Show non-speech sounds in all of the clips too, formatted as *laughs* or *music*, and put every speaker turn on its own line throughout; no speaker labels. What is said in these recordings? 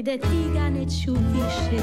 ide tigane ću više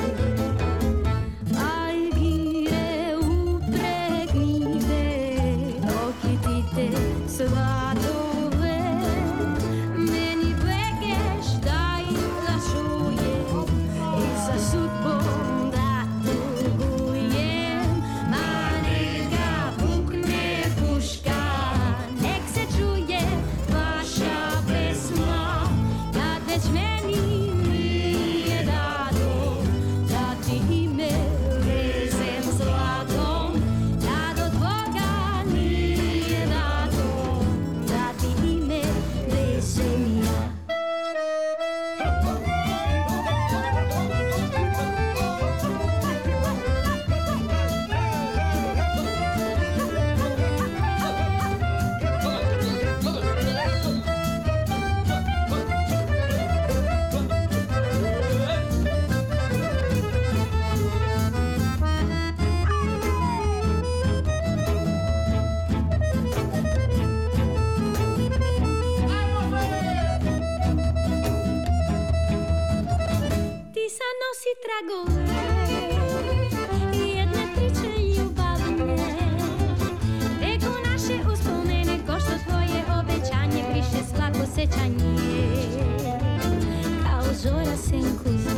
sećanje Kao zora senku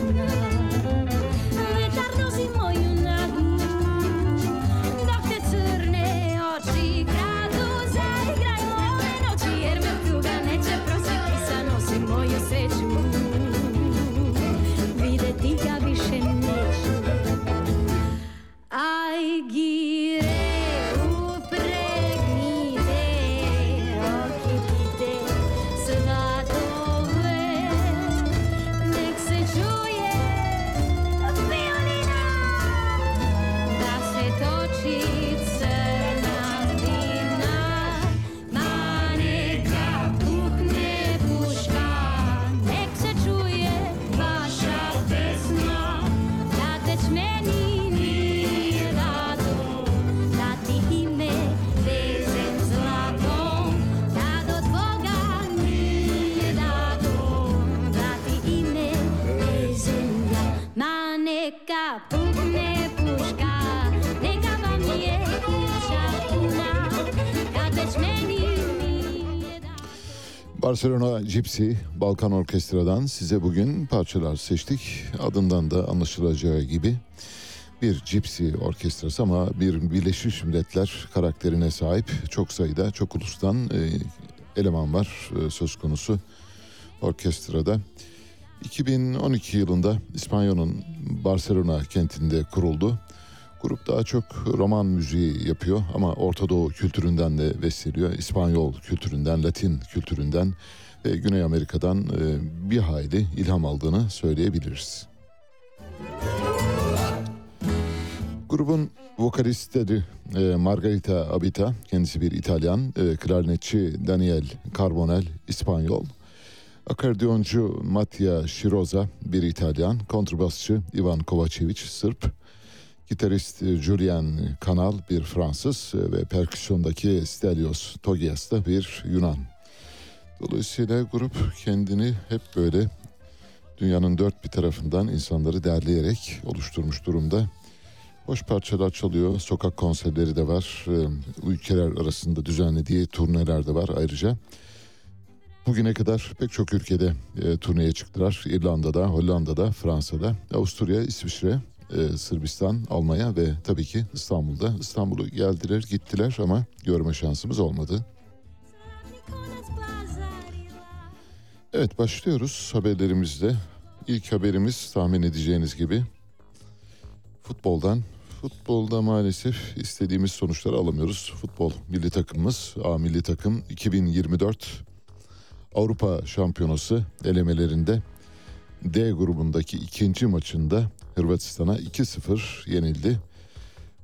Barcelona Gypsy Balkan Orkestra'dan size bugün parçalar seçtik. Adından da anlaşılacağı gibi bir Gypsy orkestrası ama bir Birleşmiş Milletler karakterine sahip çok sayıda çok ulustan e, eleman var e, söz konusu orkestrada. 2012 yılında İspanya'nın Barcelona kentinde kuruldu. Grup daha çok roman müziği yapıyor ama Orta Doğu kültüründen de besleniyor. İspanyol kültüründen, Latin kültüründen ve Güney Amerika'dan e, bir hayli ilham aldığını söyleyebiliriz. Grubun Vokalistleri e, Margarita Abita, kendisi bir İtalyan, e, klarnetçi Daniel Carbonel, İspanyol, akordiyoncu Mattia Shiroza, bir İtalyan, kontrbasçı Ivan Kovacevic, Sırp, gitarist e, Julian Kanal, bir Fransız e, ve perküsyondaki Stelios Togias da bir Yunan. Dolayısıyla grup kendini hep böyle dünyanın dört bir tarafından insanları derleyerek oluşturmuş durumda. Hoş parçalar çalıyor. Sokak konserleri de var. Ee, ülkeler arasında düzenlediği turneler de var ayrıca. Bugüne kadar pek çok ülkede e, turneye çıktılar. İrlanda'da, Hollanda'da, Fransa'da, Avusturya, İsviçre, e, Sırbistan, Almanya ve tabii ki İstanbul'da. İstanbul'u geldiler, gittiler ama görme şansımız olmadı. Evet başlıyoruz haberlerimizle. İlk haberimiz tahmin edeceğiniz gibi futboldan. Futbolda maalesef istediğimiz sonuçları alamıyoruz. Futbol milli takımımız A milli takım 2024 Avrupa Şampiyonası elemelerinde D grubundaki ikinci maçında Hırvatistan'a 2-0 yenildi.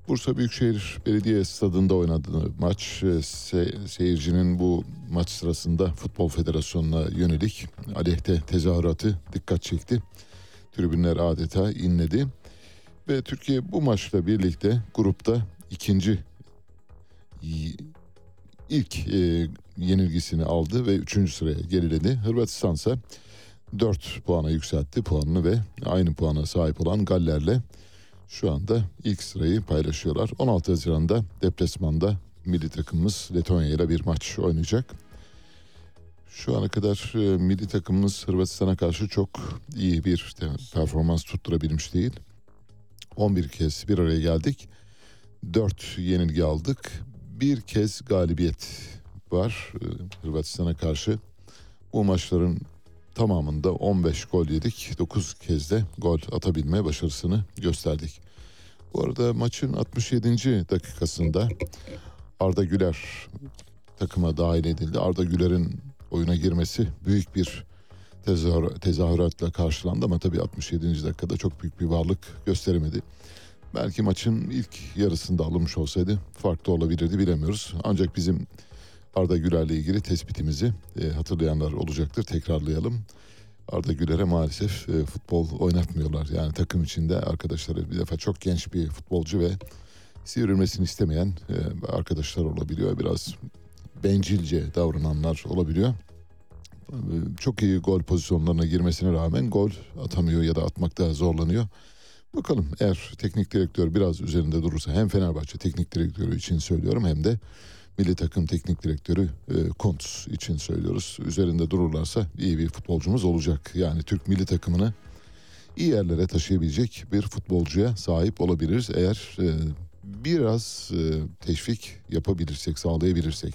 Bursa Büyükşehir Belediye Stadında oynadığı maç e, se- seyircinin bu maç sırasında Futbol Federasyonu'na yönelik aleyhte tezahüratı dikkat çekti. Tribünler adeta inledi. Ve Türkiye bu maçla birlikte grupta ikinci ilk e, yenilgisini aldı ve üçüncü sıraya geriledi. Hırvatistan ise 4 puana yükseltti puanını ve aynı puana sahip olan Galler'le şu anda ilk sırayı paylaşıyorlar. 16 Haziran'da deplasmanda milli takımımız Letonya ile bir maç oynayacak. Şu ana kadar e, milli takımımız Hırvatistan'a karşı çok iyi bir performans tutturabilmiş değil. 11 kez bir araya geldik. 4 yenilgi aldık. Bir kez galibiyet var e, Hırvatistan'a karşı. Bu maçların tamamında 15 gol yedik. 9 kez de gol atabilme başarısını gösterdik. Bu arada maçın 67. dakikasında Arda Güler takıma dahil edildi. Arda Güler'in oyuna girmesi büyük bir tezahür, tezahüratla karşılandı ama tabii 67. dakikada çok büyük bir varlık gösteremedi. Belki maçın ilk yarısında alınmış olsaydı farklı olabilirdi bilemiyoruz. Ancak bizim Arda Güler'le ilgili tespitimizi e, hatırlayanlar olacaktır. Tekrarlayalım. Arda Güler'e maalesef e, futbol oynatmıyorlar. Yani takım içinde arkadaşları bir defa çok genç bir futbolcu ve sivrilmesini istemeyen e, arkadaşlar olabiliyor. Biraz bencilce davrananlar olabiliyor. E, Çok iyi gol pozisyonlarına girmesine rağmen gol atamıyor ya da atmakta zorlanıyor. Bakalım eğer teknik direktör biraz üzerinde durursa hem Fenerbahçe teknik direktörü için söylüyorum hem de milli takım teknik direktörü e, Kuntz için söylüyoruz. Üzerinde dururlarsa iyi bir futbolcumuz olacak. Yani Türk milli takımını iyi yerlere taşıyabilecek bir futbolcuya sahip olabiliriz eğer e, biraz e, teşvik yapabilirsek, sağlayabilirsek.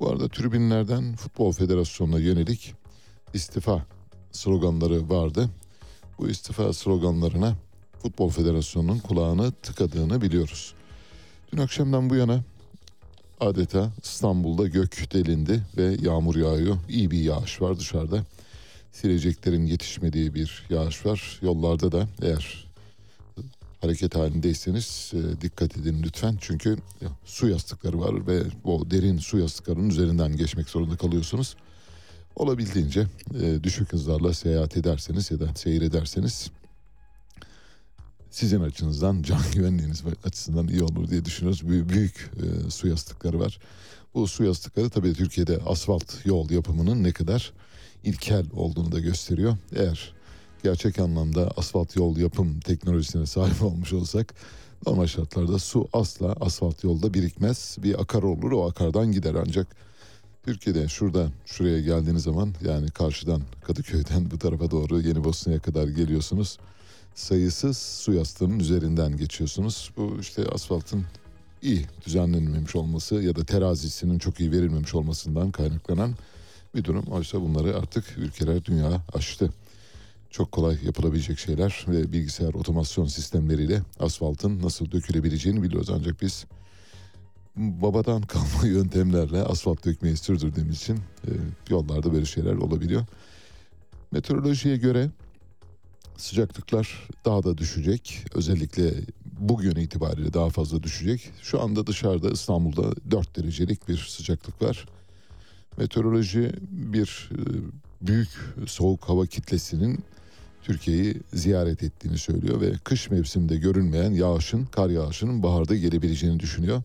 Bu arada tribünlerden Futbol Federasyonu'na yönelik istifa sloganları vardı. Bu istifa sloganlarına Futbol Federasyonu'nun kulağını tıkadığını biliyoruz. Dün akşamdan bu yana adeta İstanbul'da gök delindi ve yağmur yağıyor. İyi bir yağış var dışarıda. Sileceklerin yetişmediği bir yağış var. Yollarda da eğer hareket halindeyseniz e, dikkat edin lütfen. Çünkü su yastıkları var ve o derin su yastıklarının üzerinden geçmek zorunda kalıyorsunuz. Olabildiğince e, düşük hızlarla seyahat ederseniz ya da seyir ederseniz sizin açınızdan can *laughs* güvenliğiniz açısından iyi olur diye düşünüyoruz. Büyük, büyük e, su yastıkları var. Bu su yastıkları tabii Türkiye'de asfalt yol yapımının ne kadar ilkel olduğunu da gösteriyor. Eğer gerçek anlamda asfalt yol yapım teknolojisine sahip *laughs* olmuş olsak normal şartlarda su asla asfalt yolda birikmez. Bir akar olur o akardan gider ancak Türkiye'de şuradan şuraya geldiğiniz zaman yani karşıdan Kadıköy'den bu tarafa doğru Yeni Bosna'ya kadar geliyorsunuz sayısız su yastığının üzerinden geçiyorsunuz. Bu işte asfaltın iyi düzenlenmemiş olması ya da terazisinin çok iyi verilmemiş olmasından kaynaklanan bir durum. Oysa bunları artık ülkeler dünya aştı. Çok kolay yapılabilecek şeyler ve bilgisayar otomasyon sistemleriyle asfaltın nasıl dökülebileceğini biliyoruz. Ancak biz babadan *laughs* kalma yöntemlerle asfalt dökmeyi sürdürdüğümüz için e, yollarda böyle şeyler olabiliyor. Meteorolojiye göre Sıcaklıklar daha da düşecek. Özellikle bugün itibariyle daha fazla düşecek. Şu anda dışarıda İstanbul'da 4 derecelik bir sıcaklık var. Meteoroloji bir e, büyük soğuk hava kitlesinin Türkiye'yi ziyaret ettiğini söylüyor ve kış mevsiminde görünmeyen yağışın, kar yağışının baharda gelebileceğini düşünüyor.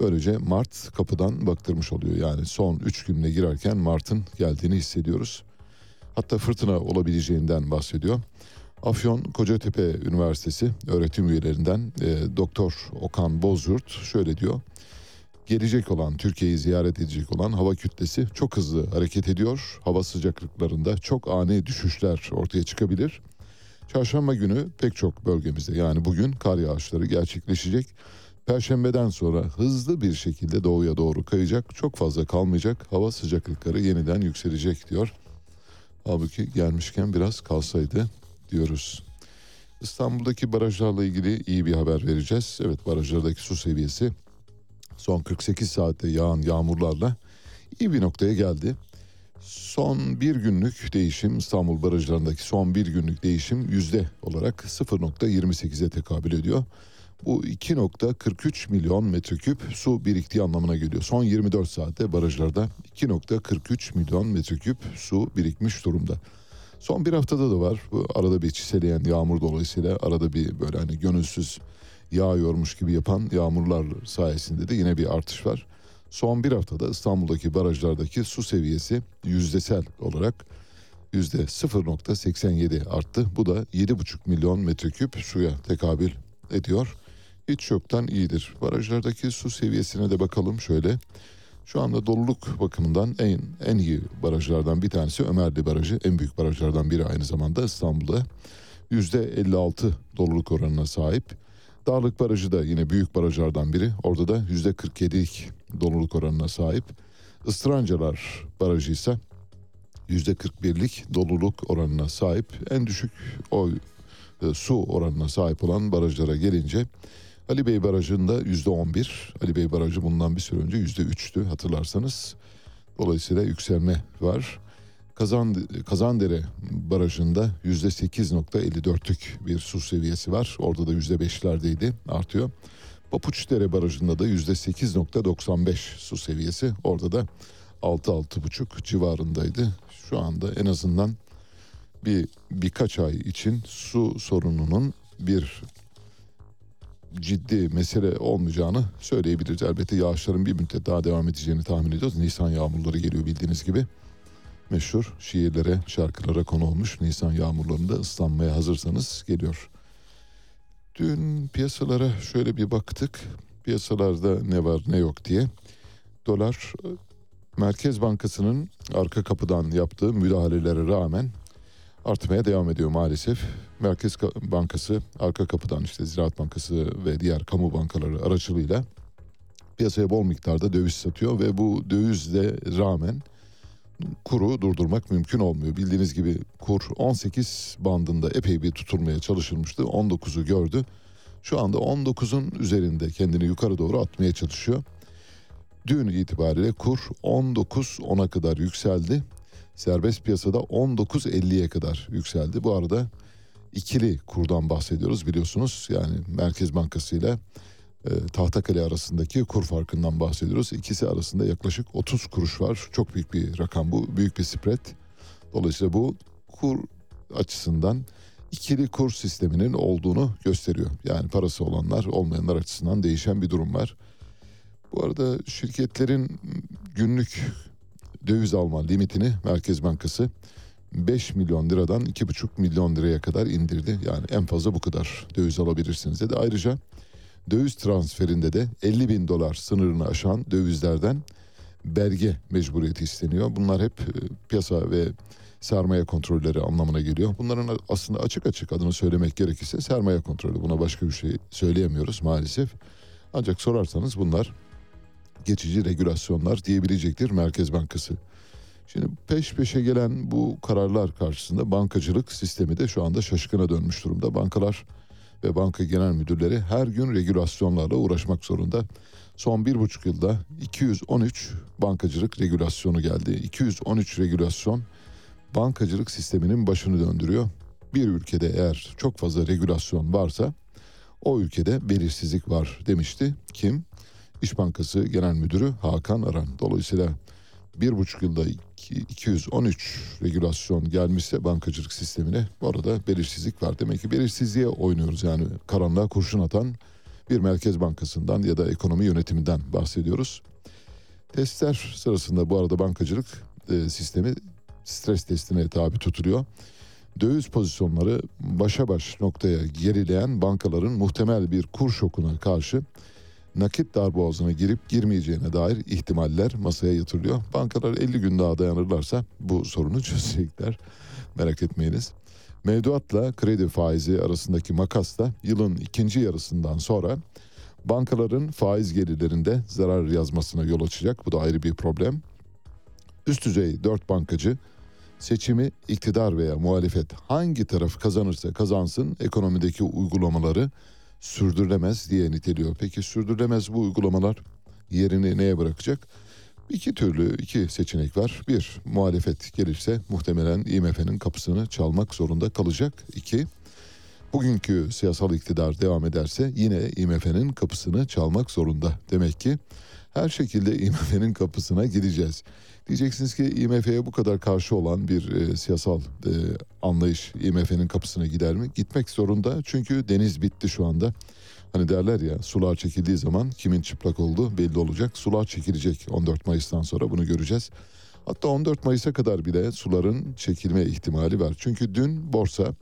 Böylece Mart kapıdan baktırmış oluyor. Yani son 3 gününe girerken Mart'ın geldiğini hissediyoruz. Hatta fırtına olabileceğinden bahsediyor. Afyon Kocatepe Üniversitesi öğretim üyelerinden e, Doktor Okan Bozyurt şöyle diyor. Gelecek olan Türkiye'yi ziyaret edecek olan hava kütlesi çok hızlı hareket ediyor. Hava sıcaklıklarında çok ani düşüşler ortaya çıkabilir. Çarşamba günü pek çok bölgemizde yani bugün kar yağışları gerçekleşecek. Perşembeden sonra hızlı bir şekilde doğuya doğru kayacak. Çok fazla kalmayacak. Hava sıcaklıkları yeniden yükselecek diyor. Halbuki gelmişken biraz kalsaydı diyoruz. İstanbul'daki barajlarla ilgili iyi bir haber vereceğiz. Evet barajlardaki su seviyesi son 48 saatte yağan yağmurlarla iyi bir noktaya geldi. Son bir günlük değişim İstanbul barajlarındaki son bir günlük değişim yüzde olarak 0.28'e tekabül ediyor. Bu 2.43 milyon metreküp su biriktiği anlamına geliyor. Son 24 saatte barajlarda 2.43 milyon metreküp su birikmiş durumda. Son bir haftada da var. Bu arada bir çiseleyen yağmur dolayısıyla arada bir böyle hani gönülsüz yağıyormuş gibi yapan yağmurlar sayesinde de yine bir artış var. Son bir haftada İstanbul'daki barajlardaki su seviyesi yüzdesel olarak yüzde 0.87 arttı. Bu da 7,5 milyon metreküp suya tekabül ediyor. Hiç yoktan iyidir. Barajlardaki su seviyesine de bakalım şöyle. Şu anda doluluk bakımından en en iyi barajlardan bir tanesi Ömerli Barajı. En büyük barajlardan biri aynı zamanda İstanbul'da. %56 doluluk oranına sahip. Dağlık Barajı da yine büyük barajlardan biri. Orada da %47'lik doluluk oranına sahip. Istırancalar Barajı ise %41'lik doluluk oranına sahip. En düşük o e, su oranına sahip olan barajlara gelince Ali Bey Barajı'nda yüzde on bir. Ali Bey Barajı bundan bir süre önce yüzde üçtü hatırlarsanız. Dolayısıyla yükselme var. Kazan, Kazandere Barajı'nda yüzde sekiz nokta elli dörtlük bir su seviyesi var. Orada da yüzde beşlerdeydi artıyor. Papuçdere Barajı'nda da yüzde sekiz nokta doksan beş su seviyesi. Orada da altı altı buçuk civarındaydı. Şu anda en azından bir birkaç ay için su sorununun bir ciddi mesele olmayacağını söyleyebiliriz. Elbette yağışların bir müddet daha devam edeceğini tahmin ediyoruz. Nisan yağmurları geliyor bildiğiniz gibi. Meşhur şiirlere, şarkılara konu olmuş Nisan yağmurlarında ıslanmaya hazırsanız geliyor. Dün piyasalara şöyle bir baktık. Piyasalarda ne var ne yok diye. Dolar Merkez Bankası'nın arka kapıdan yaptığı müdahalelere rağmen artmaya devam ediyor maalesef. Merkez Bankası arka kapıdan işte Ziraat Bankası ve diğer kamu bankaları aracılığıyla piyasaya bol miktarda döviz satıyor ve bu dövizle rağmen kuru durdurmak mümkün olmuyor. Bildiğiniz gibi kur 18 bandında epey bir tutulmaya çalışılmıştı. 19'u gördü. Şu anda 19'un üzerinde kendini yukarı doğru atmaya çalışıyor. Dün itibariyle kur 19 10'a kadar yükseldi. Serbest piyasada 19.50'ye kadar yükseldi. Bu arada ikili kurdan bahsediyoruz biliyorsunuz. Yani Merkez Bankası ile e, Tahtakale arasındaki kur farkından bahsediyoruz. İkisi arasında yaklaşık 30 kuruş var. Çok büyük bir rakam bu. Büyük bir spread. Dolayısıyla bu kur açısından ikili kur sisteminin olduğunu gösteriyor. Yani parası olanlar olmayanlar açısından değişen bir durum var. Bu arada şirketlerin günlük döviz alma limitini Merkez Bankası 5 milyon liradan 2,5 milyon liraya kadar indirdi. Yani en fazla bu kadar döviz alabilirsiniz dedi. Ayrıca döviz transferinde de 50 bin dolar sınırını aşan dövizlerden belge mecburiyeti isteniyor. Bunlar hep e, piyasa ve sermaye kontrolleri anlamına geliyor. Bunların aslında açık açık adını söylemek gerekirse sermaye kontrolü. Buna başka bir şey söyleyemiyoruz maalesef. Ancak sorarsanız bunlar geçici regülasyonlar diyebilecektir Merkez Bankası. Şimdi peş peşe gelen bu kararlar karşısında bankacılık sistemi de şu anda şaşkına dönmüş durumda. Bankalar ve banka genel müdürleri her gün regülasyonlarla uğraşmak zorunda. Son bir buçuk yılda 213 bankacılık regülasyonu geldi. 213 regülasyon bankacılık sisteminin başını döndürüyor. Bir ülkede eğer çok fazla regülasyon varsa O ülkede belirsizlik var demişti. Kim? İş Bankası Genel Müdürü Hakan Aran. Dolayısıyla bir buçuk yılda 213 regülasyon gelmişse bankacılık sistemine bu arada belirsizlik var. Demek ki belirsizliğe oynuyoruz yani karanlığa kurşun atan bir merkez bankasından ya da ekonomi yönetiminden bahsediyoruz. Testler sırasında bu arada bankacılık e, sistemi stres testine tabi tutuluyor. Döviz pozisyonları başa baş noktaya gerileyen bankaların muhtemel bir kur şokuna karşı nakit darboğazına girip girmeyeceğine dair ihtimaller masaya yatırılıyor. Bankalar 50 gün daha dayanırlarsa bu sorunu *laughs* çözecekler. Merak etmeyiniz. Mevduatla kredi faizi arasındaki makas da yılın ikinci yarısından sonra bankaların faiz gelirlerinde zarar yazmasına yol açacak. Bu da ayrı bir problem. Üst düzey dört bankacı seçimi iktidar veya muhalefet hangi taraf kazanırsa kazansın ekonomideki uygulamaları sürdürülemez diye niteliyor. Peki sürdürülemez bu uygulamalar yerini neye bırakacak? İki türlü iki seçenek var. Bir, muhalefet gelirse muhtemelen IMF'nin kapısını çalmak zorunda kalacak. İki, bugünkü siyasal iktidar devam ederse yine IMF'nin kapısını çalmak zorunda. Demek ki her şekilde IMF'nin kapısına gideceğiz. Diyeceksiniz ki IMF'ye bu kadar karşı olan bir e, siyasal e, anlayış IMF'nin kapısına gider mi? Gitmek zorunda çünkü deniz bitti şu anda. Hani derler ya sular çekildiği zaman kimin çıplak olduğu belli olacak. Sular çekilecek 14 Mayıs'tan sonra bunu göreceğiz. Hatta 14 Mayıs'a kadar bile suların çekilme ihtimali var. Çünkü dün borsa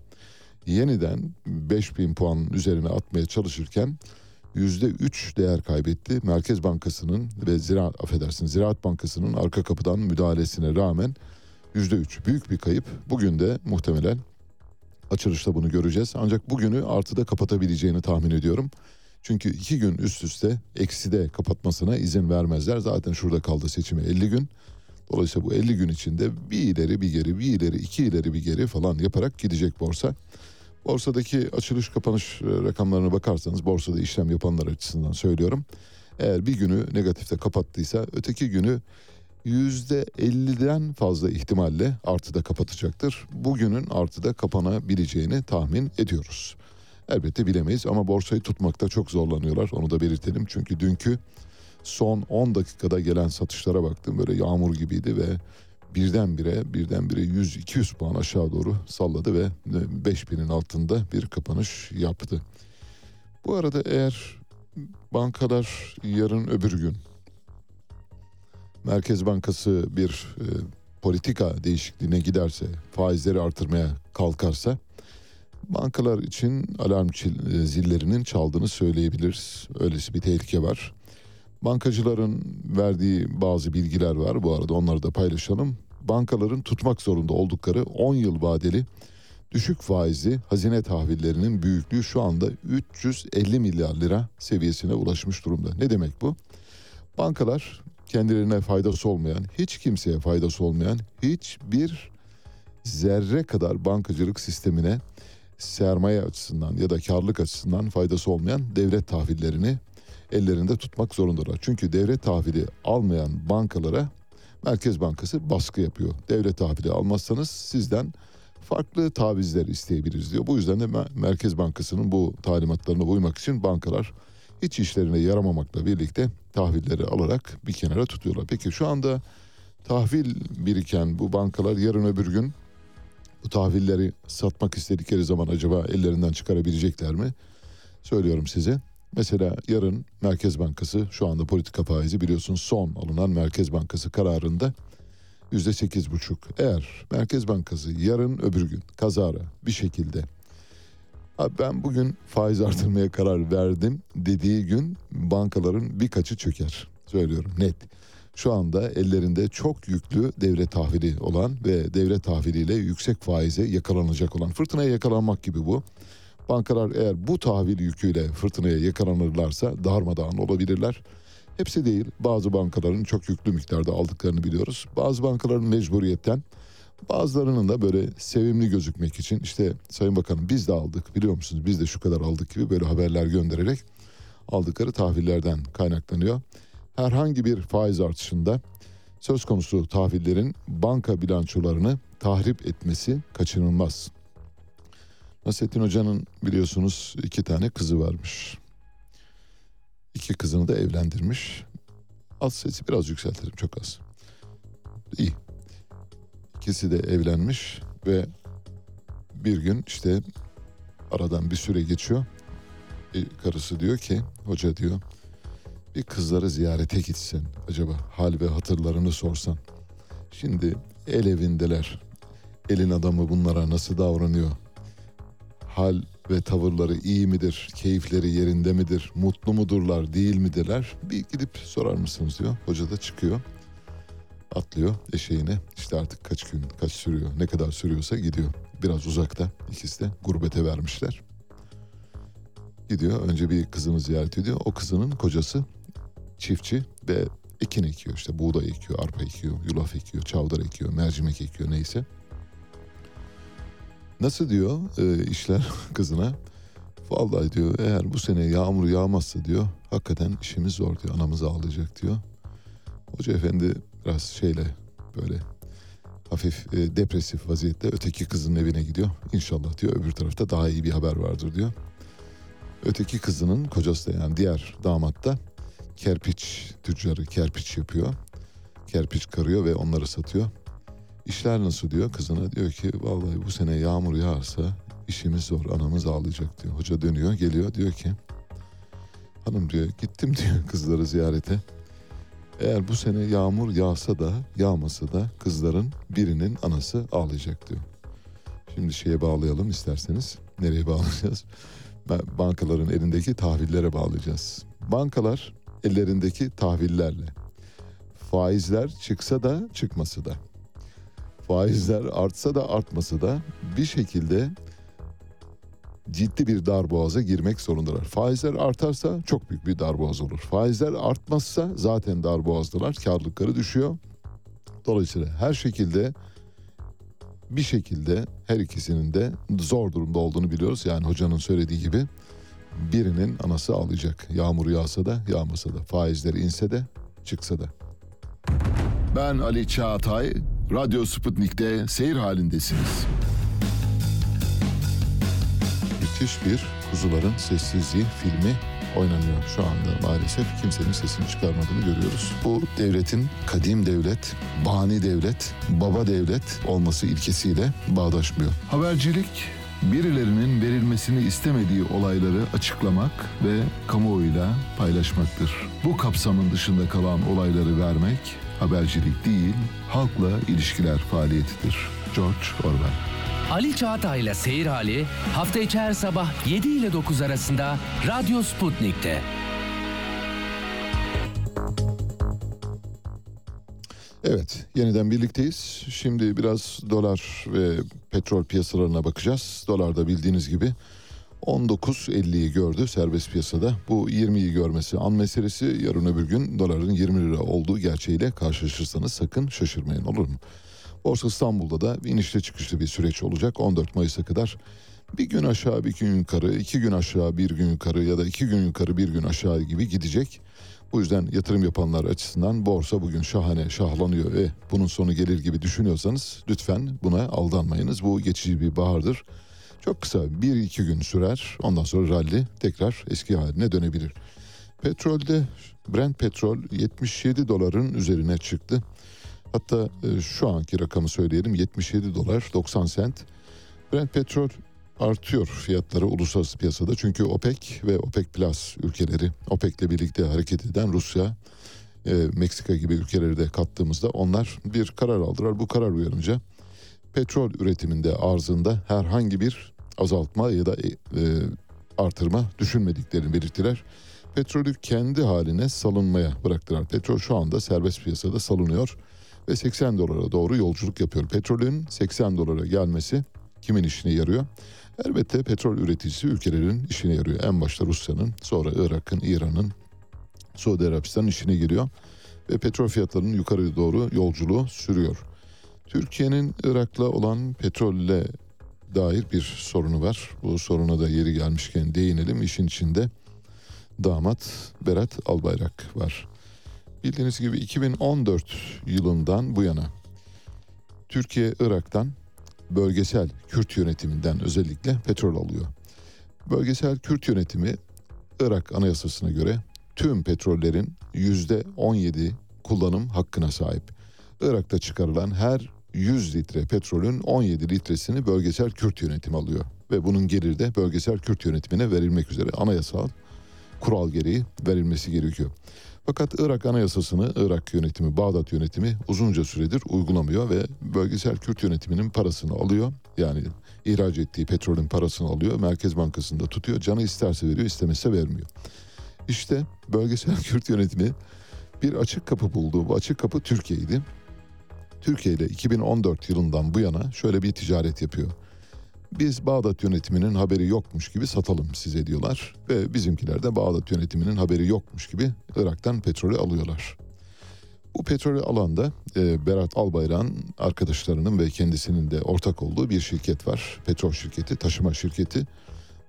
yeniden 5000 puan üzerine atmaya çalışırken yüzde üç değer kaybetti. Merkez Bankası'nın ve Ziraat affedersin Ziraat Bankası'nın arka kapıdan müdahalesine rağmen yüzde üç büyük bir kayıp. Bugün de muhtemelen açılışta bunu göreceğiz. Ancak bugünü artıda kapatabileceğini tahmin ediyorum. Çünkü iki gün üst üste ekside kapatmasına izin vermezler. Zaten şurada kaldı seçimi 50 gün. Dolayısıyla bu 50 gün içinde bir ileri bir geri bir ileri iki ileri bir geri falan yaparak gidecek borsa. Borsadaki açılış kapanış e, rakamlarına bakarsanız borsada işlem yapanlar açısından söylüyorum. Eğer bir günü negatifte kapattıysa öteki günü %50'den fazla ihtimalle artıda kapatacaktır. Bugünün artıda kapanabileceğini tahmin ediyoruz. Elbette bilemeyiz ama borsayı tutmakta çok zorlanıyorlar. Onu da belirtelim. Çünkü dünkü son 10 dakikada gelen satışlara baktım. Böyle yağmur gibiydi ve birdenbire birdenbire 100-200 puan aşağı doğru salladı ve 5000'in altında bir kapanış yaptı. Bu arada eğer bankalar yarın öbür gün Merkez Bankası bir e, politika değişikliğine giderse, faizleri artırmaya kalkarsa bankalar için alarm e, zillerinin çaldığını söyleyebiliriz. Öylesi bir tehlike var. Bankacıların verdiği bazı bilgiler var bu arada onları da paylaşalım. Bankaların tutmak zorunda oldukları 10 yıl vadeli düşük faizli hazine tahvillerinin büyüklüğü şu anda 350 milyar lira seviyesine ulaşmış durumda. Ne demek bu? Bankalar kendilerine faydası olmayan, hiç kimseye faydası olmayan hiçbir zerre kadar bankacılık sistemine sermaye açısından ya da karlılık açısından faydası olmayan devlet tahvillerini ellerinde tutmak zorundalar. Çünkü devlet tahvili almayan bankalara Merkez Bankası baskı yapıyor. Devlet tahvili almazsanız sizden farklı tavizler isteyebiliriz diyor. Bu yüzden de Merkez Bankası'nın bu talimatlarına uymak için bankalar hiç işlerine yaramamakla birlikte tahvilleri alarak bir kenara tutuyorlar. Peki şu anda tahvil biriken bu bankalar yarın öbür gün bu tahvilleri satmak istedikleri zaman acaba ellerinden çıkarabilecekler mi? Söylüyorum size. Mesela yarın Merkez Bankası şu anda politika faizi biliyorsun son alınan Merkez Bankası kararında yüzde sekiz buçuk. Eğer Merkez Bankası yarın öbür gün kazara bir şekilde Abi ben bugün faiz artırmaya karar verdim dediği gün bankaların birkaçı çöker. Söylüyorum net. Şu anda ellerinde çok yüklü devlet tahvili olan ve devlet tahviliyle yüksek faize yakalanacak olan fırtınaya yakalanmak gibi bu. Bankalar eğer bu tahvil yüküyle fırtınaya yakalanırlarsa darmadağın olabilirler. Hepsi değil bazı bankaların çok yüklü miktarda aldıklarını biliyoruz. Bazı bankaların mecburiyetten bazılarının da böyle sevimli gözükmek için işte Sayın Bakanım biz de aldık biliyor musunuz biz de şu kadar aldık gibi böyle haberler göndererek aldıkları tahvillerden kaynaklanıyor. Herhangi bir faiz artışında söz konusu tahvillerin banka bilançolarını tahrip etmesi kaçınılmaz. Nasrettin Hoca'nın biliyorsunuz iki tane kızı varmış. İki kızını da evlendirmiş. Az sesi biraz yükseltelim çok az. İyi. İkisi de evlenmiş ve bir gün işte aradan bir süre geçiyor. E, karısı diyor ki hoca diyor bir kızları ziyarete gitsen acaba hal ve hatırlarını sorsan. Şimdi el evindeler. Elin adamı bunlara nasıl davranıyor? Hal ve tavırları iyi midir? Keyifleri yerinde midir? Mutlu mudurlar, değil midirler? Bir gidip sorar mısınız diyor. Hoca da çıkıyor. Atlıyor eşeğine. İşte artık kaç gün, kaç sürüyor, ne kadar sürüyorsa gidiyor. Biraz uzakta. İkisi de gurbete vermişler. Gidiyor önce bir kızını ziyaret ediyor. O kızının kocası çiftçi ve ekin ekiyor. İşte buğday ekiyor, arpa ekiyor, yulaf ekiyor, çavdar ekiyor, mercimek ekiyor neyse. Nasıl diyor e, işler *laughs* kızına? Vallahi diyor eğer bu sene yağmur yağmazsa diyor hakikaten işimiz zor diyor. Anamız ağlayacak diyor. Hoca efendi biraz şeyle böyle hafif e, depresif vaziyette öteki kızın evine gidiyor. İnşallah diyor öbür tarafta daha iyi bir haber vardır diyor. Öteki kızının kocası da yani diğer damat da kerpiç tüccarı kerpiç yapıyor. Kerpiç karıyor ve onları satıyor. İşler nasıl diyor kızına diyor ki vallahi bu sene yağmur yağarsa işimiz zor anamız ağlayacak diyor. Hoca dönüyor geliyor diyor ki hanım diyor gittim diyor *laughs* kızları ziyarete. Eğer bu sene yağmur yağsa da yağmasa da kızların birinin anası ağlayacak diyor. Şimdi şeye bağlayalım isterseniz. Nereye bağlayacağız? Bankaların elindeki tahvillere bağlayacağız. Bankalar ellerindeki tahvillerle faizler çıksa da çıkması da faizler artsa da artmasa da bir şekilde ciddi bir darboğaza girmek zorundalar. Faizler artarsa çok büyük bir darboğaz olur. Faizler artmazsa zaten darboğazdılar. Karlılıkları düşüyor. Dolayısıyla her şekilde bir şekilde her ikisinin de zor durumda olduğunu biliyoruz. Yani hocanın söylediği gibi birinin anası ağlayacak. Yağmur yağsa da yağmasa da faizleri inse de çıksa da.
Ben Ali Çağatay, Radyo Sputnik'te seyir halindesiniz.
müthiş bir Kuzuların Sessizliği filmi oynanıyor şu anda maalesef. Kimsenin sesini çıkarmadığını görüyoruz. Bu devletin kadim devlet, bani devlet, baba devlet olması ilkesiyle bağdaşmıyor.
Habercilik, birilerinin verilmesini istemediği olayları açıklamak ve kamuoyuyla paylaşmaktır. Bu kapsamın dışında kalan olayları vermek habercilik değil, halkla ilişkiler faaliyetidir. George Orwell.
Ali Çağatay'la Seyir Hali hafta içi her sabah 7 ile 9 arasında Radyo Sputnik'te.
Evet, yeniden birlikteyiz. Şimdi biraz dolar ve petrol piyasalarına bakacağız. Dolar da bildiğiniz gibi 19.50'yi gördü serbest piyasada. Bu 20'yi görmesi an meselesi. Yarın öbür gün doların 20 lira olduğu gerçeğiyle karşılaşırsanız sakın şaşırmayın olur mu? Borsa İstanbul'da da inişli çıkışlı bir süreç olacak 14 Mayıs'a kadar. Bir gün aşağı bir gün yukarı, iki gün aşağı bir gün yukarı ya da iki gün yukarı bir gün aşağı gibi gidecek. Bu yüzden yatırım yapanlar açısından borsa bugün şahane şahlanıyor ve bunun sonu gelir gibi düşünüyorsanız lütfen buna aldanmayınız. Bu geçici bir bahardır. Çok kısa bir iki gün sürer ondan sonra rally tekrar eski haline dönebilir. Petrolde Brent petrol 77 doların üzerine çıktı. Hatta e, şu anki rakamı söyleyelim 77 dolar 90 sent. Brent petrol artıyor fiyatları uluslararası piyasada. Çünkü OPEC ve OPEC Plus ülkeleri OPEC'le birlikte hareket eden Rusya, e, Meksika gibi ülkeleri de kattığımızda onlar bir karar aldılar. Bu karar uyanınca petrol üretiminde arzında herhangi bir azaltma ya da e, e, artırma düşünmediklerini belirttiler. Petrolü kendi haline salınmaya bıraktılar. Petrol şu anda serbest piyasada salınıyor ve 80 dolara doğru yolculuk yapıyor. Petrolün 80 dolara gelmesi kimin işine yarıyor? Elbette petrol üreticisi ülkelerin işine yarıyor. En başta Rusya'nın, sonra Irak'ın, İran'ın, Suudi Arabistan'ın işine geliyor. Ve petrol fiyatlarının yukarı doğru yolculuğu sürüyor. Türkiye'nin Irak'la olan petrolle dair bir sorunu var. Bu soruna da yeri gelmişken değinelim. İşin içinde damat Berat Albayrak var. Bildiğiniz gibi 2014 yılından bu yana Türkiye Irak'tan bölgesel Kürt yönetiminden özellikle petrol alıyor. Bölgesel Kürt yönetimi Irak Anayasası'na göre tüm petrollerin yüzde 17 kullanım hakkına sahip. Irak'ta çıkarılan her 100 litre petrolün 17 litresini bölgesel Kürt yönetimi alıyor. Ve bunun geliri de bölgesel Kürt yönetimine verilmek üzere anayasal kural gereği verilmesi gerekiyor. Fakat Irak Anayasası'nı Irak yönetimi, Bağdat yönetimi uzunca süredir uygulamıyor ve bölgesel Kürt yönetiminin parasını alıyor. Yani ihraç ettiği petrolün parasını alıyor, Merkez Bankası'nda tutuyor. Canı isterse veriyor, istemezse vermiyor. İşte bölgesel *laughs* Kürt yönetimi bir açık kapı buldu. Bu açık kapı Türkiye'ydi. Türkiye ile 2014 yılından bu yana şöyle bir ticaret yapıyor. Biz Bağdat yönetiminin haberi yokmuş gibi satalım size diyorlar. Ve bizimkiler de Bağdat yönetiminin haberi yokmuş gibi Irak'tan petrolü alıyorlar. Bu petrolü alanda e, Berat Albayrak'ın arkadaşlarının ve kendisinin de ortak olduğu bir şirket var. Petrol şirketi, taşıma şirketi.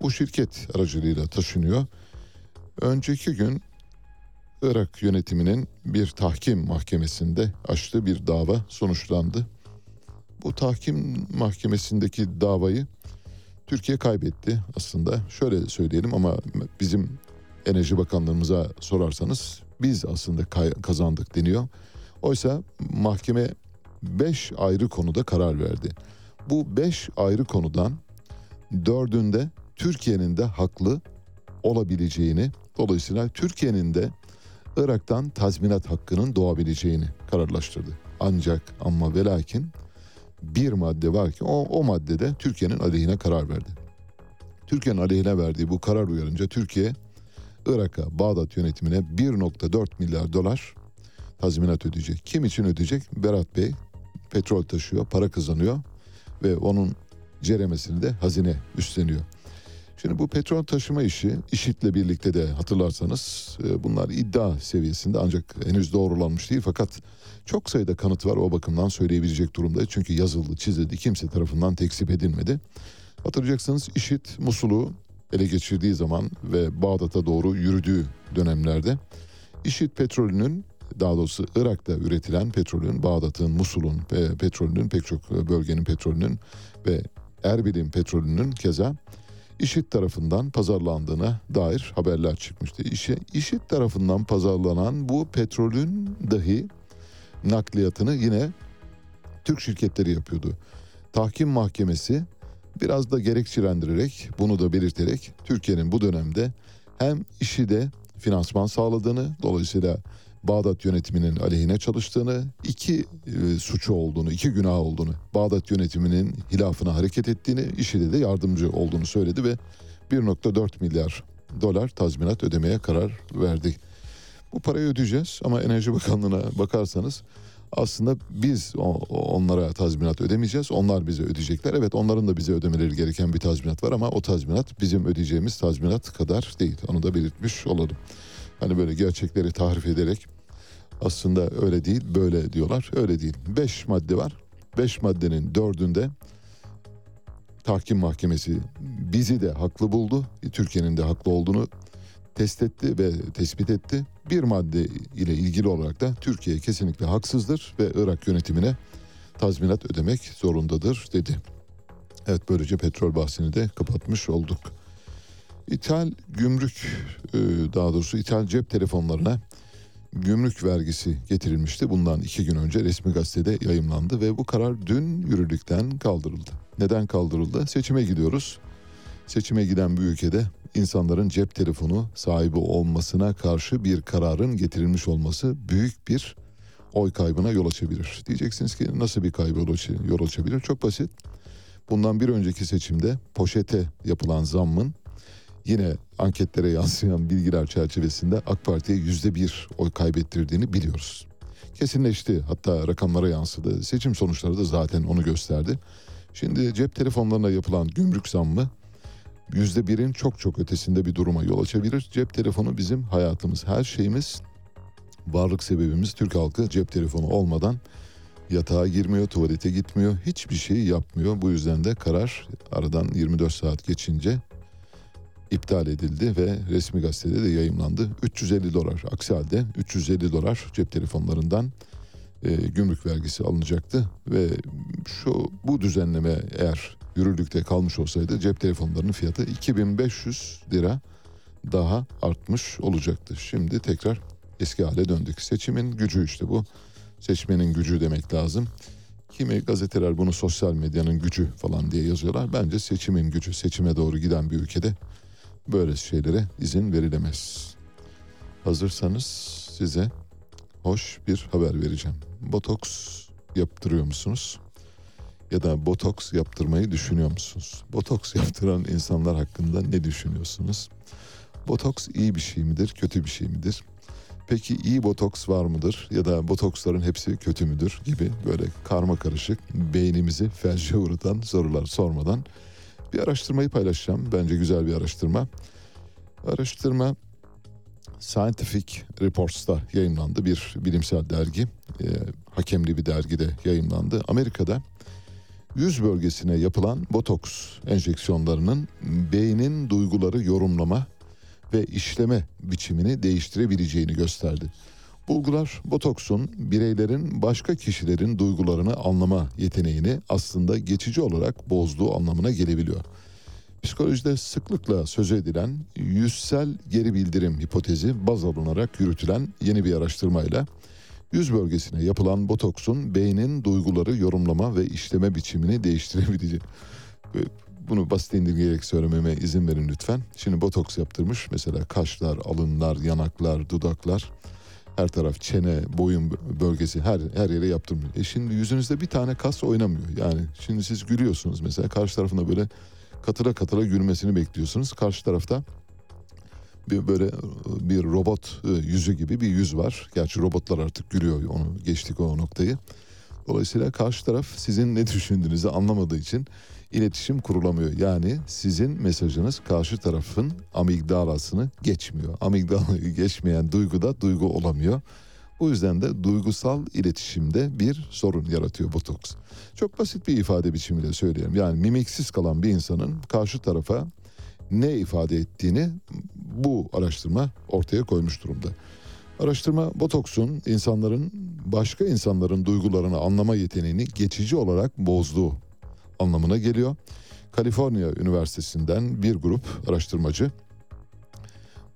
Bu şirket aracılığıyla taşınıyor. Önceki gün Irak yönetiminin bir tahkim mahkemesinde açtığı bir dava sonuçlandı. Bu tahkim mahkemesindeki davayı Türkiye kaybetti aslında. Şöyle söyleyelim ama bizim Enerji Bakanlığımıza sorarsanız biz aslında kazandık deniyor. Oysa mahkeme 5 ayrı konuda karar verdi. Bu 5 ayrı konudan dördünde Türkiye'nin de haklı olabileceğini, dolayısıyla Türkiye'nin de Irak'tan tazminat hakkının doğabileceğini kararlaştırdı. Ancak ama ve lakin bir madde var ki o, o maddede Türkiye'nin aleyhine karar verdi. Türkiye'nin aleyhine verdiği bu karar uyarınca Türkiye Irak'a Bağdat yönetimine 1.4 milyar dolar tazminat ödeyecek. Kim için ödeyecek? Berat Bey petrol taşıyor, para kazanıyor ve onun ceremesini de hazine üstleniyor. Şimdi bu petrol taşıma işi IŞİD'le birlikte de hatırlarsanız e, bunlar iddia seviyesinde ancak henüz doğrulanmış değil fakat çok sayıda kanıt var o bakımdan söyleyebilecek durumda. Çünkü yazıldı, çizildi, kimse tarafından tekzip edilmedi. Hatırlayacaksınız IŞİD Musul'u ele geçirdiği zaman ve Bağdat'a doğru yürüdüğü dönemlerde IŞİD petrolünün daha doğrusu Irak'ta üretilen petrolün, Bağdat'ın, Musul'un petrolünün, pek çok bölgenin petrolünün ve Erbil'in petrolünün keza IŞİD tarafından pazarlandığına dair haberler çıkmıştı. IŞİD tarafından pazarlanan bu petrolün dahi nakliyatını yine Türk şirketleri yapıyordu. Tahkim mahkemesi biraz da gerekçelendirerek bunu da belirterek Türkiye'nin bu dönemde hem işi de finansman sağladığını dolayısıyla Bağdat yönetiminin aleyhine çalıştığını, iki e, suçu olduğunu, iki günah olduğunu, Bağdat yönetiminin hilafına hareket ettiğini, işi de yardımcı olduğunu söyledi ve 1.4 milyar dolar tazminat ödemeye karar verdi. Bu parayı ödeyeceğiz ama Enerji Bakanlığı'na bakarsanız aslında biz onlara tazminat ödemeyeceğiz. Onlar bize ödeyecekler. Evet onların da bize ödemeleri gereken bir tazminat var ama o tazminat bizim ödeyeceğimiz tazminat kadar değil. Onu da belirtmiş olalım. Hani böyle gerçekleri tahrif ederek aslında öyle değil böyle diyorlar. Öyle değil. Beş madde var. Beş maddenin dördünde tahkim mahkemesi bizi de haklı buldu. Türkiye'nin de haklı olduğunu test etti ve tespit etti. Bir madde ile ilgili olarak da Türkiye kesinlikle haksızdır ve Irak yönetimine tazminat ödemek zorundadır dedi. Evet böylece petrol bahsini de kapatmış olduk. İthal gümrük e, daha doğrusu ithal cep telefonlarına gümrük vergisi getirilmişti. Bundan iki gün önce resmi gazetede yayımlandı ve bu karar dün yürürlükten kaldırıldı. Neden kaldırıldı? Seçime gidiyoruz. Seçime giden bir ülkede insanların cep telefonu sahibi olmasına karşı bir kararın getirilmiş olması büyük bir oy kaybına yol açabilir. Diyeceksiniz ki nasıl bir kaybı yol açabilir? Çok basit. Bundan bir önceki seçimde poşete yapılan zammın yine anketlere yansıyan bilgiler çerçevesinde AK Parti'ye yüzde bir oy kaybettirdiğini biliyoruz. Kesinleşti hatta rakamlara yansıdı. Seçim sonuçları da zaten onu gösterdi. Şimdi cep telefonlarına yapılan gümrük zammı yüzde birin çok çok ötesinde bir duruma yol açabilir. Cep telefonu bizim hayatımız, her şeyimiz, varlık sebebimiz Türk halkı cep telefonu olmadan yatağa girmiyor, tuvalete gitmiyor, hiçbir şey yapmıyor. Bu yüzden de karar aradan 24 saat geçince iptal edildi ve resmi gazetede de yayımlandı. 350 dolar aksi halde 350 dolar cep telefonlarından e, gümrük vergisi alınacaktı ve şu bu düzenleme eğer yürürlükte kalmış olsaydı cep telefonlarının fiyatı 2500 lira daha artmış olacaktı. Şimdi tekrar eski hale döndük. Seçimin gücü işte bu. Seçmenin gücü demek lazım. Kimi gazeteler bunu sosyal medyanın gücü falan diye yazıyorlar. Bence seçimin gücü, seçime doğru giden bir ülkede böyle şeylere izin verilemez. Hazırsanız size hoş bir haber vereceğim. Botoks yaptırıyor musunuz? Ya da botoks yaptırmayı düşünüyor musunuz? Botoks yaptıran insanlar hakkında ne düşünüyorsunuz? Botoks iyi bir şey midir, kötü bir şey midir? Peki iyi botoks var mıdır ya da botoksların hepsi kötü müdür gibi böyle karma karışık beynimizi felce uğratan sorular sormadan bir araştırmayı paylaşacağım. Bence güzel bir araştırma. Araştırma Scientific Reports'ta yayınlandı. Bir bilimsel dergi, e, hakemli bir dergide yayınlandı. Amerika'da yüz bölgesine yapılan botoks enjeksiyonlarının beynin duyguları yorumlama ve işleme biçimini değiştirebileceğini gösterdi. Bulgular botoksun bireylerin başka kişilerin duygularını anlama yeteneğini aslında geçici olarak bozduğu anlamına gelebiliyor. Psikolojide sıklıkla söz edilen yüzsel geri bildirim hipotezi baz alınarak yürütülen yeni bir araştırmayla yüz bölgesine yapılan botoksun beynin duyguları yorumlama ve işleme biçimini değiştirebileceği. Bunu basit indirgeyerek söylememe izin verin lütfen. Şimdi botoks yaptırmış mesela kaşlar, alınlar, yanaklar, dudaklar her taraf çene, boyun bölgesi her her yere yaptırmıyor. E şimdi yüzünüzde bir tane kas oynamıyor. Yani şimdi siz gülüyorsunuz mesela karşı tarafında böyle katıra katıra gülmesini bekliyorsunuz. Karşı tarafta bir böyle bir robot e, yüzü gibi bir yüz var. Gerçi robotlar artık gülüyor. Onu geçtik o noktayı. Dolayısıyla karşı taraf sizin ne düşündüğünüzü anlamadığı için iletişim kurulamıyor. Yani sizin mesajınız karşı tarafın amigdalasını geçmiyor. Amigdalayı geçmeyen duyguda duygu olamıyor. Bu yüzden de duygusal iletişimde bir sorun yaratıyor botoks. Çok basit bir ifade biçimiyle söyleyeyim. Yani mimiksiz kalan bir insanın karşı tarafa ne ifade ettiğini bu araştırma ortaya koymuş durumda. Araştırma botoksun insanların başka insanların duygularını anlama yeteneğini geçici olarak bozduğu anlamına geliyor. Kaliforniya Üniversitesi'nden bir grup araştırmacı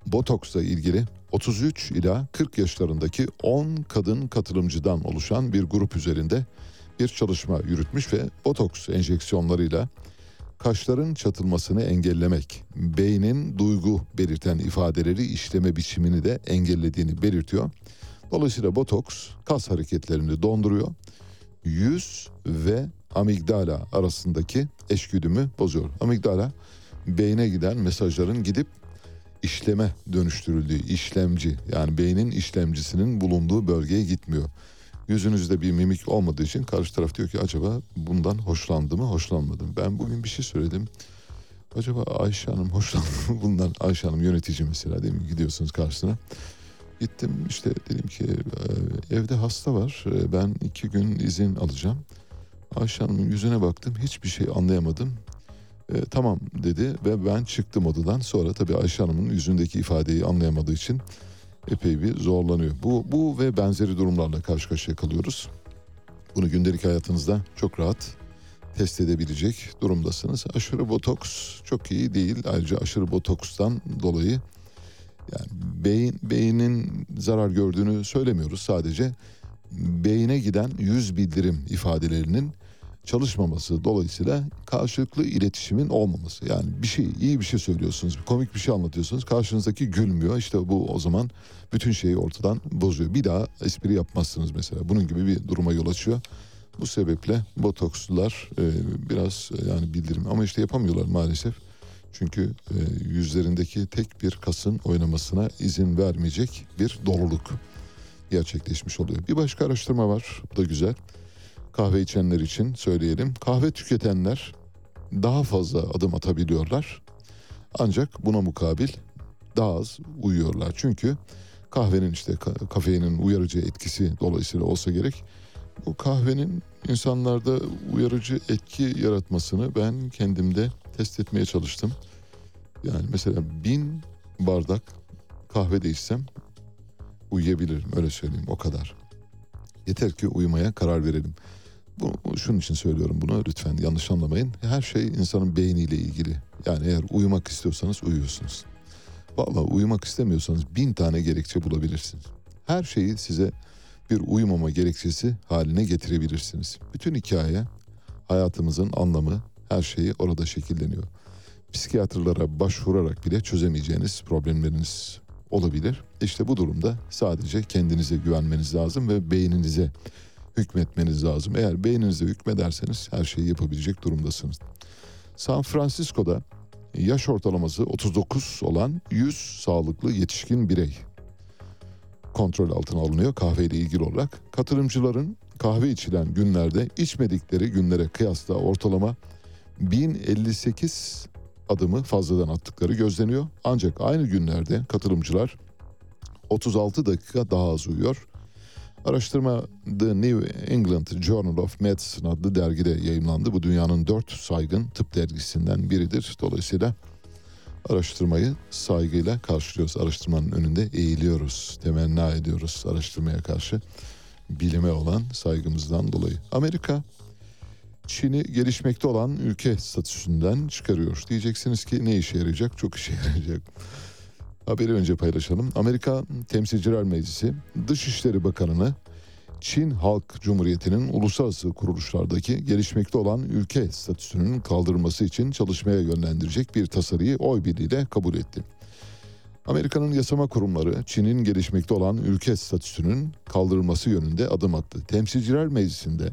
botoksla ilgili 33 ila 40 yaşlarındaki 10 kadın katılımcıdan oluşan bir grup üzerinde bir çalışma yürütmüş ve botoks enjeksiyonlarıyla kaşların çatılmasını engellemek, beynin duygu belirten ifadeleri işleme biçimini de engellediğini belirtiyor. Dolayısıyla botoks kas hareketlerini donduruyor. Yüz ve amigdala arasındaki eşgüdümü bozuyor. Amigdala beyne giden mesajların gidip işleme dönüştürüldüğü işlemci yani beynin işlemcisinin bulunduğu bölgeye gitmiyor. Yüzünüzde bir mimik olmadığı için karşı taraf diyor ki acaba bundan hoşlandı mı hoşlanmadı mı? Ben bugün bir şey söyledim. Acaba Ayşe Hanım hoşlandı mı *laughs* bundan? Ayşe Hanım yönetici mesela değil mi? Gidiyorsunuz karşısına. Gittim işte dedim ki evde hasta var. Ben iki gün izin alacağım. Ayşe Hanım'ın yüzüne baktım. Hiçbir şey anlayamadım. E, tamam dedi ve ben çıktım odadan. Sonra tabii Ayşe Hanım'ın yüzündeki ifadeyi anlayamadığı için epey bir zorlanıyor. Bu, bu ve benzeri durumlarla karşı karşıya kalıyoruz. Bunu gündelik hayatınızda çok rahat test edebilecek durumdasınız. Aşırı botoks çok iyi değil. Ayrıca aşırı botokstan dolayı yani beyin beynin zarar gördüğünü söylemiyoruz. Sadece beyine giden yüz bildirim ifadelerinin çalışmaması dolayısıyla karşılıklı iletişimin olmaması. Yani bir şey iyi bir şey söylüyorsunuz, komik bir şey anlatıyorsunuz. Karşınızdaki gülmüyor. İşte bu o zaman bütün şeyi ortadan bozuyor. Bir daha espri yapmazsınız mesela. Bunun gibi bir duruma yol açıyor. Bu sebeple botokslular e, biraz e, yani bildirim ama işte yapamıyorlar maalesef. Çünkü e, yüzlerindeki tek bir kasın oynamasına izin vermeyecek bir doluluk gerçekleşmiş oluyor. Bir başka araştırma var. Bu da güzel kahve içenler için söyleyelim. Kahve tüketenler daha fazla adım atabiliyorlar. Ancak buna mukabil daha az uyuyorlar. Çünkü kahvenin işte kafeinin uyarıcı etkisi dolayısıyla olsa gerek. Bu kahvenin insanlarda uyarıcı etki yaratmasını ben kendimde test etmeye çalıştım. Yani mesela bin bardak kahve de içsem uyuyabilirim öyle söyleyeyim o kadar. Yeter ki uyumaya karar verelim. Bu, şunun için söylüyorum bunu lütfen yanlış anlamayın. Her şey insanın beyniyle ilgili. Yani eğer uyumak istiyorsanız uyuyorsunuz. Vallahi uyumak istemiyorsanız bin tane gerekçe bulabilirsiniz. Her şeyi size bir uyumama gerekçesi haline getirebilirsiniz. Bütün hikaye, hayatımızın anlamı, her şeyi orada şekilleniyor. Psikiyatrlara başvurarak bile çözemeyeceğiniz problemleriniz olabilir. İşte bu durumda sadece kendinize güvenmeniz lazım ve beyninize hükmetmeniz lazım. Eğer beyninize hükmederseniz her şeyi yapabilecek durumdasınız. San Francisco'da yaş ortalaması 39 olan 100 sağlıklı yetişkin birey kontrol altına alınıyor kahveyle ilgili olarak. Katılımcıların kahve içilen günlerde içmedikleri günlere kıyasla ortalama 1058 adımı fazladan attıkları gözleniyor. Ancak aynı günlerde katılımcılar 36 dakika daha az uyuyor. Araştırma The New England Journal of Medicine adlı dergide yayınlandı. Bu dünyanın dört saygın tıp dergisinden biridir. Dolayısıyla araştırmayı saygıyla karşılıyoruz. Araştırmanın önünde eğiliyoruz, temenna ediyoruz araştırmaya karşı. Bilime olan saygımızdan dolayı. Amerika Çin'i gelişmekte olan ülke statüsünden çıkarıyor. Diyeceksiniz ki ne işe yarayacak? Çok işe *laughs* yarayacak. Haberi önce paylaşalım. Amerika Temsilciler Meclisi Dışişleri Bakanı'nı Çin Halk Cumhuriyeti'nin uluslararası kuruluşlardaki gelişmekte olan ülke statüsünün kaldırılması için çalışmaya yönlendirecek bir tasarıyı oy birliğiyle kabul etti. Amerika'nın yasama kurumları Çin'in gelişmekte olan ülke statüsünün kaldırılması yönünde adım attı. Temsilciler Meclisi'nde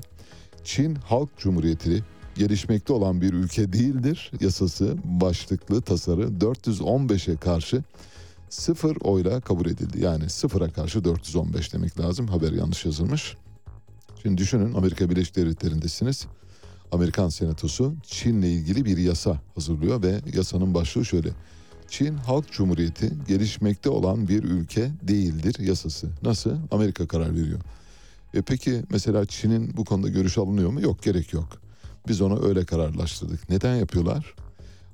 Çin Halk Cumhuriyeti gelişmekte olan bir ülke değildir yasası başlıklı tasarı 415'e karşı sıfır oyla kabul edildi. Yani sıfıra karşı 415 demek lazım. Haber yanlış yazılmış. Şimdi düşünün Amerika Birleşik Devletleri'ndesiniz. Amerikan Senatosu Çin'le ilgili bir yasa hazırlıyor ve yasanın başlığı şöyle. Çin Halk Cumhuriyeti gelişmekte olan bir ülke değildir yasası. Nasıl? Amerika karar veriyor. E peki mesela Çin'in bu konuda görüş alınıyor mu? Yok gerek yok. Biz onu öyle kararlaştırdık. Neden yapıyorlar?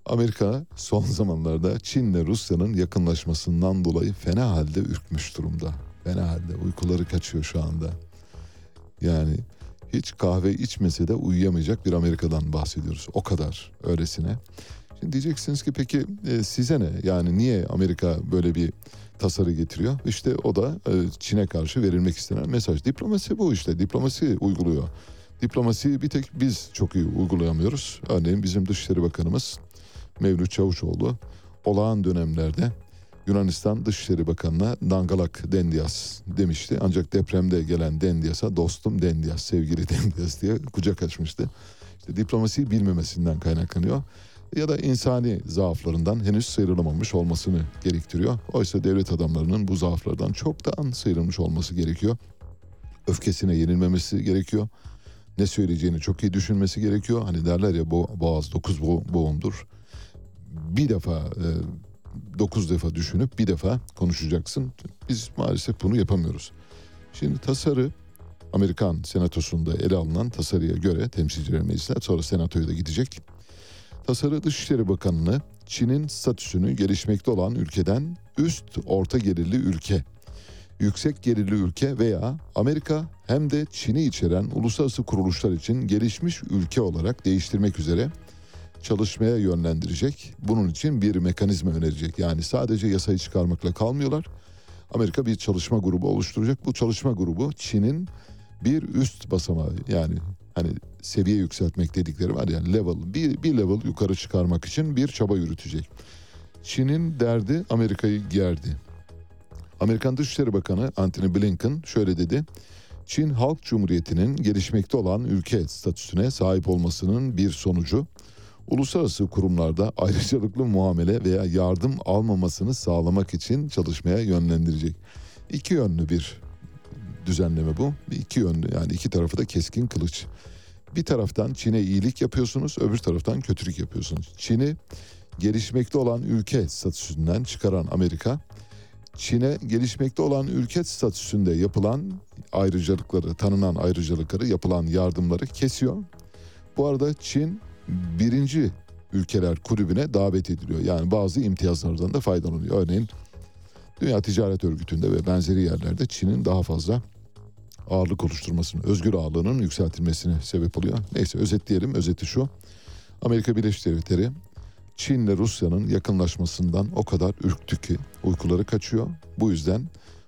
Amerika son *laughs* zamanlarda Çin'le Rusya'nın yakınlaşmasından dolayı fena halde ürkmüş durumda. Fena halde uykuları kaçıyor şu anda. Yani hiç kahve içmese de uyuyamayacak bir Amerika'dan bahsediyoruz. O kadar öylesine. Şimdi diyeceksiniz ki peki e, size ne? Yani niye Amerika böyle bir tasarı getiriyor? İşte o da e, Çin'e karşı verilmek istenen mesaj. Diplomasi bu işte. Diplomasi uyguluyor. Diplomasiyi bir tek biz çok iyi uygulayamıyoruz. Örneğin bizim Dışişleri Bakanımız Mevlüt Çavuşoğlu olağan dönemlerde Yunanistan Dışişleri Bakanı'na Dangalak Dendias demişti. Ancak depremde gelen Dendias'a dostum Dendias, sevgili *laughs* Dendias diye kucak açmıştı. İşte diplomasiyi bilmemesinden kaynaklanıyor. Ya da insani zaaflarından henüz sıyrılamamış olmasını gerektiriyor. Oysa devlet adamlarının bu zaaflardan çoktan sıyrılmış olması gerekiyor. Öfkesine yenilmemesi gerekiyor. Ne söyleyeceğini çok iyi düşünmesi gerekiyor. Hani derler ya bo- boğaz dokuz bo- boğumdur. Bir defa e, dokuz defa düşünüp bir defa konuşacaksın. Biz maalesef bunu yapamıyoruz. Şimdi tasarı Amerikan senatosunda ele alınan tasarıya göre temsilciler meclisine sonra senatoya da gidecek. Tasarı Dışişleri Bakanı'nı Çin'in statüsünü gelişmekte olan ülkeden üst orta gelirli ülke, yüksek gelirli ülke veya Amerika hem de Çin'i içeren uluslararası kuruluşlar için gelişmiş ülke olarak değiştirmek üzere çalışmaya yönlendirecek. Bunun için bir mekanizma önerecek. Yani sadece yasayı çıkarmakla kalmıyorlar. Amerika bir çalışma grubu oluşturacak. Bu çalışma grubu Çin'in bir üst basamağı yani hani seviye yükseltmek dedikleri var ya level bir, bir level yukarı çıkarmak için bir çaba yürütecek. Çin'in derdi Amerika'yı gerdi. Amerikan Dışişleri Bakanı Antony Blinken şöyle dedi. Çin Halk Cumhuriyeti'nin gelişmekte olan ülke statüsüne sahip olmasının bir sonucu uluslararası kurumlarda ayrıcalıklı muamele veya yardım almamasını sağlamak için çalışmaya yönlendirecek. İki yönlü bir düzenleme bu. İki yönlü yani iki tarafı da keskin kılıç. Bir taraftan Çin'e iyilik yapıyorsunuz, öbür taraftan kötülük yapıyorsunuz. Çin'i gelişmekte olan ülke statüsünden çıkaran Amerika, Çin'e gelişmekte olan ülke statüsünde yapılan ayrıcalıkları, tanınan ayrıcalıkları, yapılan yardımları kesiyor. Bu arada Çin birinci ülkeler kulübüne davet ediliyor. Yani bazı imtiyazlardan da faydalanıyor. Örneğin Dünya Ticaret Örgütü'nde ve benzeri yerlerde Çin'in daha fazla ağırlık oluşturmasının, özgür ağırlığının yükseltilmesine sebep oluyor. Neyse özetleyelim. Özeti şu. Amerika Birleşik Devletleri Çin ile Rusya'nın yakınlaşmasından o kadar ürktü ki uykuları kaçıyor. Bu yüzden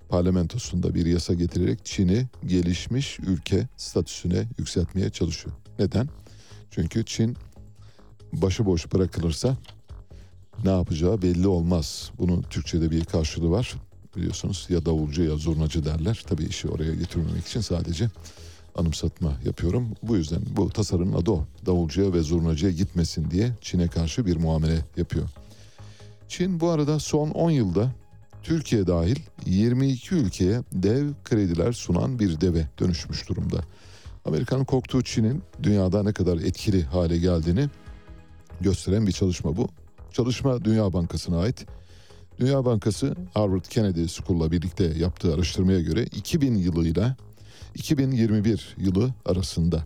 parlamentosunda bir yasa getirerek Çin'i gelişmiş ülke statüsüne yükseltmeye çalışıyor. Neden? Çünkü Çin başıboş bırakılırsa ne yapacağı belli olmaz. Bunun Türkçe'de bir karşılığı var. Biliyorsunuz ya davulcu ya zurnacı derler. Tabii işi oraya getirmemek için sadece anımsatma yapıyorum. Bu yüzden bu tasarının adı o. Davulcuya ve zurnacıya gitmesin diye Çin'e karşı bir muamele yapıyor. Çin bu arada son 10 yılda Türkiye dahil 22 ülkeye dev krediler sunan bir deve dönüşmüş durumda. Amerika'nın korktuğu Çin'in dünyada ne kadar etkili hale geldiğini gösteren bir çalışma bu. Çalışma Dünya Bankası'na ait. Dünya Bankası Harvard Kennedy School'la birlikte yaptığı araştırmaya göre 2000 yılıyla 2021 yılı arasında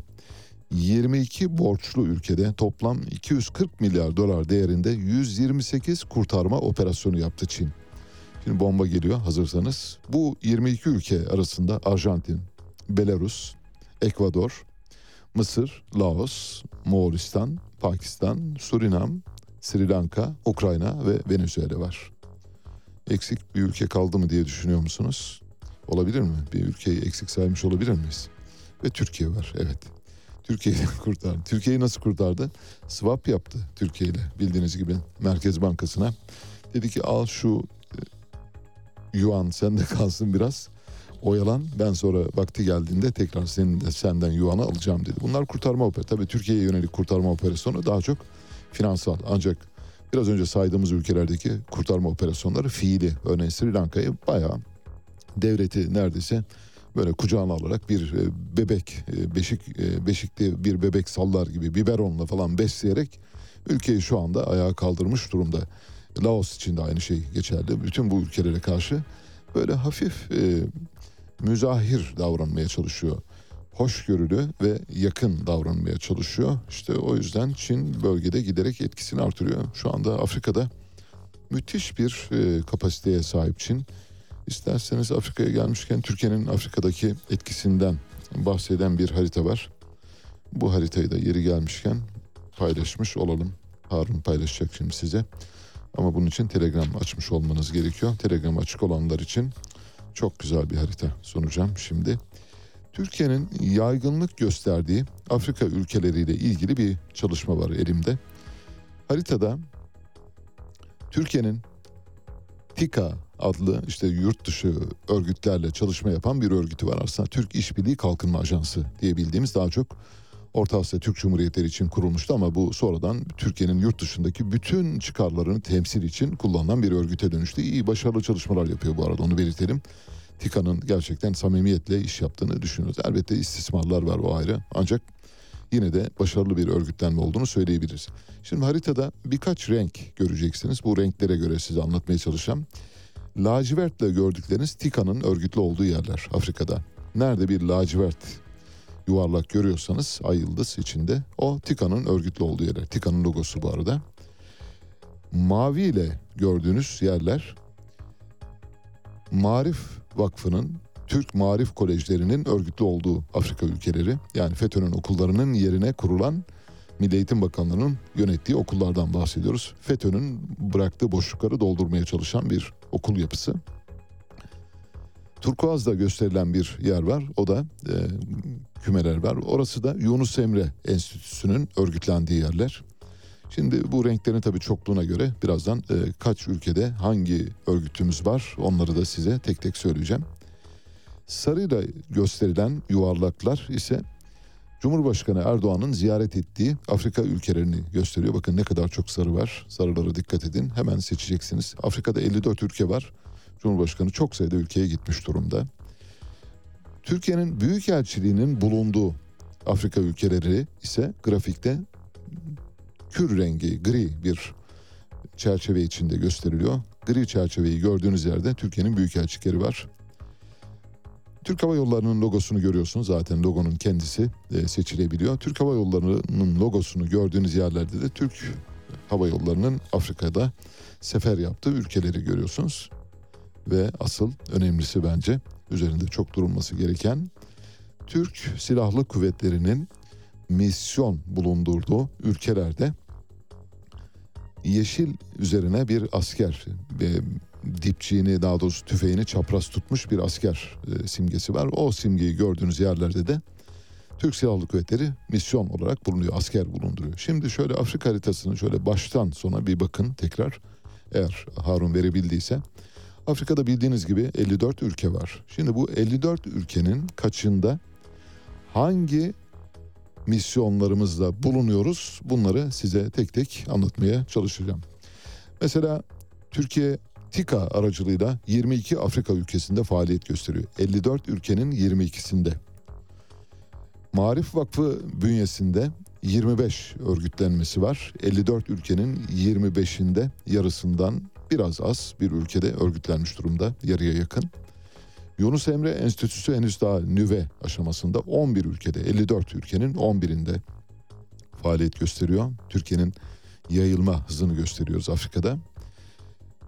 22 borçlu ülkede toplam 240 milyar dolar değerinde 128 kurtarma operasyonu yaptı Çin. Şimdi bomba geliyor hazırsanız. Bu 22 ülke arasında Arjantin, Belarus, Ekvador, Mısır, Laos, Moğolistan, Pakistan, Surinam, Sri Lanka, Ukrayna ve Venezuela var. Eksik bir ülke kaldı mı diye düşünüyor musunuz? Olabilir mi? Bir ülkeyi eksik saymış olabilir miyiz? Ve Türkiye var, evet. Türkiye'yi *laughs* kurtardı. Türkiye'yi nasıl kurtardı? Swap yaptı Türkiye ile bildiğiniz gibi Merkez Bankası'na. Dedi ki al şu e, yuan sende kalsın biraz. Oyalan ben sonra vakti geldiğinde tekrar senin de senden yuanı alacağım dedi. Bunlar kurtarma operasyonu. Tabii Türkiye'ye yönelik kurtarma operasyonu daha çok finansal. Ancak biraz önce saydığımız ülkelerdeki kurtarma operasyonları fiili. Örneğin Sri Lanka'yı bayağı devleti neredeyse böyle kucağına alarak bir e, bebek e, beşik e, beşikli bir bebek sallar gibi biberonla falan besleyerek ülkeyi şu anda ayağa kaldırmış durumda. Laos için de aynı şey geçerli. Bütün bu ülkelere karşı böyle hafif e, müzahir davranmaya çalışıyor. Hoşgörülü ve yakın davranmaya çalışıyor. İşte o yüzden Çin bölgede giderek etkisini artırıyor. Şu anda Afrika'da müthiş bir e, kapasiteye sahip Çin. İsterseniz Afrika'ya gelmişken Türkiye'nin Afrika'daki etkisinden bahseden bir harita var. Bu haritayı da yeri gelmişken paylaşmış olalım. Harun paylaşacak şimdi size. Ama bunun için Telegram açmış olmanız gerekiyor. Telegram açık olanlar için çok güzel bir harita sunacağım şimdi. Türkiye'nin yaygınlık gösterdiği Afrika ülkeleriyle ilgili bir çalışma var elimde. Haritada Türkiye'nin TİKA adlı işte yurt dışı örgütlerle çalışma yapan bir örgütü var. Aslında Türk İşbirliği Kalkınma Ajansı diye bildiğimiz daha çok Orta Asya Türk Cumhuriyetleri için kurulmuştu ama bu sonradan Türkiye'nin yurt dışındaki bütün çıkarlarını temsil için kullanılan bir örgüte dönüştü. İyi başarılı çalışmalar yapıyor bu arada onu belirtelim. TİKA'nın gerçekten samimiyetle iş yaptığını düşünüyoruz. Elbette istismarlar var o ayrı ancak yine de başarılı bir örgütlenme olduğunu söyleyebiliriz. Şimdi haritada birkaç renk göreceksiniz. Bu renklere göre size anlatmaya çalışacağım. Lacivertle gördükleriniz TİKA'nın örgütlü olduğu yerler Afrika'da. Nerede bir lacivert yuvarlak görüyorsanız ay yıldız içinde o TİKA'nın örgütlü olduğu yerler. TİKA'nın logosu bu arada. Mavi ile gördüğünüz yerler Marif Vakfı'nın Türk Marif Kolejlerinin örgütlü olduğu Afrika ülkeleri. Yani FETÖ'nün okullarının yerine kurulan Milli Eğitim Bakanlığı'nın yönettiği okullardan bahsediyoruz. FETÖ'nün bıraktığı boşlukları doldurmaya çalışan bir okul yapısı. Turkuaz'da gösterilen bir yer var. O da e, kümeler var. Orası da Yunus Emre Enstitüsü'nün örgütlendiği yerler. Şimdi bu renklerin tabii çokluğuna göre birazdan e, kaç ülkede hangi örgütümüz var onları da size tek tek söyleyeceğim. Sarıyla gösterilen yuvarlaklar ise Cumhurbaşkanı Erdoğan'ın ziyaret ettiği Afrika ülkelerini gösteriyor. Bakın ne kadar çok sarı var. Sarılara dikkat edin. Hemen seçeceksiniz. Afrika'da 54 ülke var. Cumhurbaşkanı çok sayıda ülkeye gitmiş durumda. Türkiye'nin büyükelçiliğinin bulunduğu Afrika ülkeleri ise grafikte kür rengi gri bir çerçeve içinde gösteriliyor. Gri çerçeveyi gördüğünüz yerde Türkiye'nin büyükelçilikleri var. Türk Hava Yolları'nın logosunu görüyorsunuz. Zaten logonun kendisi e, seçilebiliyor. Türk Hava Yolları'nın logosunu gördüğünüz yerlerde de Türk Hava Yolları'nın Afrika'da sefer yaptığı ülkeleri görüyorsunuz. Ve asıl önemlisi bence üzerinde çok durulması gereken Türk Silahlı Kuvvetleri'nin misyon bulundurduğu ülkelerde yeşil üzerine bir asker ve dipçiğini daha doğrusu tüfeğini çapraz tutmuş bir asker e, simgesi var. O simgeyi gördüğünüz yerlerde de Türk Silahlı Kuvvetleri misyon olarak bulunuyor, asker bulunduruyor. Şimdi şöyle Afrika haritasını şöyle baştan sona bir bakın tekrar eğer Harun verebildiyse. Afrika'da bildiğiniz gibi 54 ülke var. Şimdi bu 54 ülkenin kaçında hangi misyonlarımızda bulunuyoruz? Bunları size tek tek anlatmaya çalışacağım. Mesela Türkiye TİKA aracılığıyla 22 Afrika ülkesinde faaliyet gösteriyor. 54 ülkenin 22'sinde. Marif Vakfı bünyesinde 25 örgütlenmesi var. 54 ülkenin 25'inde yarısından biraz az bir ülkede örgütlenmiş durumda yarıya yakın. Yunus Emre Enstitüsü henüz daha nüve aşamasında 11 ülkede 54 ülkenin 11'inde faaliyet gösteriyor. Türkiye'nin yayılma hızını gösteriyoruz Afrika'da.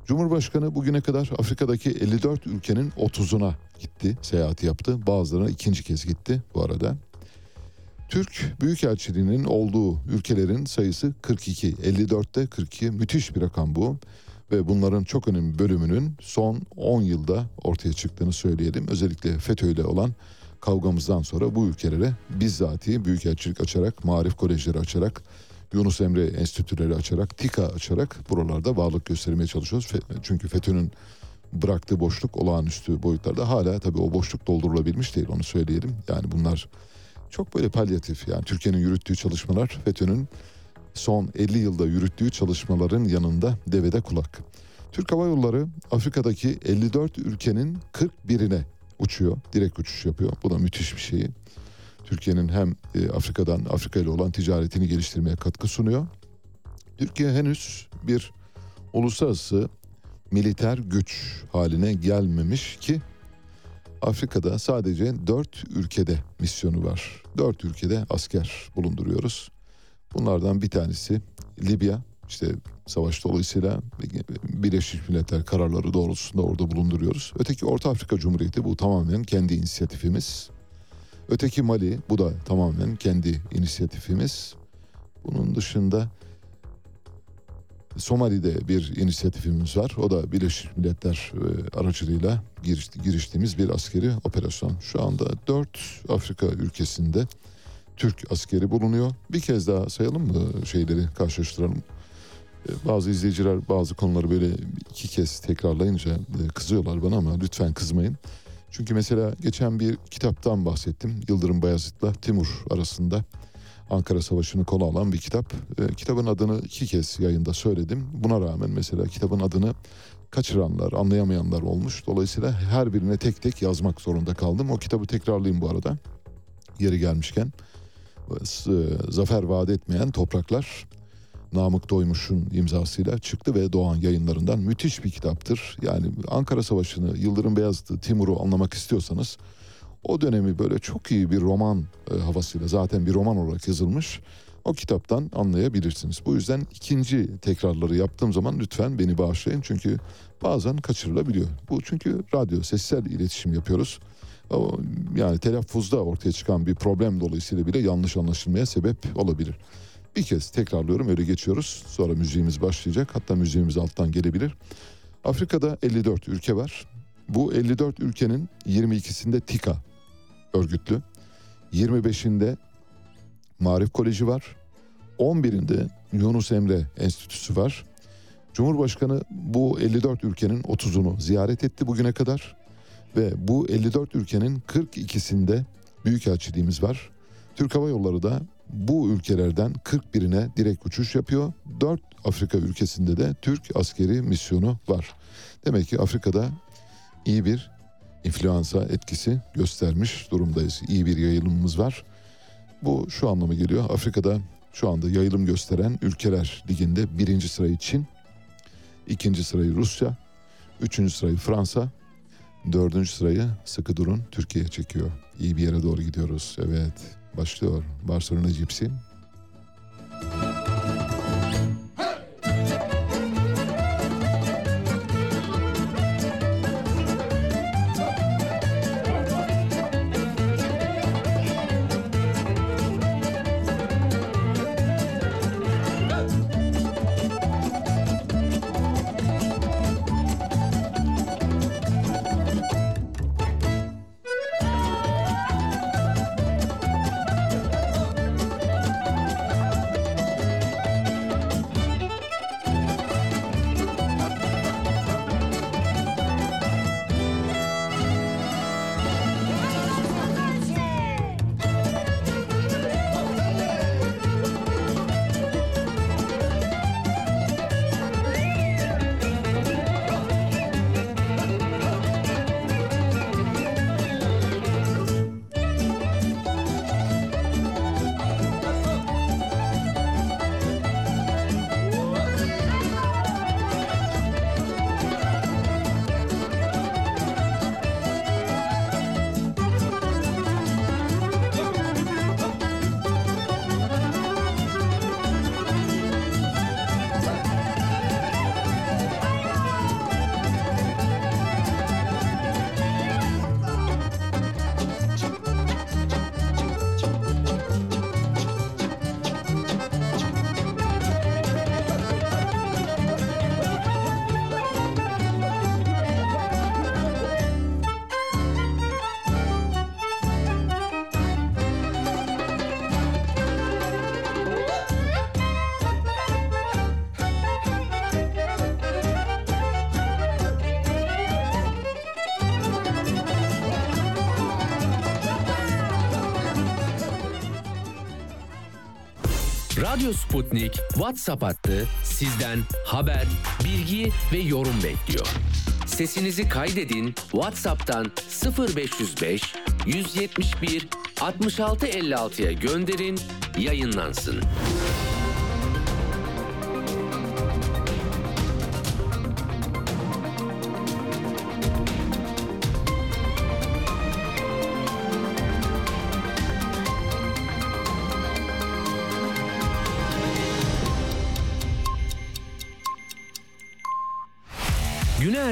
Cumhurbaşkanı bugüne kadar Afrika'daki 54 ülkenin 30'una gitti, seyahati yaptı. Bazılarına ikinci kez gitti bu arada. Türk Büyükelçiliğinin olduğu ülkelerin sayısı 42. 54'te 42 müthiş bir rakam bu. Ve bunların çok önemli bölümünün son 10 yılda ortaya çıktığını söyleyelim. Özellikle FETÖ ile olan kavgamızdan sonra bu ülkelere bizzati büyükelçilik açarak, marif kolejleri açarak, Yunus Emre enstitüleri açarak, TİKA açarak buralarda varlık göstermeye çalışıyoruz. Çünkü FETÖ'nün bıraktığı boşluk olağanüstü boyutlarda hala tabii o boşluk doldurulabilmiş değil onu söyleyelim. Yani bunlar çok böyle palyatif yani Türkiye'nin yürüttüğü çalışmalar FETÖ'nün son 50 yılda yürüttüğü çalışmaların yanında devede kulak. Türk Hava Yolları Afrika'daki 54 ülkenin 41'ine uçuyor. Direkt uçuş yapıyor. Bu da müthiş bir şey. Türkiye'nin hem e, Afrika'dan Afrika ile olan ticaretini geliştirmeye katkı sunuyor. Türkiye henüz bir uluslararası militer güç haline gelmemiş ki Afrika'da sadece dört ülkede misyonu var. Dört ülkede asker bulunduruyoruz. Bunlardan bir tanesi Libya. İşte savaş dolayısıyla Birleşmiş Milletler kararları doğrultusunda orada bulunduruyoruz. Öteki Orta Afrika Cumhuriyeti bu tamamen kendi inisiyatifimiz. Öteki Mali bu da tamamen kendi inisiyatifimiz. Bunun dışında Somali'de bir inisiyatifimiz var. O da Birleşmiş Milletler e, aracılığıyla giriştiğimiz bir askeri operasyon. Şu anda dört Afrika ülkesinde Türk askeri bulunuyor. Bir kez daha sayalım mı şeyleri karşılaştıralım. E, bazı izleyiciler bazı konuları böyle iki kez tekrarlayınca e, kızıyorlar bana ama lütfen kızmayın. Çünkü mesela geçen bir kitaptan bahsettim. Yıldırım Bayezid'le Timur arasında Ankara Savaşı'nı konu alan bir kitap. E, kitabın adını iki kez yayında söyledim. Buna rağmen mesela kitabın adını kaçıranlar, anlayamayanlar olmuş. Dolayısıyla her birine tek tek yazmak zorunda kaldım. O kitabı tekrarlayayım bu arada. Yeri gelmişken. E, zafer vaat etmeyen topraklar Namık Doymuş'un imzasıyla çıktı ve Doğan yayınlarından müthiş bir kitaptır. Yani Ankara Savaşı'nı, Yıldırım Beyazıt'ı, Timur'u anlamak istiyorsanız o dönemi böyle çok iyi bir roman e, havasıyla zaten bir roman olarak yazılmış. O kitaptan anlayabilirsiniz. Bu yüzden ikinci tekrarları yaptığım zaman lütfen beni bağışlayın. Çünkü bazen kaçırılabiliyor. Bu çünkü radyo, sessel iletişim yapıyoruz. Yani telaffuzda ortaya çıkan bir problem dolayısıyla bile yanlış anlaşılmaya sebep olabilir. Bir kez tekrarlıyorum öyle geçiyoruz. Sonra müziğimiz başlayacak. Hatta müziğimiz alttan gelebilir. Afrika'da 54 ülke var. Bu 54 ülkenin 22'sinde TİKA örgütlü. 25'inde Marif Koleji var. 11'inde Yunus Emre Enstitüsü var. Cumhurbaşkanı bu 54 ülkenin 30'unu ziyaret etti bugüne kadar ve bu 54 ülkenin 42'sinde büyükelçiliğimiz var. Türk Hava Yolları da bu ülkelerden 41'ine direkt uçuş yapıyor. 4 Afrika ülkesinde de Türk askeri misyonu var. Demek ki Afrika'da iyi bir influenza etkisi göstermiş durumdayız. İyi bir yayılımımız var. Bu şu anlama geliyor. Afrika'da şu anda yayılım gösteren ülkeler liginde birinci sırayı Çin, ikinci sırayı Rusya, üçüncü sırayı Fransa, dördüncü sırayı sıkı durun Türkiye çekiyor. İyi bir yere doğru gidiyoruz. Evet başlıyor Barcelona Gypsy.
Sputnik WhatsApp hattı sizden haber, bilgi ve yorum bekliyor. Sesinizi kaydedin WhatsApp'tan 0505 171 66 56'ya gönderin, yayınlansın.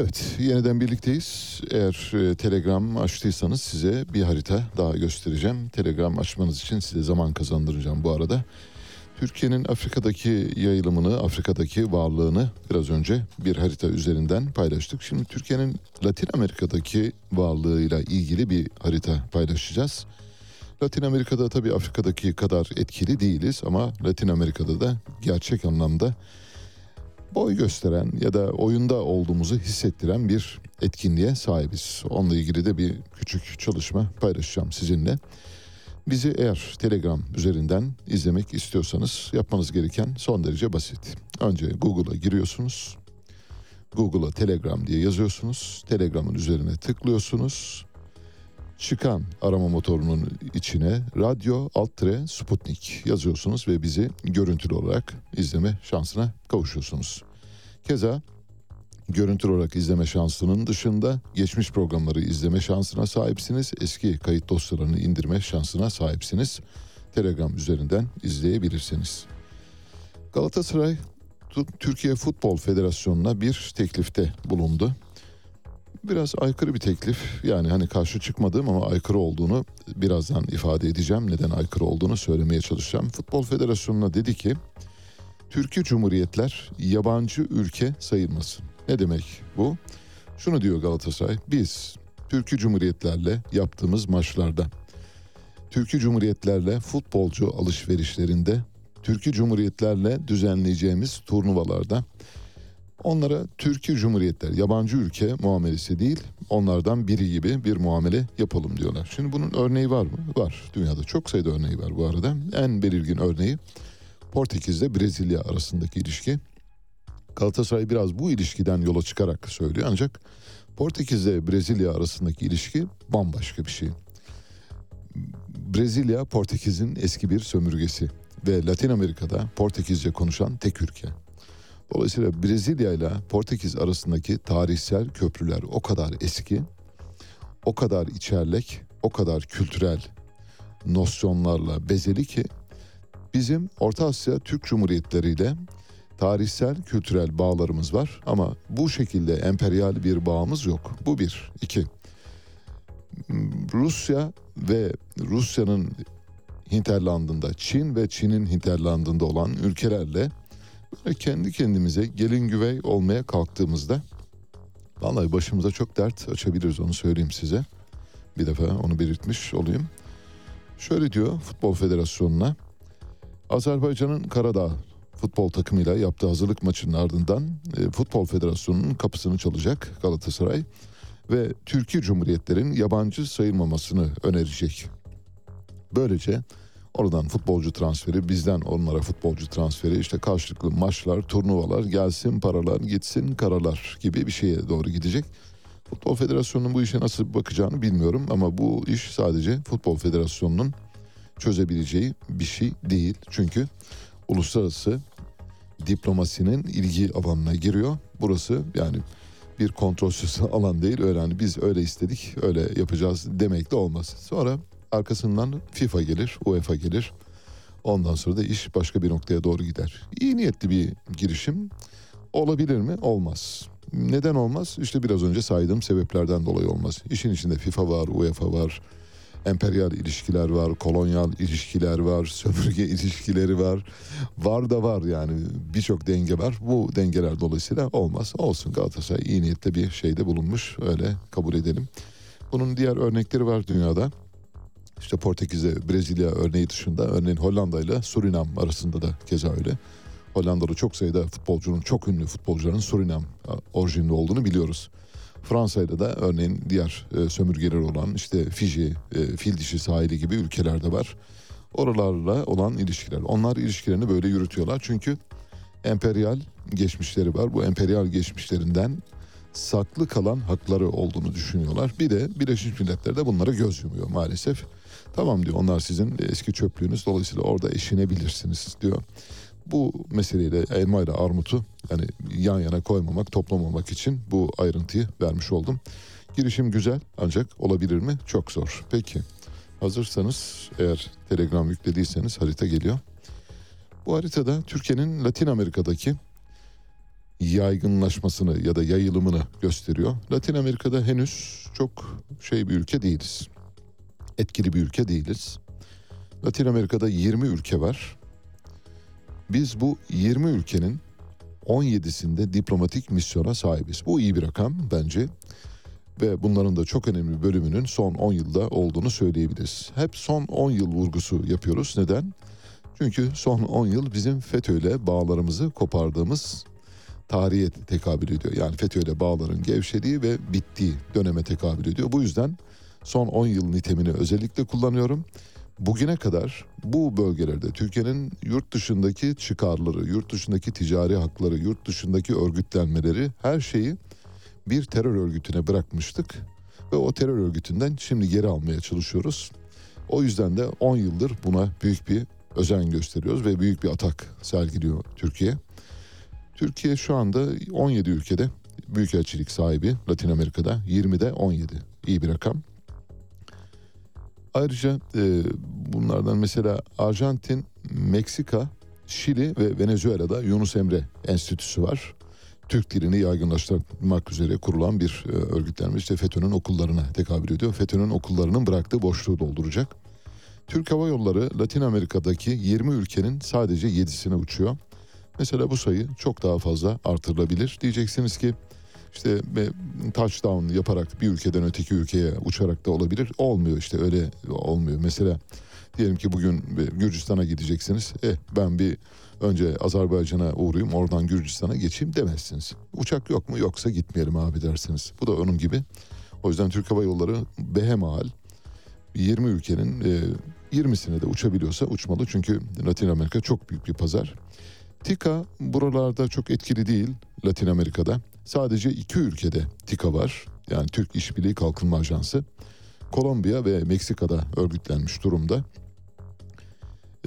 Evet, yeniden birlikteyiz. Eğer e, Telegram açtıysanız size bir harita daha göstereceğim. Telegram açmanız için size zaman kazandıracağım bu arada. Türkiye'nin Afrika'daki yayılımını, Afrika'daki varlığını biraz önce bir harita üzerinden paylaştık. Şimdi Türkiye'nin Latin Amerika'daki varlığıyla ilgili bir harita paylaşacağız. Latin Amerika'da tabii Afrika'daki kadar etkili değiliz ama Latin Amerika'da da gerçek anlamda boy gösteren ya da oyunda olduğumuzu hissettiren bir etkinliğe sahibiz. Onunla ilgili de bir küçük çalışma paylaşacağım sizinle. Bizi eğer Telegram üzerinden izlemek istiyorsanız yapmanız gereken son derece basit. Önce Google'a giriyorsunuz. Google'a Telegram diye yazıyorsunuz. Telegram'ın üzerine tıklıyorsunuz. Çıkan arama motorunun içine Radyo Altre Sputnik yazıyorsunuz ve bizi görüntülü olarak izleme şansına kavuşuyorsunuz. Keza görüntülü olarak izleme şansının dışında geçmiş programları izleme şansına sahipsiniz. Eski kayıt dosyalarını indirme şansına sahipsiniz. Telegram üzerinden izleyebilirsiniz. Galatasaray Türkiye Futbol Federasyonu'na bir teklifte bulundu. Biraz aykırı bir teklif. Yani hani karşı çıkmadığım ama aykırı olduğunu birazdan ifade edeceğim. Neden aykırı olduğunu söylemeye çalışacağım. Futbol Federasyonu'na dedi ki Türkiye Cumhuriyetler yabancı ülke sayılmasın. Ne demek bu? Şunu diyor Galatasaray. Biz Türkiye Cumhuriyetlerle yaptığımız maçlarda, Türkiye Cumhuriyetlerle futbolcu alışverişlerinde, Türkiye Cumhuriyetlerle düzenleyeceğimiz turnuvalarda onlara Türkiye Cumhuriyetler, yabancı ülke muamelesi değil, onlardan biri gibi bir muamele yapalım diyorlar. Şimdi bunun örneği var mı? Var. Dünyada çok sayıda örneği var bu arada. En belirgin örneği Portekiz'le Brezilya arasındaki ilişki. Galatasaray biraz bu ilişkiden yola çıkarak söylüyor ancak Portekiz'le Brezilya arasındaki ilişki bambaşka bir şey. Brezilya Portekiz'in eski bir sömürgesi ve Latin Amerika'da Portekizce konuşan tek ülke. Dolayısıyla Brezilya ile Portekiz arasındaki tarihsel köprüler o kadar eski, o kadar içerlek, o kadar kültürel nosyonlarla bezeli ki bizim Orta Asya Türk Cumhuriyetleri ile tarihsel kültürel bağlarımız var ama bu şekilde emperyal bir bağımız yok. Bu bir. iki. Rusya ve Rusya'nın hinterlandında, Çin ve Çin'in hinterlandında olan ülkelerle kendi kendimize gelin güvey olmaya kalktığımızda vallahi başımıza çok dert açabiliriz onu söyleyeyim size. Bir defa onu belirtmiş olayım. Şöyle diyor Futbol Federasyonu'na Azerbaycan'ın Karadağ futbol takımıyla yaptığı hazırlık maçının ardından e, Futbol Federasyonu'nun kapısını çalacak Galatasaray ve Türkiye Cumhuriyetlerin yabancı sayılmamasını önerecek. Böylece oradan futbolcu transferi, bizden onlara futbolcu transferi, işte karşılıklı maçlar, turnuvalar, gelsin paralar, gitsin karalar gibi bir şeye doğru gidecek. Futbol Federasyonu'nun bu işe nasıl bakacağını bilmiyorum ama bu iş sadece Futbol Federasyonu'nun çözebileceği bir şey değil. Çünkü uluslararası diplomasinin ilgi alanına giriyor. Burası yani bir kontrolsüz *laughs* alan değil. Öyle hani biz öyle istedik, öyle yapacağız demek de olmaz. Sonra arkasından FIFA gelir, UEFA gelir. Ondan sonra da iş başka bir noktaya doğru gider. İyi niyetli bir girişim olabilir mi? Olmaz. Neden olmaz? İşte biraz önce saydığım sebeplerden dolayı olmaz. İşin içinde FIFA var, UEFA var, emperyal ilişkiler var, kolonyal ilişkiler var, sömürge *laughs* ilişkileri var. Var da var yani birçok denge var. Bu dengeler dolayısıyla olmaz. Olsun Galatasaray iyi niyetle bir şeyde bulunmuş öyle kabul edelim. Bunun diğer örnekleri var dünyada. İşte Portekiz'de Brezilya örneği dışında örneğin Hollanda ile Surinam arasında da keza öyle. Hollanda'da çok sayıda futbolcunun, çok ünlü futbolcuların Surinam orijinli olduğunu biliyoruz. Fransa'yla da örneğin diğer e, sömürgeler olan işte Fiji, e, Fil dişi sahili gibi ülkelerde var. Oralarla olan ilişkiler. Onlar ilişkilerini böyle yürütüyorlar. Çünkü emperyal geçmişleri var. Bu emperyal geçmişlerinden saklı kalan hakları olduğunu düşünüyorlar. Bir de Birleşmiş Milletler de bunlara göz yumuyor maalesef. Tamam diyor onlar sizin eski çöplüğünüz dolayısıyla orada eşinebilirsiniz diyor. Bu meseleyle elma ile armutu yani yan yana koymamak, toplamamak için bu ayrıntıyı vermiş oldum. Girişim güzel ancak olabilir mi? Çok zor. Peki hazırsanız eğer telegram yüklediyseniz harita geliyor. Bu haritada Türkiye'nin Latin Amerika'daki yaygınlaşmasını ya da yayılımını gösteriyor. Latin Amerika'da henüz çok şey bir ülke değiliz. Etkili bir ülke değiliz. Latin Amerika'da 20 ülke var. Biz bu 20 ülkenin 17'sinde diplomatik misyona sahibiz. Bu iyi bir rakam bence. Ve bunların da çok önemli bölümünün son 10 yılda olduğunu söyleyebiliriz. Hep son 10 yıl vurgusu yapıyoruz. Neden? Çünkü son 10 yıl bizim FETÖ'yle bağlarımızı kopardığımız tarihe tekabül ediyor. Yani FETÖ'yle bağların gevşediği ve bittiği döneme tekabül ediyor. Bu yüzden son 10 yıl nitemini özellikle kullanıyorum. Bugüne kadar bu bölgelerde Türkiye'nin yurt dışındaki çıkarları, yurt dışındaki ticari hakları, yurt dışındaki örgütlenmeleri her şeyi bir terör örgütüne bırakmıştık ve o terör örgütünden şimdi geri almaya çalışıyoruz. O yüzden de 10 yıldır buna büyük bir özen gösteriyoruz ve büyük bir atak sergiliyor Türkiye. Türkiye şu anda 17 ülkede büyükelçilik sahibi Latin Amerika'da 20'de 17 iyi bir rakam. Ayrıca e, bunlardan mesela Arjantin, Meksika, Şili ve Venezuela'da Yunus Emre Enstitüsü var. Türk dilini yaygınlaştırmak üzere kurulan bir e, örgütlenme işte FETÖ'nün okullarına tekabül ediyor. FETÖ'nün okullarının bıraktığı boşluğu dolduracak. Türk Hava Yolları Latin Amerika'daki 20 ülkenin sadece 7'sine uçuyor. Mesela bu sayı çok daha fazla artırılabilir. Diyeceksiniz ki işte touchdown yaparak bir ülkeden öteki ülkeye uçarak da olabilir. Olmuyor işte öyle olmuyor. Mesela diyelim ki bugün Gürcistan'a gideceksiniz. Eh ben bir önce Azerbaycan'a uğrayayım oradan Gürcistan'a geçeyim demezsiniz. Uçak yok mu yoksa gitmeyelim abi dersiniz. Bu da onun gibi. O yüzden Türk Hava Yolları behemal 20 ülkenin 20'sine e, de uçabiliyorsa uçmalı. Çünkü Latin Amerika çok büyük bir pazar. TİKA buralarda çok etkili değil Latin Amerika'da. Sadece iki ülkede TİKA var. Yani Türk İşbirliği Kalkınma Ajansı. Kolombiya ve Meksika'da örgütlenmiş durumda.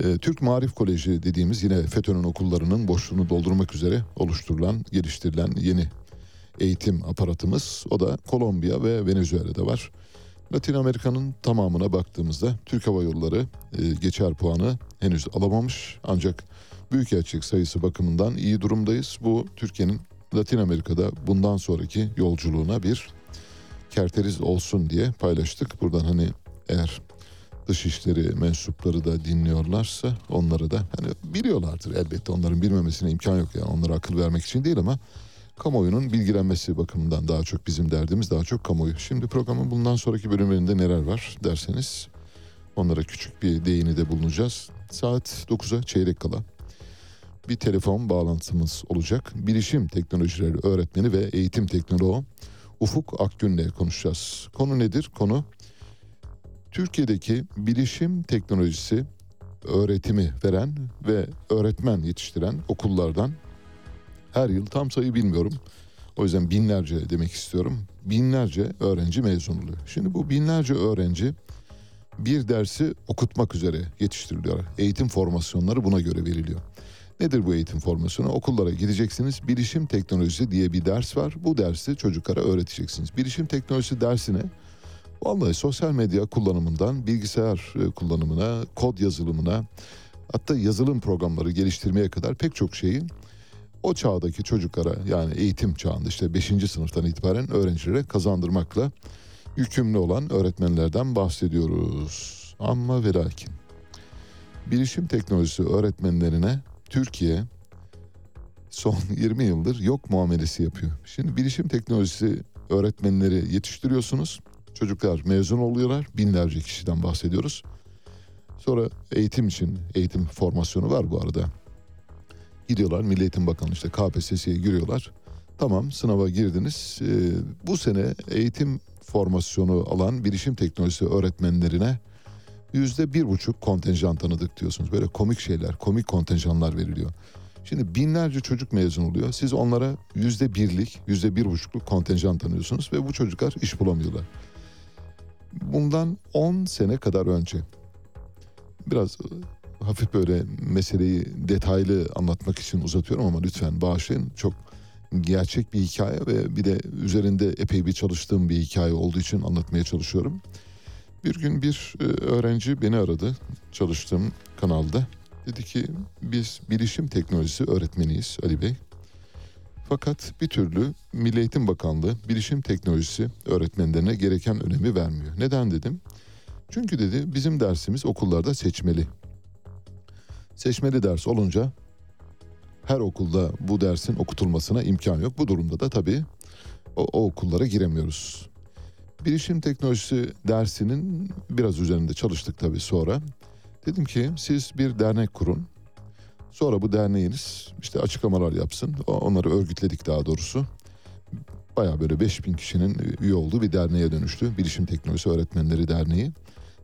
Ee, Türk Marif Koleji dediğimiz yine FETÖ'nün okullarının boşluğunu doldurmak üzere oluşturulan, geliştirilen yeni eğitim aparatımız. O da Kolombiya ve Venezuela'da var. Latin Amerika'nın tamamına baktığımızda Türk Hava Yolları e, geçer puanı henüz alamamış. Ancak büyükelçilik sayısı bakımından iyi durumdayız. Bu Türkiye'nin Latin Amerika'da bundan sonraki yolculuğuna bir kerteriz olsun diye paylaştık. Buradan hani eğer dışişleri mensupları da dinliyorlarsa onları da hani biliyorlardır elbette onların bilmemesine imkan yok yani onlara akıl vermek için değil ama kamuoyunun bilgilenmesi bakımından daha çok bizim derdimiz daha çok kamuoyu. Şimdi programın bundan sonraki bölümlerinde neler var derseniz onlara küçük bir değini de bulunacağız. Saat 9'a çeyrek kala bir telefon bağlantımız olacak. Bilişim teknolojileri öğretmeni ve eğitim teknoloğu Ufuk Akgün'le konuşacağız. Konu nedir? Konu Türkiye'deki bilişim teknolojisi öğretimi veren ve öğretmen yetiştiren okullardan her yıl tam sayı bilmiyorum. O yüzden binlerce demek istiyorum. Binlerce öğrenci mezun oluyor. Şimdi bu binlerce öğrenci bir dersi okutmak üzere yetiştiriliyor. Eğitim formasyonları buna göre veriliyor. Nedir bu eğitim formasyonu? Okullara gideceksiniz. Bilişim teknolojisi diye bir ders var. Bu dersi çocuklara öğreteceksiniz. Bilişim teknolojisi dersine vallahi sosyal medya kullanımından bilgisayar e, kullanımına, kod yazılımına hatta yazılım programları geliştirmeye kadar pek çok şeyi o çağdaki çocuklara yani eğitim çağında işte 5. sınıftan itibaren öğrencilere kazandırmakla yükümlü olan öğretmenlerden bahsediyoruz. Ama ve lakin bilişim teknolojisi öğretmenlerine Türkiye son *laughs* 20 yıldır yok muamelesi yapıyor. Şimdi bilişim teknolojisi öğretmenleri yetiştiriyorsunuz. Çocuklar mezun oluyorlar. Binlerce kişiden bahsediyoruz. Sonra eğitim için eğitim formasyonu var bu arada. Gidiyorlar Milli Eğitim Bakanlığı işte KPSS'ye giriyorlar. Tamam sınava girdiniz. Ee, bu sene eğitim formasyonu alan bilişim teknolojisi öğretmenlerine yüzde bir buçuk kontenjan tanıdık diyorsunuz. Böyle komik şeyler, komik kontenjanlar veriliyor. Şimdi binlerce çocuk mezun oluyor. Siz onlara yüzde birlik, yüzde bir buçukluk kontenjan tanıyorsunuz ve bu çocuklar iş bulamıyorlar. Bundan 10 sene kadar önce biraz hafif böyle meseleyi detaylı anlatmak için uzatıyorum ama lütfen bağışlayın. Çok gerçek bir hikaye ve bir de üzerinde epey bir çalıştığım bir hikaye olduğu için anlatmaya çalışıyorum. Bir gün bir e, öğrenci beni aradı çalıştığım kanalda. Dedi ki biz bilişim teknolojisi öğretmeniyiz Ali Bey. Fakat bir türlü Milli Eğitim Bakanlığı bilişim teknolojisi öğretmenlerine gereken önemi vermiyor. Neden dedim? Çünkü dedi bizim dersimiz okullarda seçmeli. Seçmeli ders olunca her okulda bu dersin okutulmasına imkan yok. Bu durumda da tabii o, o okullara giremiyoruz. Bilişim teknolojisi dersinin biraz üzerinde çalıştık tabii sonra. Dedim ki siz bir dernek kurun. Sonra bu derneğiniz işte açıklamalar yapsın. Onları örgütledik daha doğrusu. Baya böyle 5000 kişinin üye olduğu bir derneğe dönüştü. Bilişim Teknolojisi Öğretmenleri Derneği.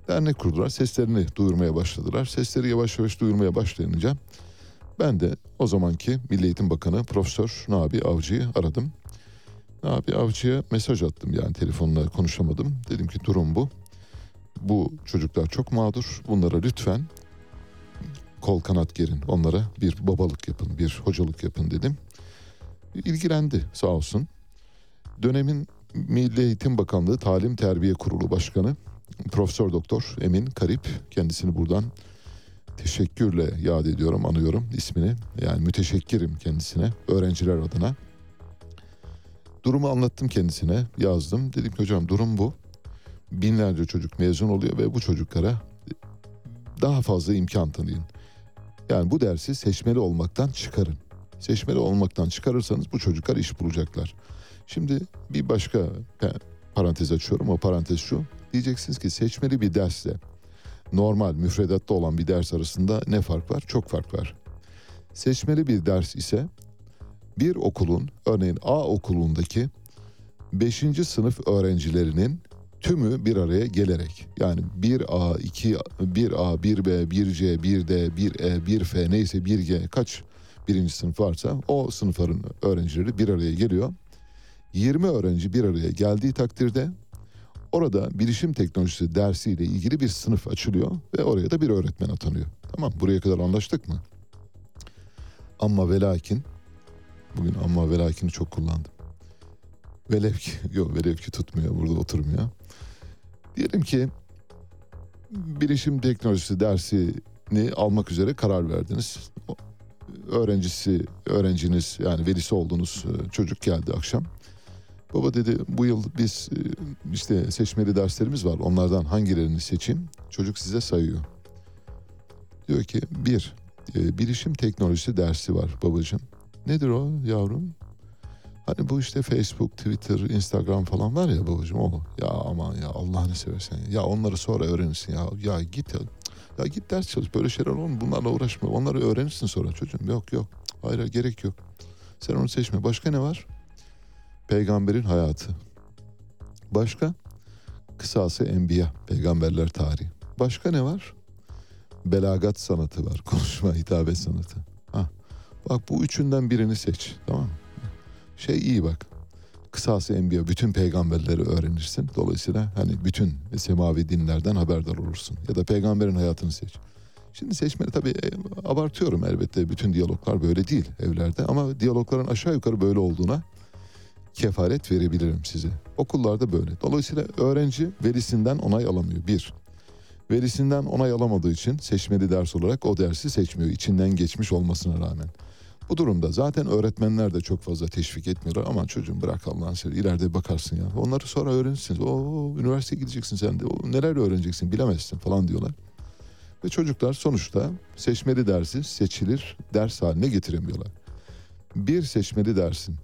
Dernek kurdular. Seslerini duyurmaya başladılar. Sesleri yavaş yavaş duyurmaya başlayınca ben de o zamanki Milli Eğitim Bakanı Profesör Nabi Avcı'yı aradım. Nabi Avcı'ya mesaj attım yani telefonla konuşamadım. Dedim ki durum bu. Bu çocuklar çok mağdur. Bunlara lütfen kol kanat gerin. Onlara bir babalık yapın, bir hocalık yapın dedim. İlgilendi sağ olsun. Dönemin Milli Eğitim Bakanlığı Talim Terbiye Kurulu Başkanı Profesör Doktor Emin Karip kendisini buradan teşekkürle yad ediyorum, anıyorum ismini. Yani müteşekkirim kendisine, öğrenciler adına. Durumu anlattım kendisine, yazdım. Dedim ki hocam durum bu. Binlerce çocuk mezun oluyor ve bu çocuklara daha fazla imkan tanıyın. Yani bu dersi seçmeli olmaktan çıkarın. Seçmeli olmaktan çıkarırsanız bu çocuklar iş bulacaklar. Şimdi bir başka parantez açıyorum. O parantez şu. Diyeceksiniz ki seçmeli bir dersle normal müfredatta olan bir ders arasında ne fark var? Çok fark var. Seçmeli bir ders ise bir okulun örneğin A okulundaki 5. sınıf öğrencilerinin tümü bir araya gelerek yani 1A, 2, 1A, 1B, 1C, 1D, 1E, 1F neyse 1G kaç birinci sınıf varsa o sınıfların öğrencileri bir araya geliyor. 20 öğrenci bir araya geldiği takdirde orada bilişim teknolojisi dersiyle ilgili bir sınıf açılıyor ve oraya da bir öğretmen atanıyor. Tamam buraya kadar anlaştık mı? Ama ve lakin bugün ama ve lakin'i çok kullandım. Velev ki, *laughs* yok velev ki tutmuyor burada oturmuyor. Diyelim ki bilişim teknolojisi dersini almak üzere karar verdiniz. Öğrencisi, öğrenciniz yani velisi olduğunuz e, çocuk geldi akşam. Baba dedi bu yıl biz e, işte seçmeli derslerimiz var. Onlardan hangilerini seçeyim? Çocuk size sayıyor. Diyor ki bir e, bilişim teknolojisi dersi var babacığım. Nedir o yavrum? Hani bu işte Facebook, Twitter, Instagram falan var ya babacığım o. Ya aman ya Allah'ını seversen. Ya onları sonra öğrenirsin ya. Ya git ya. Ya git ders çalış. Böyle şeyler olur mu? Bunlarla uğraşma. Onları öğrenirsin sonra çocuğum. Yok yok. Hayır gerek yok. Sen onu seçme. Başka ne var? Peygamberin hayatı. Başka? Kısası enbiya. Peygamberler tarihi. Başka ne var? Belagat sanatı var. *laughs* Konuşma, hitabet sanatı. Bak bu üçünden birini seç. Tamam mı? Şey iyi bak. Kısası enbiya bütün peygamberleri öğrenirsin. Dolayısıyla hani bütün semavi dinlerden haberdar olursun. Ya da peygamberin hayatını seç. Şimdi seçmeli tabii e, abartıyorum elbette. Bütün diyaloglar böyle değil evlerde. Ama diyalogların aşağı yukarı böyle olduğuna kefaret verebilirim size. Okullarda böyle. Dolayısıyla öğrenci velisinden onay alamıyor. Bir. Velisinden onay alamadığı için seçmeli ders olarak o dersi seçmiyor. içinden geçmiş olmasına rağmen. Bu durumda zaten öğretmenler de çok fazla teşvik etmiyorlar. Aman çocuğum bırak Allah'ın seni ileride bakarsın ya. Onları sonra öğrenirsiniz. O üniversiteye gideceksin sen de. O, neler öğreneceksin bilemezsin falan diyorlar. Ve çocuklar sonuçta seçmeli dersi seçilir ders haline getiremiyorlar. Bir seçmeli dersin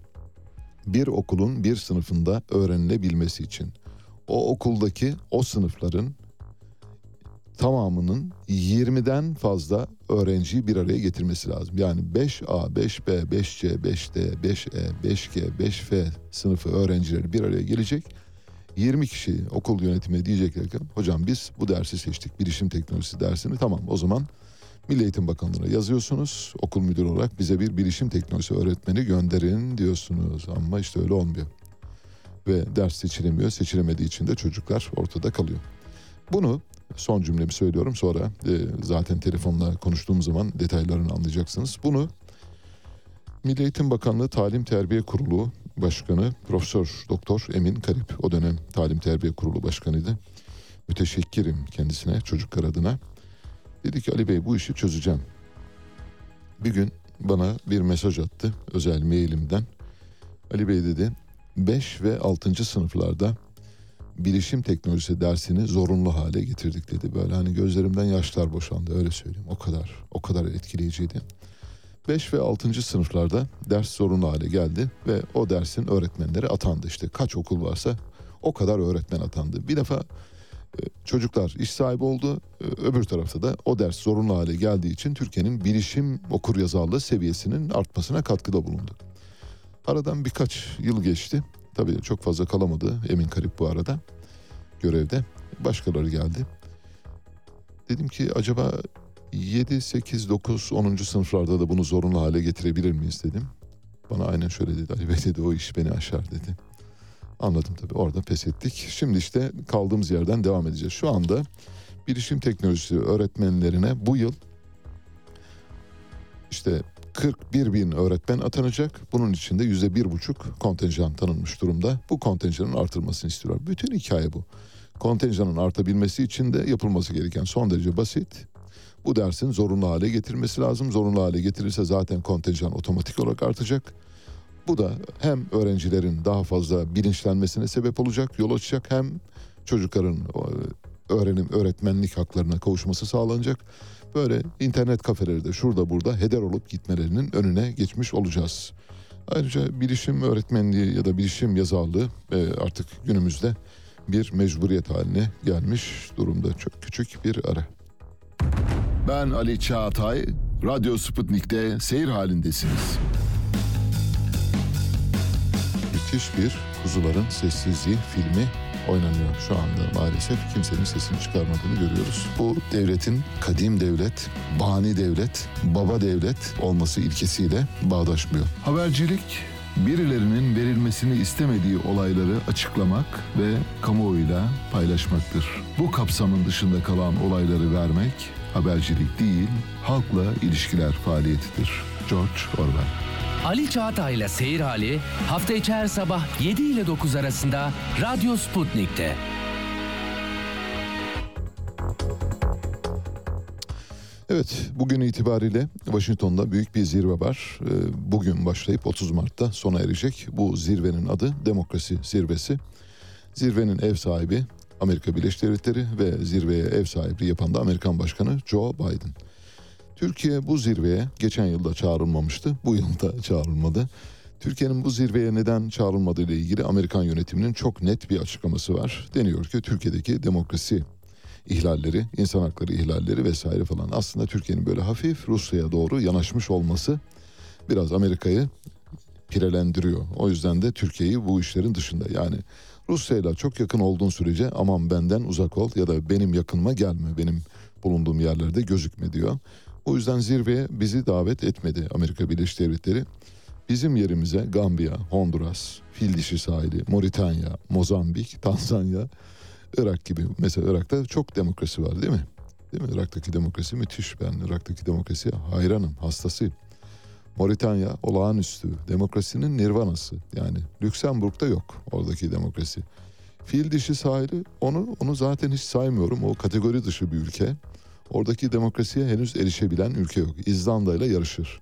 bir okulun bir sınıfında öğrenilebilmesi için o okuldaki o sınıfların tamamının 20'den fazla öğrenciyi bir araya getirmesi lazım. Yani 5A, 5B, 5C, 5D, 5E, 5G, 5F sınıfı öğrencileri bir araya gelecek. 20 kişi okul yönetimi diyecekler ki hocam biz bu dersi seçtik bilişim teknolojisi dersini tamam o zaman Milli Eğitim Bakanlığı'na yazıyorsunuz okul müdürü olarak bize bir bilişim teknolojisi öğretmeni gönderin diyorsunuz ama işte öyle olmuyor. Ve ders seçilemiyor seçilemediği için de çocuklar ortada kalıyor. Bunu son cümlemi söylüyorum sonra e, zaten telefonla konuştuğum zaman detaylarını anlayacaksınız. Bunu Milli Eğitim Bakanlığı Talim Terbiye Kurulu Başkanı Profesör Doktor Emin Karip o dönem Talim Terbiye Kurulu Başkanıydı. Müteşekkirim kendisine çocuklar adına. Dedi ki Ali Bey bu işi çözeceğim. Bir gün bana bir mesaj attı özel mailimden. Ali Bey dedi 5 ve 6. sınıflarda bilişim teknolojisi dersini zorunlu hale getirdik dedi. Böyle hani gözlerimden yaşlar boşandı öyle söyleyeyim. O kadar o kadar etkileyiciydi. 5 ve 6. sınıflarda ders zorunlu hale geldi ve o dersin öğretmenleri atandı işte. Kaç okul varsa o kadar öğretmen atandı. Bir defa e, çocuklar iş sahibi oldu. E, Öbür tarafta da o ders zorunlu hale geldiği için Türkiye'nin bilişim okur yazarlığı seviyesinin artmasına katkıda bulundu. Aradan birkaç yıl geçti. Tabii çok fazla kalamadı Emin Karip bu arada görevde. Başkaları geldi. Dedim ki acaba 7, 8, 9, 10. sınıflarda da bunu zorunlu hale getirebilir miyiz dedim. Bana aynen şöyle dedi Ali Bey dedi o iş beni aşar dedi. Anladım tabii orada pes ettik. Şimdi işte kaldığımız yerden devam edeceğiz. Şu anda bilişim teknolojisi öğretmenlerine bu yıl işte 41 bin öğretmen atanacak. Bunun yüzde bir buçuk kontenjan tanınmış durumda. Bu kontenjanın artırılmasını istiyorlar. Bütün hikaye bu. Kontenjanın artabilmesi için de yapılması gereken son derece basit. Bu dersin zorunlu hale getirmesi lazım. Zorunlu hale getirirse zaten kontenjan otomatik olarak artacak. Bu da hem öğrencilerin daha fazla bilinçlenmesine sebep olacak, yol açacak hem çocukların e, öğrenim, öğretmenlik haklarına kavuşması sağlanacak. Böyle internet kafelerde şurada burada heder olup gitmelerinin önüne geçmiş olacağız. Ayrıca bilişim öğretmenliği ya da bilişim yazarlığı e, artık günümüzde bir mecburiyet haline gelmiş durumda. Çok küçük bir ara.
Ben Ali Çağatay, Radyo Sputnik'te seyir halindesiniz.
müthiş bir Kuzuların Sessizliği filmi oynanıyor şu anda maalesef kimsenin sesini çıkarmadığını görüyoruz. Bu devletin kadim devlet, bani devlet, baba devlet olması ilkesiyle bağdaşmıyor.
Habercilik, birilerinin verilmesini istemediği olayları açıklamak ve kamuoyuyla paylaşmaktır. Bu kapsamın dışında kalan olayları vermek habercilik değil, halkla ilişkiler faaliyetidir. George Orwell
Ali Çağatay'la Seyir Hali hafta içi her sabah 7 ile 9 arasında Radyo Sputnik'te.
Evet, bugün itibariyle Washington'da büyük bir zirve var. Ee, Bugün başlayıp 30 Mart'ta sona erecek. Bu zirvenin adı Demokrasi Zirvesi. Zirvenin ev sahibi Amerika Birleşik Devletleri ve zirveye ev sahipliği yapan da Amerikan Başkanı Joe Biden. Türkiye bu zirveye geçen yılda çağrılmamıştı. Bu yılda çağrılmadı. Türkiye'nin bu zirveye neden çağrılmadığı ile ilgili Amerikan yönetiminin çok net bir açıklaması var. Deniyor ki Türkiye'deki demokrasi ihlalleri, insan hakları ihlalleri vesaire falan aslında Türkiye'nin böyle hafif Rusya'ya doğru yanaşmış olması biraz Amerika'yı pirelendiriyor. O yüzden de Türkiye'yi bu işlerin dışında yani Rusya'yla çok yakın olduğun sürece aman benden uzak ol ya da benim yakınıma gelme benim bulunduğum yerlerde gözükme diyor. O yüzden zirveye bizi davet etmedi Amerika Birleşik Devletleri. Bizim yerimize Gambiya, Honduras, Fildişi sahili, Moritanya, Mozambik, *laughs* Tanzanya, Irak gibi. Mesela Irak'ta çok demokrasi var değil mi? Değil mi? Irak'taki demokrasi müthiş. Ben Irak'taki demokrasiye hayranım, hastasıyım. Moritanya olağanüstü. Demokrasinin nirvanası. Yani Lüksemburg'da yok oradaki demokrasi. Fil dişi sahili onu onu zaten hiç saymıyorum. O kategori dışı bir ülke. Oradaki demokrasiye henüz erişebilen ülke yok. İzlanda ile yarışır.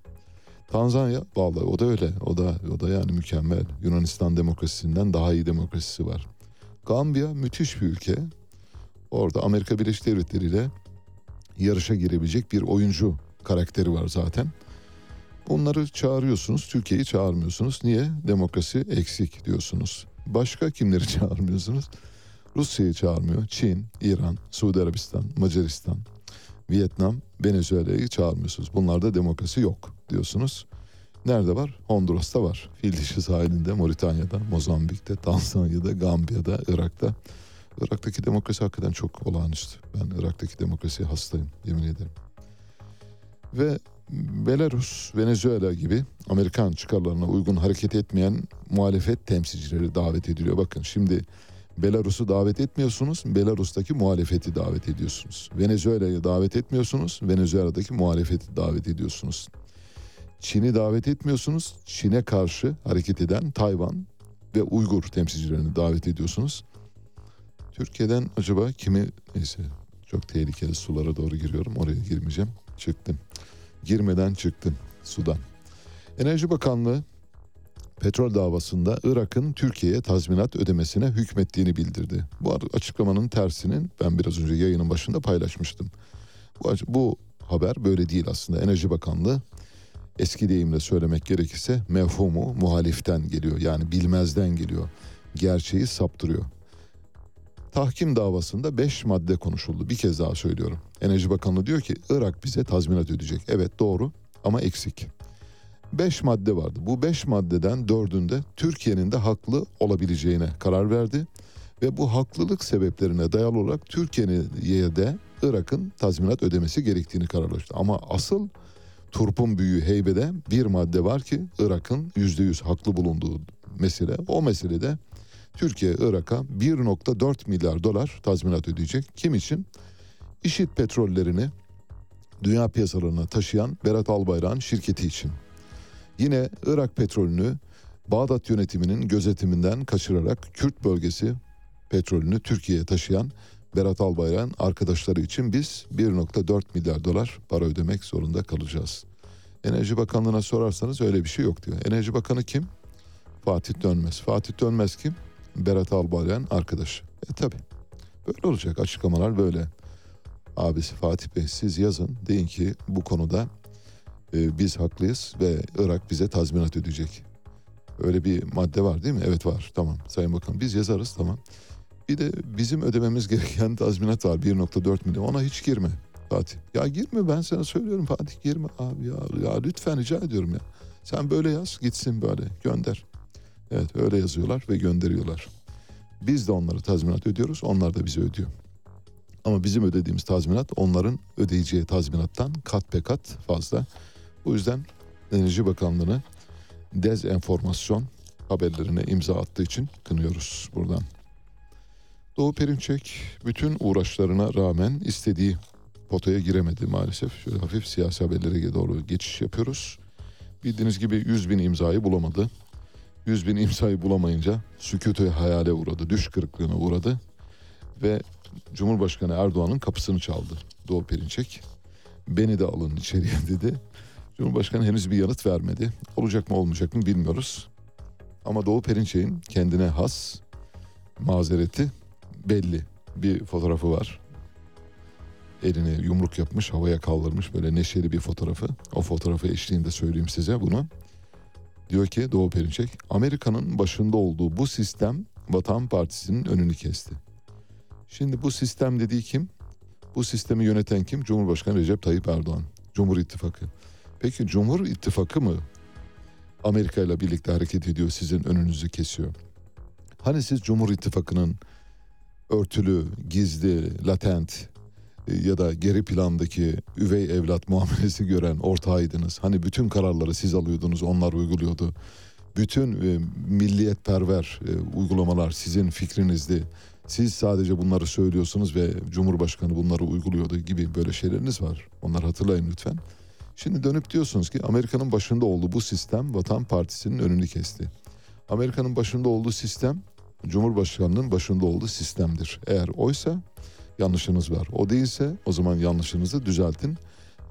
Tanzanya vallahi o da öyle. O da o da yani mükemmel. Yunanistan demokrasisinden daha iyi demokrasisi var. Gambiya müthiş bir ülke. Orada Amerika Birleşik Devletleri ile yarışa girebilecek bir oyuncu karakteri var zaten. Onları çağırıyorsunuz, Türkiye'yi çağırmıyorsunuz. Niye? Demokrasi eksik diyorsunuz. Başka kimleri *laughs* çağırmıyorsunuz? Rusya'yı çağırmıyor. Çin, İran, Suudi Arabistan, Macaristan, Vietnam, Venezuela'yı çağırmıyorsunuz. Bunlarda demokrasi yok diyorsunuz. Nerede var? Honduras'ta var. Fil dişi sahilinde, Moritanya'da, Mozambik'te, Tanzanya'da, Gambiya'da, Irak'ta. Irak'taki demokrasi hakikaten çok olağanüstü. Ben Irak'taki demokrasiye hastayım yemin ederim. Ve Belarus, Venezuela gibi Amerikan çıkarlarına uygun hareket etmeyen muhalefet temsilcileri davet ediliyor. Bakın şimdi Belarus'u davet etmiyorsunuz, Belarus'taki muhalefeti davet ediyorsunuz. Venezuela'yı davet etmiyorsunuz, Venezuela'daki muhalefeti davet ediyorsunuz. Çin'i davet etmiyorsunuz, Çin'e karşı hareket eden Tayvan ve Uygur temsilcilerini davet ediyorsunuz. Türkiye'den acaba kimi neyse çok tehlikeli sulara doğru giriyorum oraya girmeyeceğim çıktım girmeden çıktım sudan. Enerji Bakanlığı petrol davasında Irak'ın Türkiye'ye tazminat ödemesine hükmettiğini bildirdi. Bu açıklamanın tersinin ben biraz önce yayının başında paylaşmıştım. Bu, bu haber böyle değil aslında. Enerji Bakanlığı eski deyimle söylemek gerekirse mevhumu muhaliften geliyor. Yani bilmezden geliyor. Gerçeği saptırıyor. Tahkim davasında 5 madde konuşuldu. Bir kez daha söylüyorum. Enerji Bakanlığı diyor ki Irak bize tazminat ödeyecek. Evet doğru ama eksik. 5 madde vardı. Bu 5 maddeden dördünde Türkiye'nin de haklı olabileceğine karar verdi. Ve bu haklılık sebeplerine dayalı olarak Türkiye'ye de Irak'ın tazminat ödemesi gerektiğini kararlaştı. Ama asıl turpun büyüğü heybede bir madde var ki Irak'ın %100 haklı bulunduğu mesele. O meselede Türkiye Irak'a 1.4 milyar dolar tazminat ödeyecek. Kim için? İşit petrollerini dünya piyasalarına taşıyan Berat Albayrak'ın şirketi için. Yine Irak petrolünü Bağdat yönetiminin gözetiminden kaçırarak Kürt bölgesi petrolünü Türkiye'ye taşıyan Berat Albayrak'ın arkadaşları için biz 1.4 milyar dolar para ödemek zorunda kalacağız. Enerji Bakanlığı'na sorarsanız öyle bir şey yok diyor. Enerji Bakanı kim? Fatih Dönmez. Fatih Dönmez kim? Berat Albayrak'ın arkadaşı. E tabi böyle olacak açıklamalar böyle. Abisi Fatih Bey siz yazın deyin ki bu konuda e, biz haklıyız ve Irak bize tazminat ödeyecek. Öyle bir madde var değil mi? Evet var tamam Sayın Bakan biz yazarız tamam. Bir de bizim ödememiz *laughs* gereken tazminat var 1.4 milyon ona hiç girme Fatih. Ya girme ben sana söylüyorum Fatih girme abi ya, ya lütfen rica ediyorum ya. Sen böyle yaz gitsin böyle gönder. Evet öyle yazıyorlar ve gönderiyorlar. Biz de onları tazminat ödüyoruz, onlar da bize ödüyor. Ama bizim ödediğimiz tazminat onların ödeyeceği tazminattan kat be kat fazla. Bu yüzden Enerji Bakanlığı'nı dezenformasyon haberlerine imza attığı için kınıyoruz buradan. Doğu Perinçek bütün uğraşlarına rağmen istediği potaya giremedi maalesef. Şöyle hafif siyasi haberlere doğru geçiş yapıyoruz. Bildiğiniz gibi 100 bin imzayı bulamadı. 100 bin imzayı bulamayınca sükutu hayale uğradı, düş kırıklığına uğradı ve Cumhurbaşkanı Erdoğan'ın kapısını çaldı Doğu Perinçek. Beni de alın içeriye dedi. Cumhurbaşkanı henüz bir yanıt vermedi. Olacak mı olmayacak mı bilmiyoruz. Ama Doğu Perinçek'in kendine has mazereti belli. Bir fotoğrafı var. Elini yumruk yapmış, havaya kaldırmış böyle neşeli bir fotoğrafı. O fotoğrafı eşliğinde söyleyeyim size bunu. Diyor ki Doğu Perinçek, Amerika'nın başında olduğu bu sistem Vatan Partisi'nin önünü kesti. Şimdi bu sistem dediği kim? Bu sistemi yöneten kim? Cumhurbaşkanı Recep Tayyip Erdoğan. Cumhur İttifakı. Peki Cumhur İttifakı mı Amerika ile birlikte hareket ediyor sizin önünüzü kesiyor? Hani siz Cumhur İttifakı'nın örtülü, gizli, latent e, ya da geri plandaki üvey evlat muamelesi gören ortağıydınız. Hani bütün kararları siz alıyordunuz, onlar uyguluyordu. Bütün e, milliyetperver e, uygulamalar sizin fikrinizdi. Siz sadece bunları söylüyorsunuz ve Cumhurbaşkanı bunları uyguluyordu gibi böyle şeyleriniz var. Onları hatırlayın lütfen. Şimdi dönüp diyorsunuz ki Amerika'nın başında olduğu bu sistem Vatan Partisi'nin önünü kesti. Amerika'nın başında olduğu sistem Cumhurbaşkanı'nın başında olduğu sistemdir. Eğer oysa yanlışınız var. O değilse o zaman yanlışınızı düzeltin.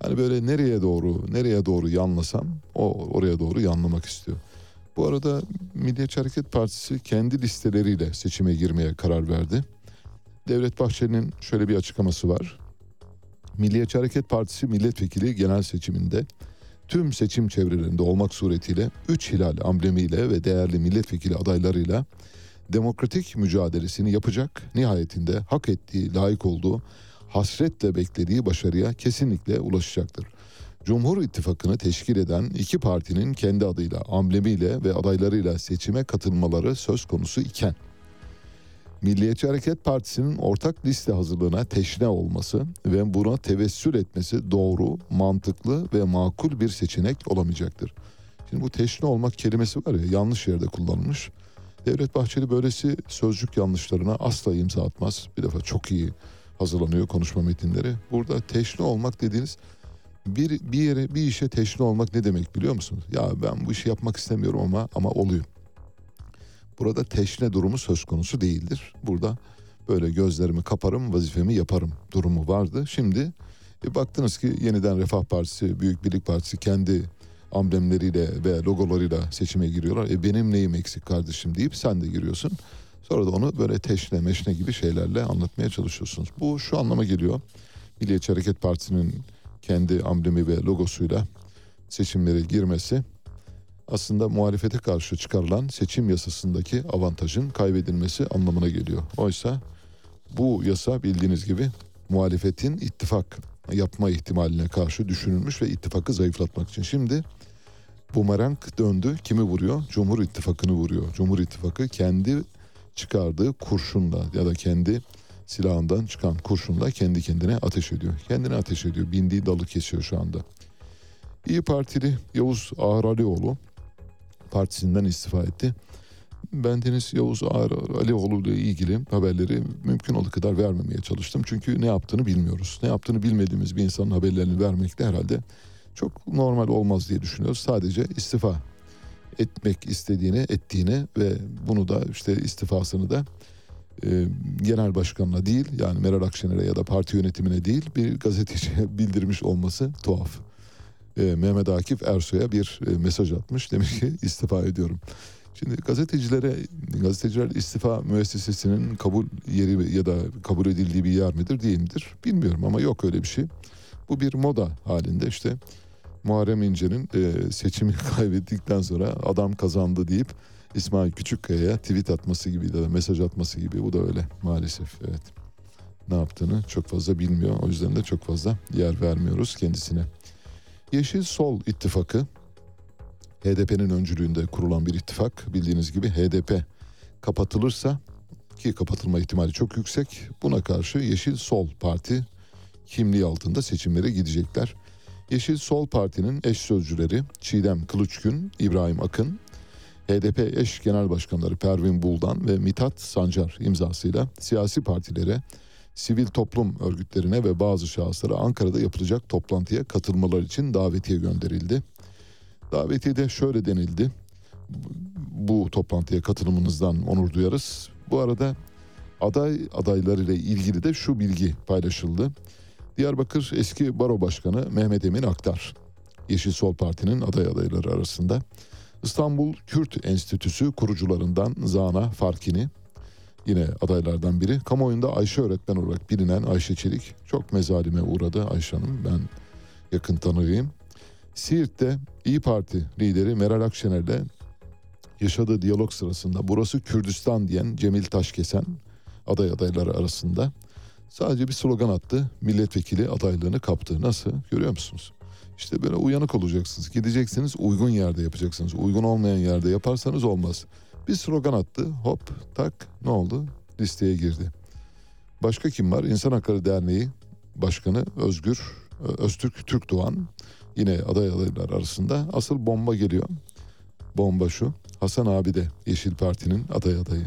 Hani böyle nereye doğru nereye doğru yanlasam o oraya doğru yanlamak istiyor. Bu arada Milliyetçi Hareket Partisi kendi listeleriyle seçime girmeye karar verdi. Devlet Bahçeli'nin şöyle bir açıklaması var. Milliyetçi Hareket Partisi milletvekili genel seçiminde tüm seçim çevrelerinde olmak suretiyle 3 hilal amblemiyle ve değerli milletvekili adaylarıyla demokratik mücadelesini yapacak. Nihayetinde hak ettiği, layık olduğu, hasretle beklediği başarıya kesinlikle ulaşacaktır. Cumhur İttifakı'nı teşkil eden iki partinin kendi adıyla, amblemiyle ve adaylarıyla seçime katılmaları söz konusu iken Milliyetçi Hareket Partisi'nin ortak liste hazırlığına teşne olması ve buna tevessül etmesi doğru, mantıklı ve makul bir seçenek olamayacaktır. Şimdi bu teşne olmak kelimesi var ya yanlış yerde kullanılmış. Devlet Bahçeli böylesi sözcük yanlışlarına asla imza atmaz. Bir defa çok iyi hazırlanıyor konuşma metinleri. Burada teşne olmak dediğiniz bir bir yere bir işe teşne olmak ne demek biliyor musunuz? Ya ben bu işi yapmak istemiyorum ama ama oluyor. Burada teşne durumu söz konusu değildir. Burada böyle gözlerimi kaparım, vazifemi yaparım durumu vardı. Şimdi e, baktınız ki yeniden Refah Partisi, Büyük Birlik Partisi kendi amblemleriyle ve logolarıyla seçime giriyorlar. E benim neyim eksik kardeşim deyip sen de giriyorsun. Sonra da onu böyle teşne meşne gibi şeylerle anlatmaya çalışıyorsunuz. Bu şu anlama geliyor. Milliyetçi Hareket Partisi'nin kendi amblemi ve logosuyla seçimlere girmesi aslında muhalefete karşı çıkarılan seçim yasasındaki avantajın kaybedilmesi anlamına geliyor. Oysa bu yasa bildiğiniz gibi muhalefetin ittifak yapma ihtimaline karşı düşünülmüş ve ittifakı zayıflatmak için. Şimdi bumerang döndü. Kimi vuruyor? Cumhur İttifakı'nı vuruyor. Cumhur İttifakı kendi çıkardığı kurşunla ya da kendi silahından çıkan kurşunla kendi kendine ateş ediyor. Kendine ateş ediyor. Bindiği dalı kesiyor şu anda. İyi Partili Yavuz Ağar Alioğlu partisinden istifa etti. Ben Deniz Yavuz Ağar Alioğlu ile ilgili haberleri mümkün olduğu kadar vermemeye çalıştım. Çünkü ne yaptığını bilmiyoruz. Ne yaptığını bilmediğimiz bir insanın haberlerini vermek de herhalde çok normal olmaz diye düşünüyoruz. Sadece istifa etmek istediğini, ettiğini ve bunu da işte istifasını da e, genel başkanına değil yani Meral Akşener'e ya da parti yönetimine değil bir gazeteciye *laughs* bildirmiş olması tuhaf. E, Mehmet Akif Ersoy'a bir e, mesaj atmış demiş ki istifa ediyorum. Şimdi gazetecilere gazeteciler istifa müessesesinin kabul yeri ya da kabul edildiği bir yer midir değil midir bilmiyorum ama yok öyle bir şey. Bu bir moda halinde işte Muharrem İnce'nin e, seçimi *laughs* kaybettikten sonra adam kazandı deyip İsmail Küçükkaya'ya tweet atması gibi ya da mesaj atması gibi bu da öyle maalesef evet. Ne yaptığını çok fazla bilmiyor o yüzden de çok fazla yer vermiyoruz kendisine. Yeşil Sol ittifakı HDP'nin öncülüğünde kurulan bir ittifak bildiğiniz gibi HDP kapatılırsa ki kapatılma ihtimali çok yüksek buna karşı Yeşil Sol Parti kimliği altında seçimlere gidecekler. Yeşil Sol Parti'nin eş sözcüleri Çiğdem Kılıçgün, İbrahim Akın, HDP eş genel başkanları Pervin Buldan ve Mithat Sancar imzasıyla siyasi partilere, sivil toplum örgütlerine ve bazı şahıslara Ankara'da yapılacak toplantıya katılmalar için davetiye gönderildi. Davetiyede şöyle denildi. Bu toplantıya katılımınızdan onur duyarız. Bu arada aday adaylarıyla ilgili de şu bilgi paylaşıldı. Diyarbakır eski baro başkanı Mehmet Emin Aktar, Yeşil Sol Parti'nin aday adayları arasında. İstanbul Kürt Enstitüsü kurucularından Zana Farkini, yine adaylardan biri. Kamuoyunda Ayşe öğretmen olarak bilinen Ayşe Çelik çok mezalime uğradı Ayşe Hanım. Ben yakın tanıyayım. Siirt'te İyi Parti lideri Meral Akşener'le yaşadığı diyalog sırasında burası Kürdistan diyen Cemil Taşkesen aday adayları arasında sadece bir slogan attı. Milletvekili adaylığını kaptı. Nasıl? Görüyor musunuz? İşte böyle uyanık olacaksınız. Gideceksiniz uygun yerde yapacaksınız. Uygun olmayan yerde yaparsanız olmaz. Bir slogan attı. Hop tak ne oldu? Listeye girdi. Başka kim var? İnsan Hakları Derneği Başkanı Özgür Öztürk Türk Doğan yine aday adaylar arasında. Asıl bomba geliyor. Bomba şu. Hasan abi de Yeşil Parti'nin aday adayı.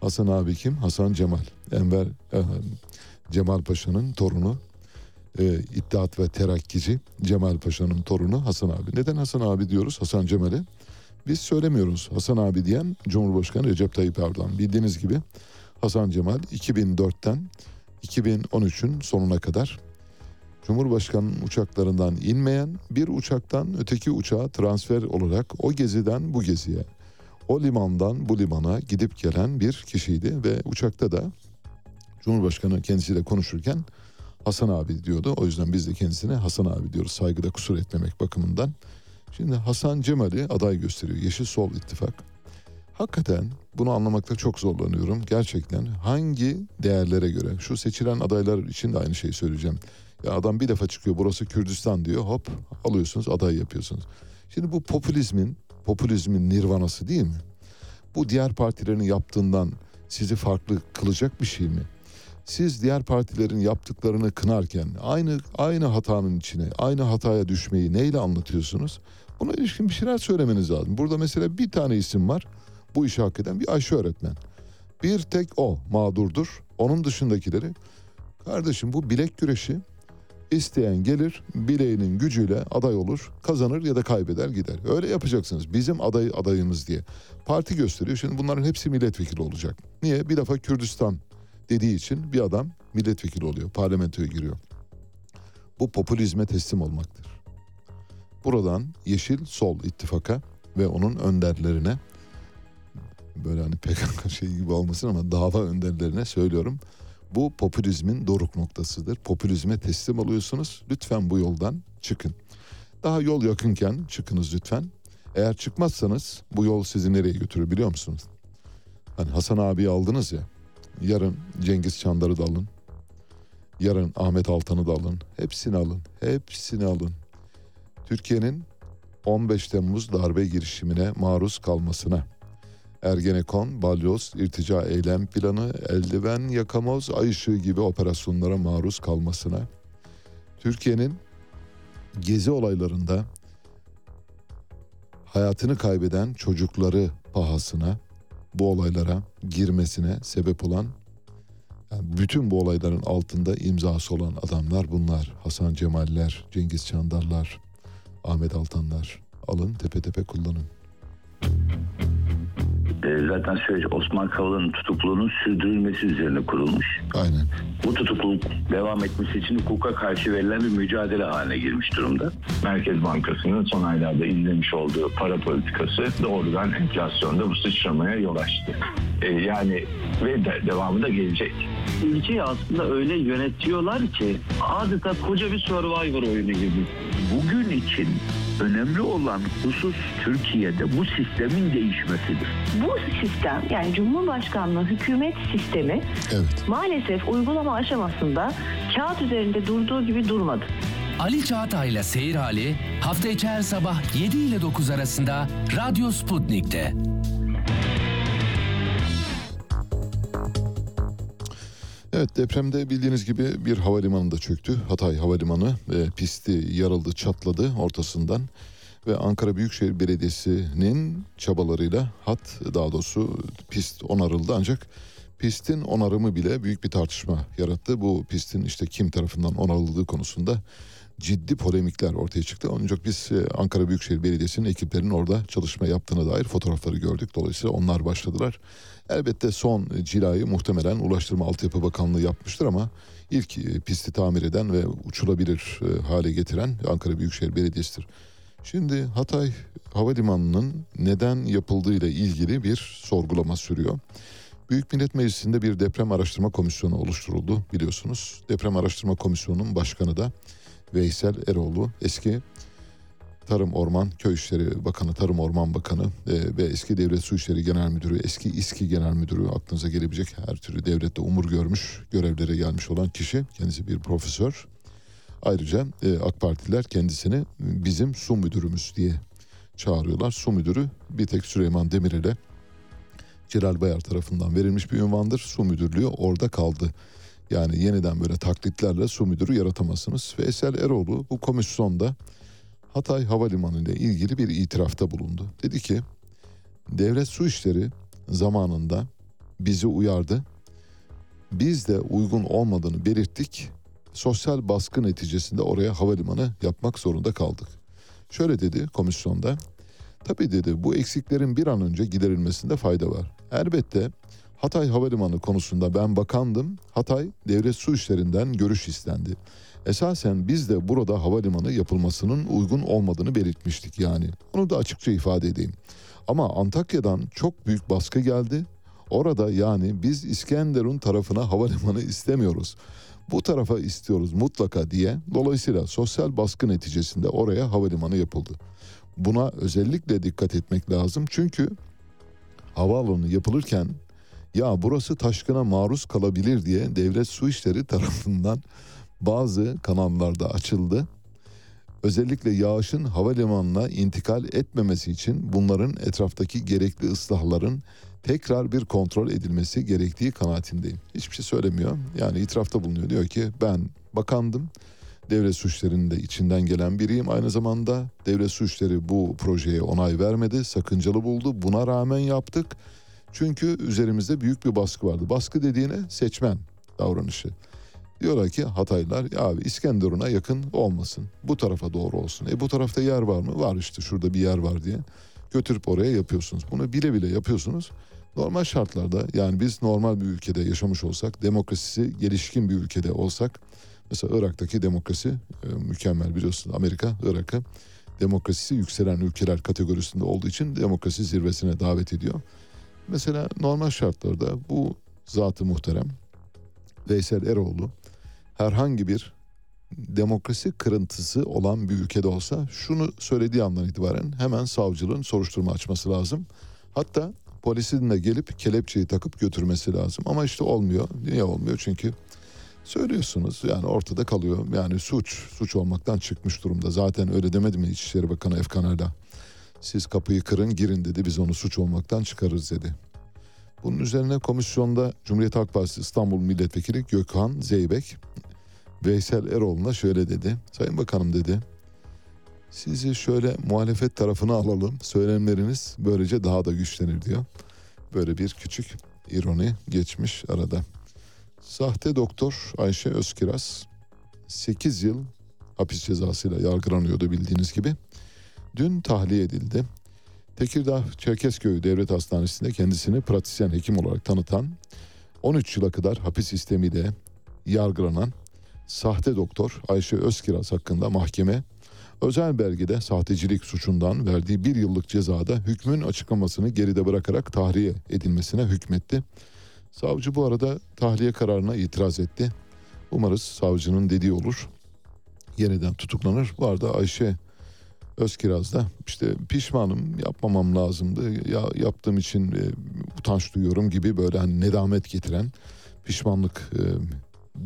Hasan abi kim? Hasan Cemal. Enver e, Cemal Paşa'nın torunu. E, İttihat ve Terakkici Cemal Paşa'nın torunu Hasan abi. Neden Hasan abi diyoruz Hasan Cemal'e? Biz söylemiyoruz. Hasan abi diyen Cumhurbaşkanı Recep Tayyip Erdoğan. Bildiğiniz gibi Hasan Cemal 2004'ten 2013'ün sonuna kadar Cumhurbaşkanı'nın uçaklarından inmeyen bir uçaktan öteki uçağa transfer olarak o geziden bu geziye, o limandan bu limana gidip gelen bir kişiydi ve uçakta da Cumhurbaşkanı kendisiyle konuşurken Hasan abi diyordu. O yüzden biz de kendisine Hasan abi diyoruz saygıda kusur etmemek bakımından. Şimdi Hasan Cemal'i aday gösteriyor Yeşil Sol İttifak. Hakikaten bunu anlamakta çok zorlanıyorum. Gerçekten hangi değerlere göre? Şu seçilen adaylar için de aynı şeyi söyleyeceğim. Ya adam bir defa çıkıyor burası Kürdistan diyor hop alıyorsunuz aday yapıyorsunuz. Şimdi bu popülizmin popülizmin nirvanası değil mi? Bu diğer partilerin yaptığından sizi farklı kılacak bir şey mi? Siz diğer partilerin yaptıklarını kınarken aynı aynı hatanın içine, aynı hataya düşmeyi neyle anlatıyorsunuz? Buna ilişkin bir şeyler söylemeniz lazım. Burada mesela bir tane isim var. Bu işi hak eden bir Ayşe öğretmen. Bir tek o mağdurdur. Onun dışındakileri kardeşim bu bilek güreşi isteyen gelir bileğinin gücüyle aday olur kazanır ya da kaybeder gider. Öyle yapacaksınız bizim aday adayımız diye. Parti gösteriyor şimdi bunların hepsi milletvekili olacak. Niye? Bir defa Kürdistan dediği için bir adam milletvekili oluyor parlamentoya giriyor. Bu popülizme teslim olmaktır. Buradan Yeşil Sol ittifaka ve onun önderlerine böyle hani PKK şey gibi olmasın ama dava önderlerine söylüyorum. Bu popülizmin doruk noktasıdır. Popülizme teslim oluyorsunuz. Lütfen bu yoldan çıkın. Daha yol yakınken çıkınız lütfen. Eğer çıkmazsanız bu yol sizi nereye götürür biliyor musunuz? Hani Hasan abi aldınız ya. Yarın Cengiz Çandar'ı da alın. Yarın Ahmet Altan'ı da alın. Hepsini alın. Hepsini alın. Türkiye'nin 15 Temmuz darbe girişimine maruz kalmasına Ergenekon, balyoz, irtica eylem planı, eldiven, yakamoz, ay ışığı gibi operasyonlara maruz kalmasına, Türkiye'nin gezi olaylarında hayatını kaybeden çocukları pahasına bu olaylara girmesine sebep olan yani bütün bu olayların altında imzası olan adamlar bunlar. Hasan Cemaller, Cengiz Çandarlar, Ahmet Altanlar. Alın tepe tepe kullanın.
E, zaten süreç Osman Kavala'nın tutukluluğunun sürdürülmesi üzerine kurulmuş.
Aynen.
Bu tutukluluk devam etmesi için hukuka karşı verilen bir mücadele haline girmiş durumda.
Merkez Bankası'nın son aylarda izlemiş olduğu para politikası doğrudan enflasyonda bu sıçramaya yol açtı. E, yani ve de, devamı da gelecek.
ülkeyi aslında öyle yönetiyorlar ki adeta koca bir survivor oyunu gibi.
Bugün için önemli olan husus Türkiye'de bu sistemin değişmesidir.
Bu sistem yani Cumhurbaşkanlığı hükümet sistemi
Evet.
maalesef uygulama aşamasında kağıt üzerinde durduğu gibi durmadı.
Ali Çağatay'la Seyir Hali hafta içi her sabah 7 ile 9 arasında Radyo Sputnik'te.
Evet depremde bildiğiniz gibi bir havalimanında çöktü. Hatay Havalimanı e, pisti yarıldı çatladı ortasından ve Ankara Büyükşehir Belediyesi'nin çabalarıyla hat daha doğrusu pist onarıldı ancak pistin onarımı bile büyük bir tartışma yarattı. Bu pistin işte kim tarafından onarıldığı konusunda ciddi polemikler ortaya çıktı. Ancak biz e, Ankara Büyükşehir Belediyesi'nin ekiplerinin orada çalışma yaptığına dair fotoğrafları gördük. Dolayısıyla onlar başladılar. Elbette son cilayı muhtemelen Ulaştırma Altyapı Bakanlığı yapmıştır ama ilk e, pisti tamir eden ve uçulabilir e, hale getiren Ankara Büyükşehir Belediyesi'dir. Şimdi Hatay Havalimanı'nın neden yapıldığıyla ilgili bir sorgulama sürüyor. Büyük Millet Meclisi'nde bir deprem araştırma komisyonu oluşturuldu biliyorsunuz. Deprem araştırma komisyonunun başkanı da Veysel Eroğlu eski Tarım Orman Köy İşleri Bakanı, Tarım Orman Bakanı e, ve eski Devlet Su İşleri Genel Müdürü, eski İSKİ Genel Müdürü aklınıza gelebilecek her türlü devlette umur görmüş görevlere gelmiş olan kişi. Kendisi bir profesör. Ayrıca e, AK Partililer kendisini bizim su müdürümüz diye çağırıyorlar. Su müdürü bir tek Süleyman Demirel'e Celal Bayar tarafından verilmiş bir ünvandır. Su müdürlüğü orada kaldı. Yani yeniden böyle taklitlerle su müdürü yaratamazsınız. Veysel Eroğlu bu komisyonda Hatay Havalimanı ile ilgili bir itirafta bulundu. Dedi ki devlet su işleri zamanında bizi uyardı. Biz de uygun olmadığını belirttik. Sosyal baskı neticesinde oraya havalimanı yapmak zorunda kaldık. Şöyle dedi komisyonda. Tabii dedi bu eksiklerin bir an önce giderilmesinde fayda var. Elbette Hatay Havalimanı konusunda ben bakandım. Hatay Devlet Su İşleri'nden görüş istendi. Esasen biz de burada havalimanı yapılmasının uygun olmadığını belirtmiştik yani. Onu da açıkça ifade edeyim. Ama Antakya'dan çok büyük baskı geldi. Orada yani biz İskenderun tarafına havalimanı istemiyoruz. Bu tarafa istiyoruz mutlaka diye. Dolayısıyla sosyal baskı neticesinde oraya havalimanı yapıldı. Buna özellikle dikkat etmek lazım çünkü havaalanı yapılırken ya burası taşkına maruz kalabilir diye devlet su işleri tarafından bazı kanallarda açıldı. Özellikle yağışın havalimanına intikal etmemesi için bunların etraftaki gerekli ıslahların tekrar bir kontrol edilmesi gerektiği kanaatindeyim. Hiçbir şey söylemiyor. Yani itirafta bulunuyor. Diyor ki ben bakandım. Devlet suçlarının da içinden gelen biriyim. Aynı zamanda devlet suçları bu projeye onay vermedi. Sakıncalı buldu. Buna rağmen yaptık. Çünkü üzerimizde büyük bir baskı vardı. Baskı dediğine seçmen davranışı. Diyorlar ki Hataylılar ya abi İskenderun'a yakın olmasın. Bu tarafa doğru olsun. E bu tarafta yer var mı? Var işte şurada bir yer var diye. Götürüp oraya yapıyorsunuz. Bunu bile bile yapıyorsunuz. Normal şartlarda yani biz normal bir ülkede yaşamış olsak, demokrasisi gelişkin bir ülkede olsak, mesela Irak'taki demokrasi e, mükemmel biliyorsunuz Amerika, Irak'ı demokrasisi yükselen ülkeler kategorisinde olduğu için demokrasi zirvesine davet ediyor. Mesela normal şartlarda bu zatı muhterem Veysel Eroğlu herhangi bir demokrasi kırıntısı olan bir ülkede olsa şunu söylediği andan itibaren hemen savcılığın soruşturma açması lazım. Hatta polisin de gelip kelepçeyi takıp götürmesi lazım. Ama işte olmuyor. Niye olmuyor? Çünkü söylüyorsunuz yani ortada kalıyor. Yani suç, suç olmaktan çıkmış durumda. Zaten öyle demedi mi İçişleri Bakanı Efkan Ala? Siz kapıyı kırın girin dedi biz onu suç olmaktan çıkarırız dedi. Bunun üzerine komisyonda Cumhuriyet Halk Partisi İstanbul Milletvekili Gökhan Zeybek Veysel Eroğlu'na şöyle dedi. Sayın Bakanım dedi. Sizi şöyle muhalefet tarafına alalım. Söylemleriniz böylece daha da güçlenir diyor. Böyle bir küçük ironi geçmiş arada. Sahte doktor Ayşe Özkiraz 8 yıl hapis cezasıyla yargılanıyordu bildiğiniz gibi. Dün tahliye edildi. Tekirdağ Çerkezköy Devlet Hastanesi'nde kendisini pratisyen hekim olarak tanıtan 13 yıla kadar hapis sistemiyle yargılanan sahte doktor Ayşe Özkiraz hakkında mahkeme özel belgede sahtecilik suçundan verdiği bir yıllık cezada hükmün açıklamasını geride bırakarak tahliye edilmesine hükmetti. Savcı bu arada tahliye kararına itiraz etti. Umarız savcının dediği olur. Yeniden tutuklanır. Bu arada Ayşe Özkiraz da işte pişmanım yapmamam lazımdı. Ya yaptığım için e, utanç duyuyorum gibi böyle hani nedamet getiren pişmanlık e,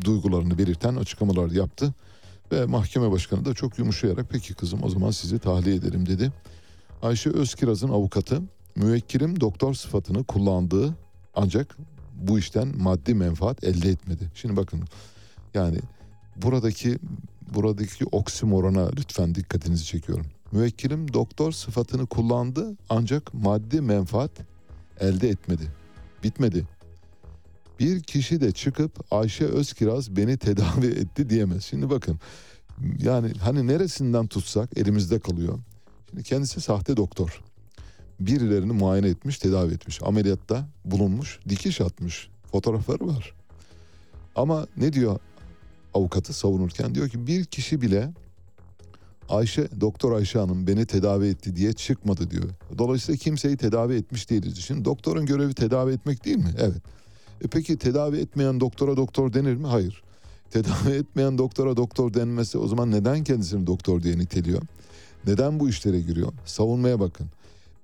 duygularını belirten açıklamalar yaptı. Ve mahkeme başkanı da çok yumuşayarak peki kızım o zaman sizi tahliye edelim dedi. Ayşe Özkiraz'ın avukatı müvekkilim doktor sıfatını kullandığı ancak bu işten maddi menfaat elde etmedi. Şimdi bakın yani buradaki buradaki oksimorona lütfen dikkatinizi çekiyorum. Müvekkilim doktor sıfatını kullandı ancak maddi menfaat elde etmedi. Bitmedi. Bir kişi de çıkıp Ayşe Özkiraz beni tedavi etti diyemez. Şimdi bakın yani hani neresinden tutsak elimizde kalıyor. Şimdi kendisi sahte doktor. Birilerini muayene etmiş, tedavi etmiş. Ameliyatta bulunmuş, dikiş atmış. Fotoğrafları var. Ama ne diyor avukatı savunurken? Diyor ki bir kişi bile Ayşe, Doktor Ayşe Hanım beni tedavi etti diye çıkmadı diyor. Dolayısıyla kimseyi tedavi etmiş değiliz. Şimdi doktorun görevi tedavi etmek değil mi? Evet. E peki tedavi etmeyen doktora doktor denir mi? Hayır. Tedavi *laughs* etmeyen doktora doktor denmesi o zaman neden kendisini doktor diye niteliyor? Neden bu işlere giriyor? Savunmaya bakın.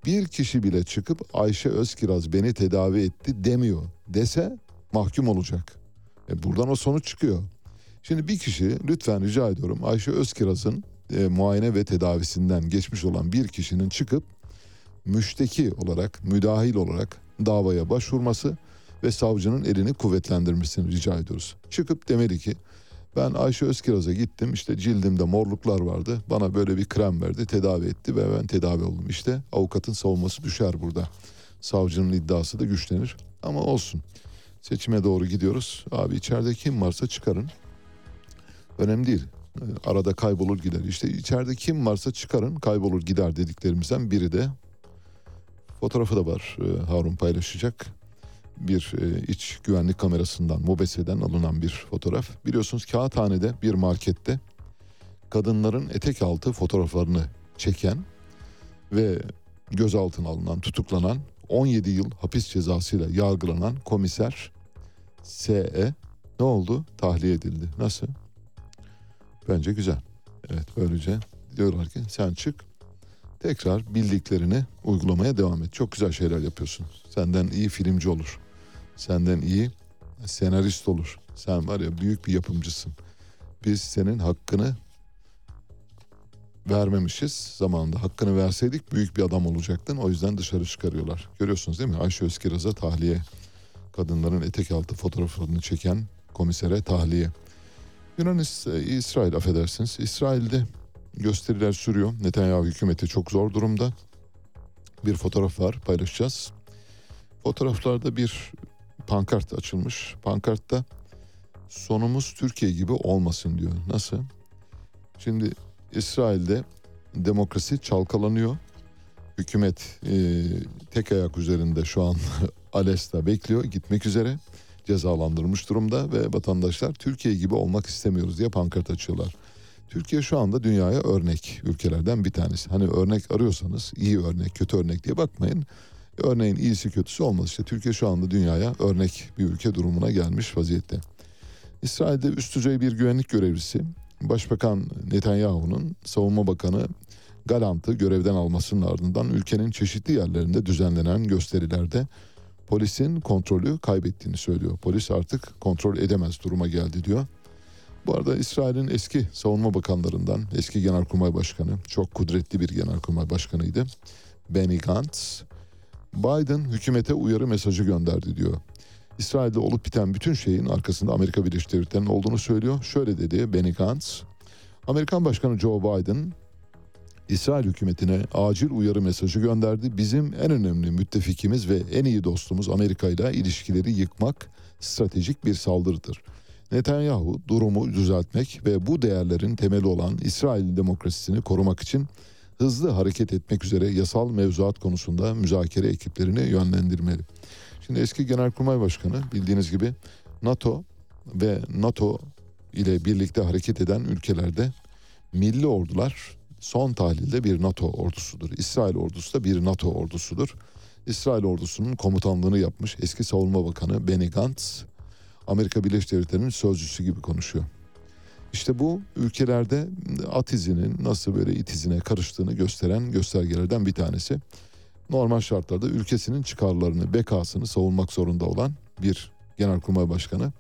Bir kişi bile çıkıp Ayşe Özkiraz beni tedavi etti demiyor. Dese mahkum olacak. E buradan o sonuç çıkıyor. Şimdi bir kişi lütfen rica ediyorum Ayşe Özkiraz'ın e, muayene ve tedavisinden geçmiş olan bir kişinin çıkıp müşteki olarak, müdahil olarak davaya başvurması ve savcının elini kuvvetlendirmesini rica ediyoruz. Çıkıp demeli ki ben Ayşe Özkiraz'a gittim işte cildimde morluklar vardı bana böyle bir krem verdi tedavi etti ve ben tedavi oldum. İşte avukatın savunması düşer burada. Savcının iddiası da güçlenir ama olsun. Seçime doğru gidiyoruz. Abi içeride kim varsa çıkarın. Önemli değil. Arada kaybolur gider. İşte içeride kim varsa çıkarın kaybolur gider dediklerimizden biri de fotoğrafı da var e, Harun paylaşacak bir e, iç güvenlik kamerasından, MOBESE'den alınan bir fotoğraf. Biliyorsunuz Kağıthane'de bir markette kadınların etek altı fotoğraflarını çeken ve gözaltına alınan, tutuklanan 17 yıl hapis cezasıyla yargılanan komiser S.E. ne oldu? Tahliye edildi. Nasıl? Bence güzel. Evet böylece diyorlar ki sen çık tekrar bildiklerini uygulamaya devam et. Çok güzel şeyler yapıyorsun. Senden iyi filmci olur. Senden iyi senarist olur. Sen var ya büyük bir yapımcısın. Biz senin hakkını vermemişiz zamanında. Hakkını verseydik büyük bir adam olacaktın. O yüzden dışarı çıkarıyorlar. Görüyorsunuz değil mi? Ayşe Özkiraz'a tahliye. Kadınların etek altı fotoğraflarını çeken komisere tahliye. Yunanistan, İsrail affedersiniz. İsrail'de gösteriler sürüyor. Netanyahu hükümeti çok zor durumda. Bir fotoğraf var paylaşacağız. Fotoğraflarda bir pankart açılmış. Pankartta sonumuz Türkiye gibi olmasın diyor. Nasıl? Şimdi İsrail'de demokrasi çalkalanıyor. Hükümet e, tek ayak üzerinde şu an *laughs* Alesta bekliyor gitmek üzere. Cezalandırmış durumda ve vatandaşlar Türkiye gibi olmak istemiyoruz diye pankart açıyorlar. Türkiye şu anda dünyaya örnek ülkelerden bir tanesi. Hani örnek arıyorsanız iyi örnek, kötü örnek diye bakmayın. Örneğin iyisi kötüsü olmaz. İşte Türkiye şu anda dünyaya örnek bir ülke durumuna gelmiş vaziyette. İsrail'de üst düzey bir güvenlik görevlisi Başbakan Netanyahu'nun savunma bakanı Galant'ı görevden almasının ardından ülkenin çeşitli yerlerinde düzenlenen gösterilerde polisin kontrolü kaybettiğini söylüyor. Polis artık kontrol edemez duruma geldi diyor. Bu arada İsrail'in eski savunma bakanlarından, eski genelkurmay başkanı, çok kudretli bir genelkurmay başkanıydı. Benny Gantz, Biden hükümete uyarı mesajı gönderdi diyor. İsrail'de olup biten bütün şeyin arkasında Amerika Birleşik Devletleri'nin olduğunu söylüyor. Şöyle dedi Benny Gantz, Amerikan Başkanı Joe Biden İsrail hükümetine acil uyarı mesajı gönderdi. Bizim en önemli müttefikimiz ve en iyi dostumuz Amerika ile ilişkileri yıkmak stratejik bir saldırıdır. Netanyahu durumu düzeltmek ve bu değerlerin temeli olan İsrail demokrasisini korumak için hızlı hareket etmek üzere yasal mevzuat konusunda müzakere ekiplerini yönlendirmeli. Şimdi eski Genelkurmay Başkanı bildiğiniz gibi NATO ve NATO ile birlikte hareket eden ülkelerde milli ordular son tahlilde bir NATO ordusudur. İsrail ordusu da bir NATO ordusudur. İsrail ordusunun komutanlığını yapmış eski savunma bakanı Benny Gantz Amerika Birleşik Devletleri'nin sözcüsü gibi konuşuyor. İşte bu ülkelerde at izinin nasıl böyle it izine karıştığını gösteren göstergelerden bir tanesi. Normal şartlarda ülkesinin çıkarlarını, bekasını savunmak zorunda olan bir genelkurmay başkanı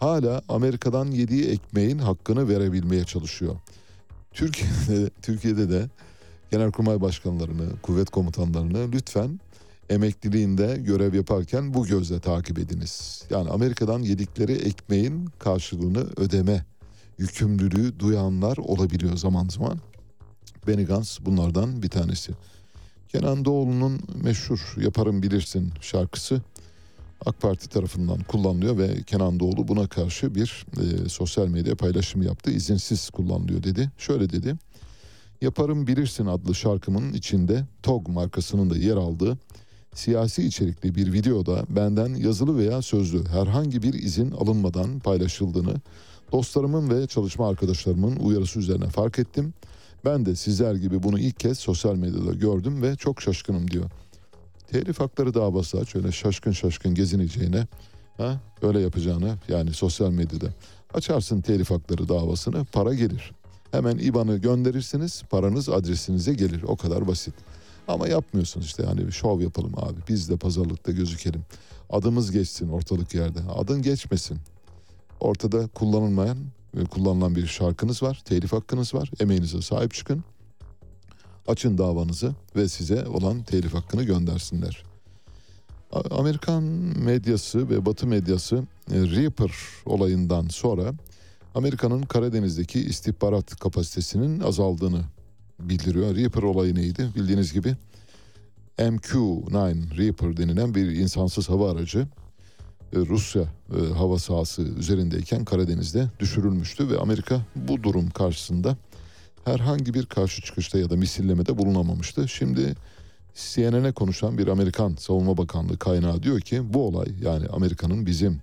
hala Amerika'dan yediği ekmeğin hakkını verebilmeye çalışıyor. Türkiye'de, Türkiye'de de genelkurmay başkanlarını, kuvvet komutanlarını lütfen emekliliğinde görev yaparken bu gözle takip ediniz. Yani Amerika'dan yedikleri ekmeğin karşılığını ödeme yükümlülüğü duyanlar olabiliyor zaman zaman. Benny Gantz bunlardan bir tanesi. Kenan Doğulu'nun meşhur Yaparım Bilirsin şarkısı AK Parti tarafından kullanılıyor ve Kenan Doğulu buna karşı bir e, sosyal medya paylaşımı yaptı. İzinsiz kullanılıyor dedi. Şöyle dedi. Yaparım Bilirsin adlı şarkımın içinde TOG markasının da yer aldığı siyasi içerikli bir videoda benden yazılı veya sözlü herhangi bir izin alınmadan paylaşıldığını dostlarımın ve çalışma arkadaşlarımın uyarısı üzerine fark ettim. Ben de sizler gibi bunu ilk kez sosyal medyada gördüm ve çok şaşkınım diyor. Telif hakları davası aç öyle şaşkın şaşkın gezineceğine ha, öyle yapacağını yani sosyal medyada açarsın telif hakları davasını para gelir. Hemen IBAN'ı gönderirsiniz paranız adresinize gelir o kadar basit. Ama yapmıyorsunuz işte hani bir şov yapalım abi biz de pazarlıkta gözükelim. Adımız geçsin ortalık yerde adın geçmesin. Ortada kullanılmayan ve kullanılan bir şarkınız var telif hakkınız var emeğinize sahip çıkın. Açın davanızı ve size olan telif hakkını göndersinler. Amerikan medyası ve Batı medyası e, Reaper olayından sonra Amerika'nın Karadeniz'deki istihbarat kapasitesinin azaldığını bildiriyor. Reaper olayı neydi? Bildiğiniz gibi MQ-9 Reaper denilen bir insansız hava aracı e, Rusya e, hava sahası üzerindeyken Karadeniz'de düşürülmüştü ve Amerika bu durum karşısında herhangi bir karşı çıkışta ya da misillemede bulunamamıştı. Şimdi CNN'e konuşan bir Amerikan Savunma Bakanlığı kaynağı diyor ki bu olay yani Amerika'nın bizim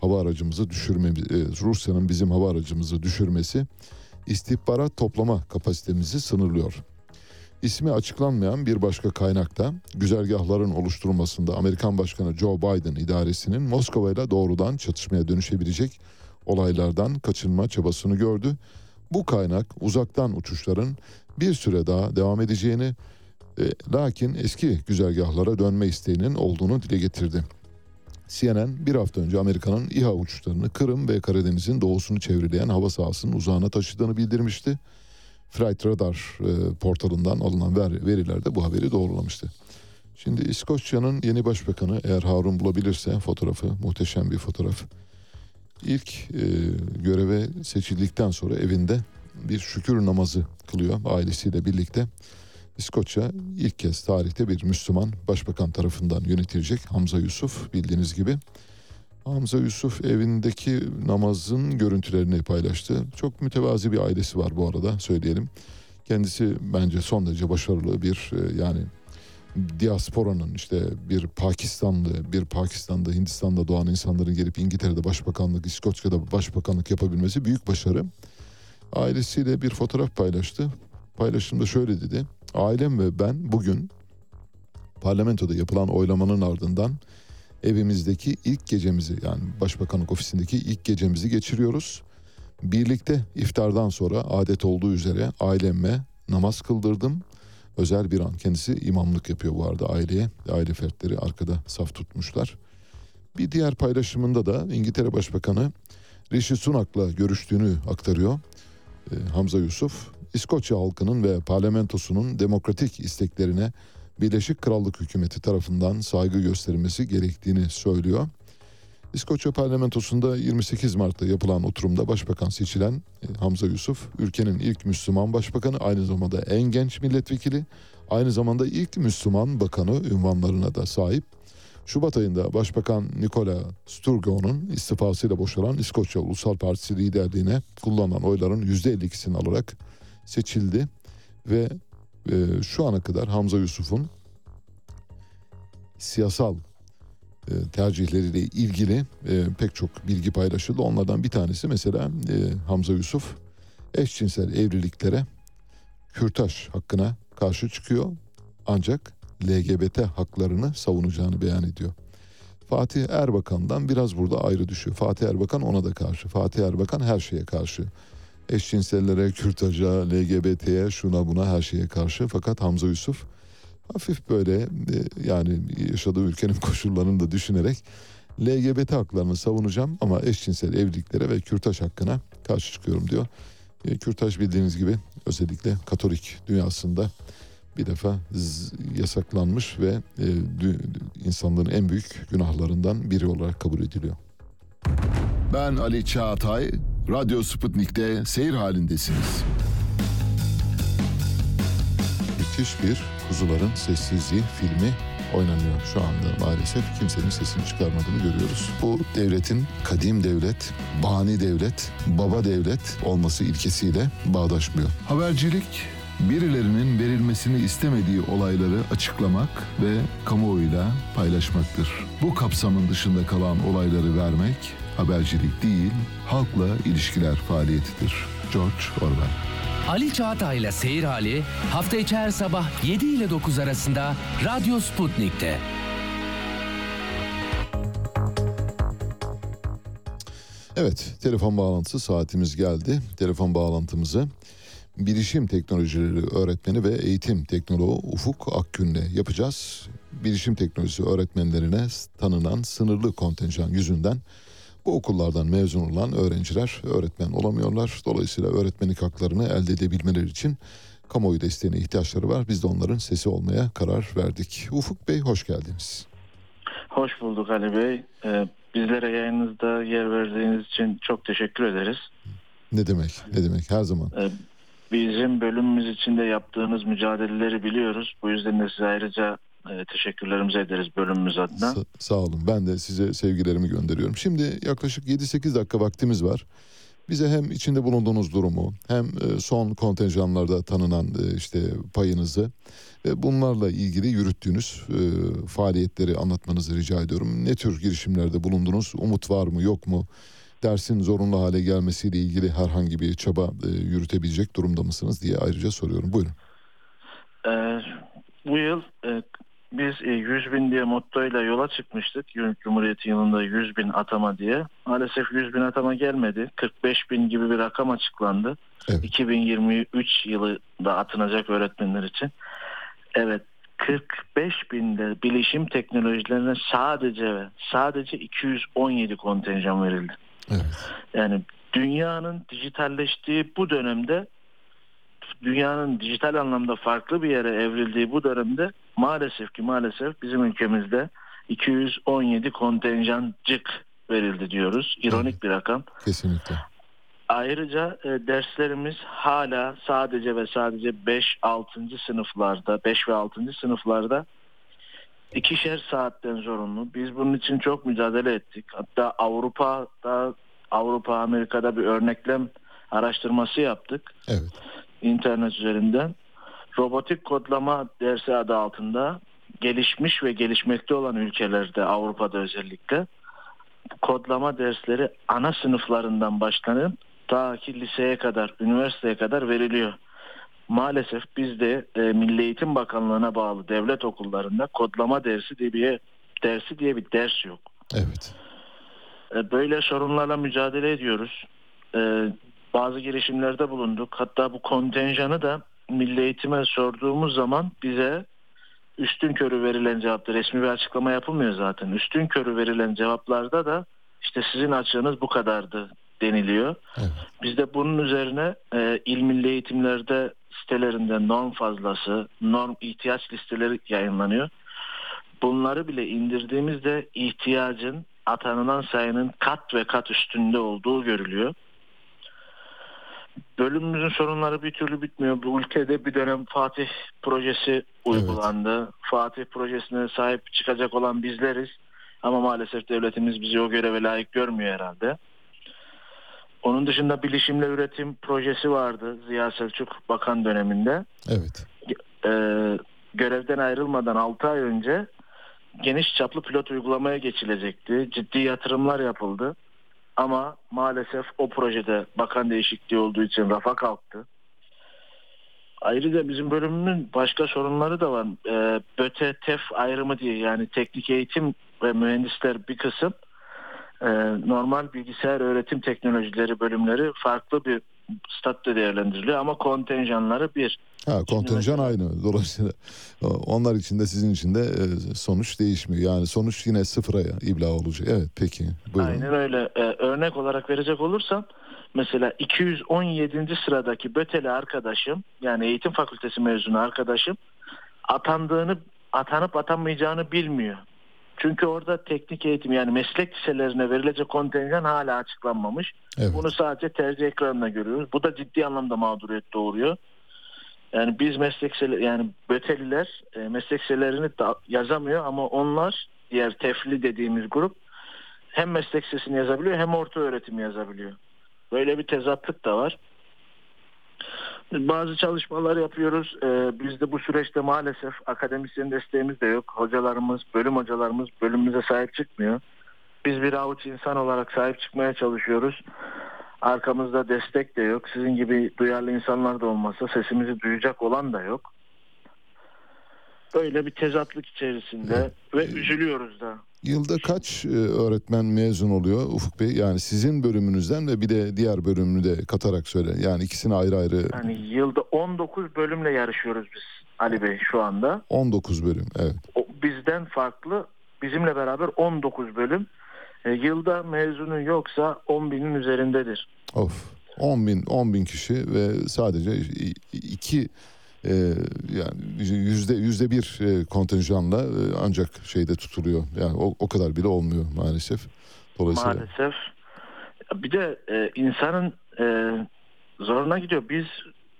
hava aracımızı düşürme, e, Rusya'nın bizim hava aracımızı düşürmesi istihbarat toplama kapasitemizi sınırlıyor. İsmi açıklanmayan bir başka kaynakta güzergahların oluşturulmasında Amerikan Başkanı Joe Biden idaresinin Moskova ile doğrudan çatışmaya dönüşebilecek olaylardan kaçınma çabasını gördü. bu kaynak uzaktan uçuşların bir süre daha devam edeceğini e, lakin eski güzergahlara dönme isteğinin olduğunu dile getirdi. CNN bir hafta önce Amerika'nın İHA uçuşlarını Kırım ve Karadeniz'in doğusunu çevreleyen hava sahasının uzağına taşıdığını bildirmişti. Flight Radar e, portalından alınan ver, veriler de bu haberi doğrulamıştı. Şimdi İskoçya'nın yeni başbakanı eğer Harun bulabilirse fotoğrafı muhteşem bir fotoğraf. İlk e, göreve seçildikten sonra evinde bir şükür namazı kılıyor ailesiyle birlikte. İskoçya ilk kez tarihte bir Müslüman başbakan tarafından yönetilecek Hamza Yusuf bildiğiniz gibi. Hamza Yusuf evindeki namazın görüntülerini paylaştı. Çok mütevazi bir ailesi var bu arada söyleyelim. Kendisi bence son derece başarılı bir e, yani diasporanın işte bir Pakistanlı, bir Pakistan'da, Hindistan'da doğan insanların gelip İngiltere'de başbakanlık, İskoçya'da başbakanlık yapabilmesi büyük başarı. Ailesiyle bir fotoğraf paylaştı. Paylaşımda şöyle dedi. Ailem ve ben bugün parlamentoda yapılan oylamanın ardından evimizdeki ilk gecemizi yani başbakanlık ofisindeki ilk gecemizi geçiriyoruz. Birlikte iftardan sonra adet olduğu üzere ailemme namaz kıldırdım. Özel bir an kendisi imamlık yapıyor bu arada aileye. Aile fertleri arkada saf tutmuşlar. Bir diğer paylaşımında da İngiltere Başbakanı Rishi Sunak'la görüştüğünü aktarıyor. Ee, Hamza Yusuf, İskoçya halkının ve parlamentosunun demokratik isteklerine Birleşik Krallık hükümeti tarafından saygı gösterilmesi gerektiğini söylüyor. İskoçya parlamentosunda 28 Mart'ta yapılan oturumda başbakan seçilen e, Hamza Yusuf, ülkenin ilk Müslüman başbakanı, aynı zamanda en genç milletvekili, aynı zamanda ilk Müslüman bakanı ünvanlarına da sahip. Şubat ayında Başbakan Nicola Sturgeon'un istifasıyla boşalan İskoçya Ulusal Partisi liderliğine kullanılan oyların %52'sini alarak seçildi ve e, şu ana kadar Hamza Yusuf'un siyasal e, tercihleriyle ilgili e, pek çok bilgi paylaşıldı. Onlardan bir tanesi mesela e, Hamza Yusuf eşcinsel evliliklere kürtaj hakkına karşı çıkıyor ancak LGBT haklarını savunacağını beyan ediyor. Fatih Erbakan'dan biraz burada ayrı düşüyor. Fatih Erbakan ona da karşı. Fatih Erbakan her şeye karşı. Eşcinsellere, kürtaja, LGBT'ye, şuna buna her şeye karşı. Fakat Hamza Yusuf hafif böyle e, yani yaşadığı ülkenin *laughs* koşullarını da düşünerek LGBT haklarını savunacağım ama eşcinsel evliliklere ve kürtaj hakkına karşı çıkıyorum diyor. E, kürtaj bildiğiniz gibi özellikle Katolik dünyasında bir defa yasaklanmış ve e, insanlığın en büyük günahlarından biri olarak kabul ediliyor.
Ben Ali Çağatay, Radyo Sputnik'te seyir halindesiniz.
Müthiş bir Kuzuların Sessizliği filmi oynanıyor şu anda maalesef. Kimsenin sesini çıkarmadığını görüyoruz. Bu devletin kadim devlet, bani devlet, baba devlet olması ilkesiyle bağdaşmıyor.
Habercilik birilerinin verilmesini istemediği olayları açıklamak ve kamuoyuyla paylaşmaktır. Bu kapsamın dışında kalan olayları vermek habercilik değil, halkla ilişkiler faaliyetidir. George Orwell
Ali Çağatay'la Seyir Hali hafta içi her sabah 7 ile 9 arasında Radyo Sputnik'te.
Evet, telefon bağlantısı saatimiz geldi. Telefon bağlantımızı bilişim teknolojileri öğretmeni ve eğitim teknoloğu Ufuk Akgün'le yapacağız. Bilişim teknolojisi öğretmenlerine tanınan sınırlı kontenjan yüzünden bu okullardan mezun olan öğrenciler öğretmen olamıyorlar. Dolayısıyla öğretmenlik haklarını elde edebilmeleri için kamuoyu desteğine ihtiyaçları var. Biz de onların sesi olmaya karar verdik. Ufuk Bey hoş geldiniz.
Hoş bulduk Ali Bey. Ee, bizlere yayınınızda yer verdiğiniz için çok teşekkür ederiz.
Ne demek, ne demek her zaman.
Ee, bizim bölümümüz içinde yaptığınız mücadeleleri biliyoruz. Bu yüzden de size ayrıca e, teşekkürlerimizi ederiz bölümümüz adına.
Sa- sağ olun. Ben de size sevgilerimi gönderiyorum. Şimdi yaklaşık 7-8 dakika vaktimiz var. Bize hem içinde bulunduğunuz durumu hem e, son kontenjanlarda tanınan e, işte payınızı ve bunlarla ilgili yürüttüğünüz faaliyetleri anlatmanızı rica ediyorum. Ne tür girişimlerde bulundunuz? Umut var mı yok mu? Dersin zorunlu hale gelmesiyle ilgili herhangi bir çaba yürütebilecek durumda mısınız diye ayrıca soruyorum. Buyurun.
Ee, bu yıl biz e, 100 bin diye mottoyla yola çıkmıştık. Cumhuriyet yılında 100 bin atama diye. Maalesef 100 bin atama gelmedi. 45 bin gibi bir rakam açıklandı.
Evet.
2023 yılında atınacak öğretmenler için. Evet 45 binde bilişim teknolojilerine sadece ve sadece 217 kontenjan verildi.
Evet.
Yani dünyanın dijitalleştiği bu dönemde dünyanın dijital anlamda farklı bir yere evrildiği bu dönemde maalesef ki maalesef bizim ülkemizde 217 kontenjancık verildi diyoruz. İronik bir rakam.
Kesinlikle.
Ayrıca e, derslerimiz hala sadece ve sadece 5-6. sınıflarda, 5 ve 6. sınıflarda ikişer saatten zorunlu. Biz bunun için çok mücadele ettik. Hatta Avrupa'da, Avrupa, Amerika'da bir örneklem araştırması yaptık
Evet.
İnternet üzerinden. Robotik kodlama dersi adı altında gelişmiş ve gelişmekte olan ülkelerde Avrupa'da özellikle kodlama dersleri ana sınıflarından başlanıp ta ki liseye kadar, üniversiteye kadar veriliyor. Maalesef bizde e, Milli Eğitim Bakanlığı'na bağlı devlet okullarında kodlama dersi diye bir dersi diye bir ders yok.
Evet.
E, Böyle sorunlarla mücadele ediyoruz. E, Bazı girişimlerde bulunduk. Hatta bu kontenjanı da Milli Eğitim'e sorduğumuz zaman bize üstün körü verilen cevapta resmi bir açıklama yapılmıyor zaten. Üstün körü verilen cevaplarda da işte sizin açığınız bu kadardı deniliyor.
Evet.
Biz de bunun üzerine e, il milli eğitimlerde sitelerinde norm fazlası, norm ihtiyaç listeleri yayınlanıyor. Bunları bile indirdiğimizde ihtiyacın atanılan sayının kat ve kat üstünde olduğu görülüyor. Bölümümüzün sorunları bir türlü bitmiyor. Bu ülkede bir dönem Fatih projesi uygulandı. Fatih projesine sahip çıkacak olan bizleriz. Ama maalesef devletimiz bizi o göreve layık görmüyor herhalde. Onun dışında bilişimle üretim projesi vardı Ziya Selçuk Bakan döneminde.
Evet.
Ee, görevden ayrılmadan 6 ay önce geniş çaplı pilot uygulamaya geçilecekti. Ciddi yatırımlar yapıldı. Ama maalesef o projede bakan değişikliği olduğu için rafa kalktı. Ayrıca bizim bölümümün başka sorunları da var. Ee, BÖTE, TEF ayrımı diye yani teknik eğitim ve mühendisler bir kısım e, normal bilgisayar öğretim teknolojileri bölümleri farklı bir statüde değerlendiriliyor ama kontenjanları bir.
Ha kontenjan aynı. Dolayısıyla e, onlar için de sizin için de e, sonuç değişmiyor. Yani sonuç yine sıfıra ibla olacak. Evet peki. Buyurun.
Aynen öyle. Ee, örnek olarak verecek olursam mesela 217. sıradaki Böteli arkadaşım yani eğitim fakültesi mezunu arkadaşım atandığını atanıp atanmayacağını bilmiyor. Çünkü orada teknik eğitim yani meslek liselerine verilecek kontenjan hala açıklanmamış.
Evet.
Bunu sadece tercih ekranında görüyoruz. Bu da ciddi anlamda mağduriyet doğuruyor. Yani biz meslek yani Böteliler e, meslek liselerini yazamıyor ama onlar diğer tefli dediğimiz grup hem meslek lisesini yazabiliyor hem orta öğretimi yazabiliyor. Böyle bir tezatlık da var. Bazı çalışmalar yapıyoruz. Ee, biz de bu süreçte maalesef akademisyen desteğimiz de yok. Hocalarımız, bölüm hocalarımız bölümümüze sahip çıkmıyor. Biz bir avuç insan olarak sahip çıkmaya çalışıyoruz. Arkamızda destek de yok. Sizin gibi duyarlı insanlar da olmasa sesimizi duyacak olan da yok. Böyle bir tezatlık içerisinde ve üzülüyoruz da.
Yılda kaç e, öğretmen mezun oluyor Ufuk Bey? Yani sizin bölümünüzden ve bir de diğer bölümünü de katarak söyle. Yani ikisini ayrı ayrı
Yani yılda 19 bölümle yarışıyoruz biz Ali Bey şu anda.
19 bölüm. Evet.
O, bizden farklı bizimle beraber 19 bölüm. E, yılda mezunu yoksa 10 binin üzerindedir.
Of. 10 bin, 10 bin kişi ve sadece iki yani yüzde yüzde bir e, kontenjanla e, ancak şeyde tutuluyor. Yani o, o kadar bile olmuyor maalesef. Dolayısıyla
Maalesef. Bir de e, insanın e, zoruna gidiyor. Biz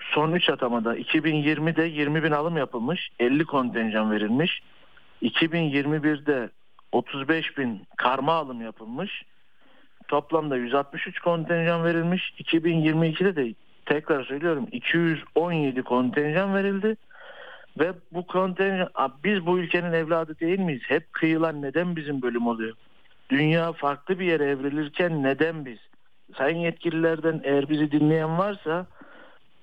son 3 atamada 2020'de 20 bin alım yapılmış. 50 kontenjan verilmiş. 2021'de 35 bin karma alım yapılmış. Toplamda 163 kontenjan verilmiş. 2022'de de tekrar söylüyorum 217 kontenjan verildi. Ve bu kontenjan biz bu ülkenin evladı değil miyiz? Hep kıyılan neden bizim bölüm oluyor? Dünya farklı bir yere evrilirken neden biz? Sayın yetkililerden eğer bizi dinleyen varsa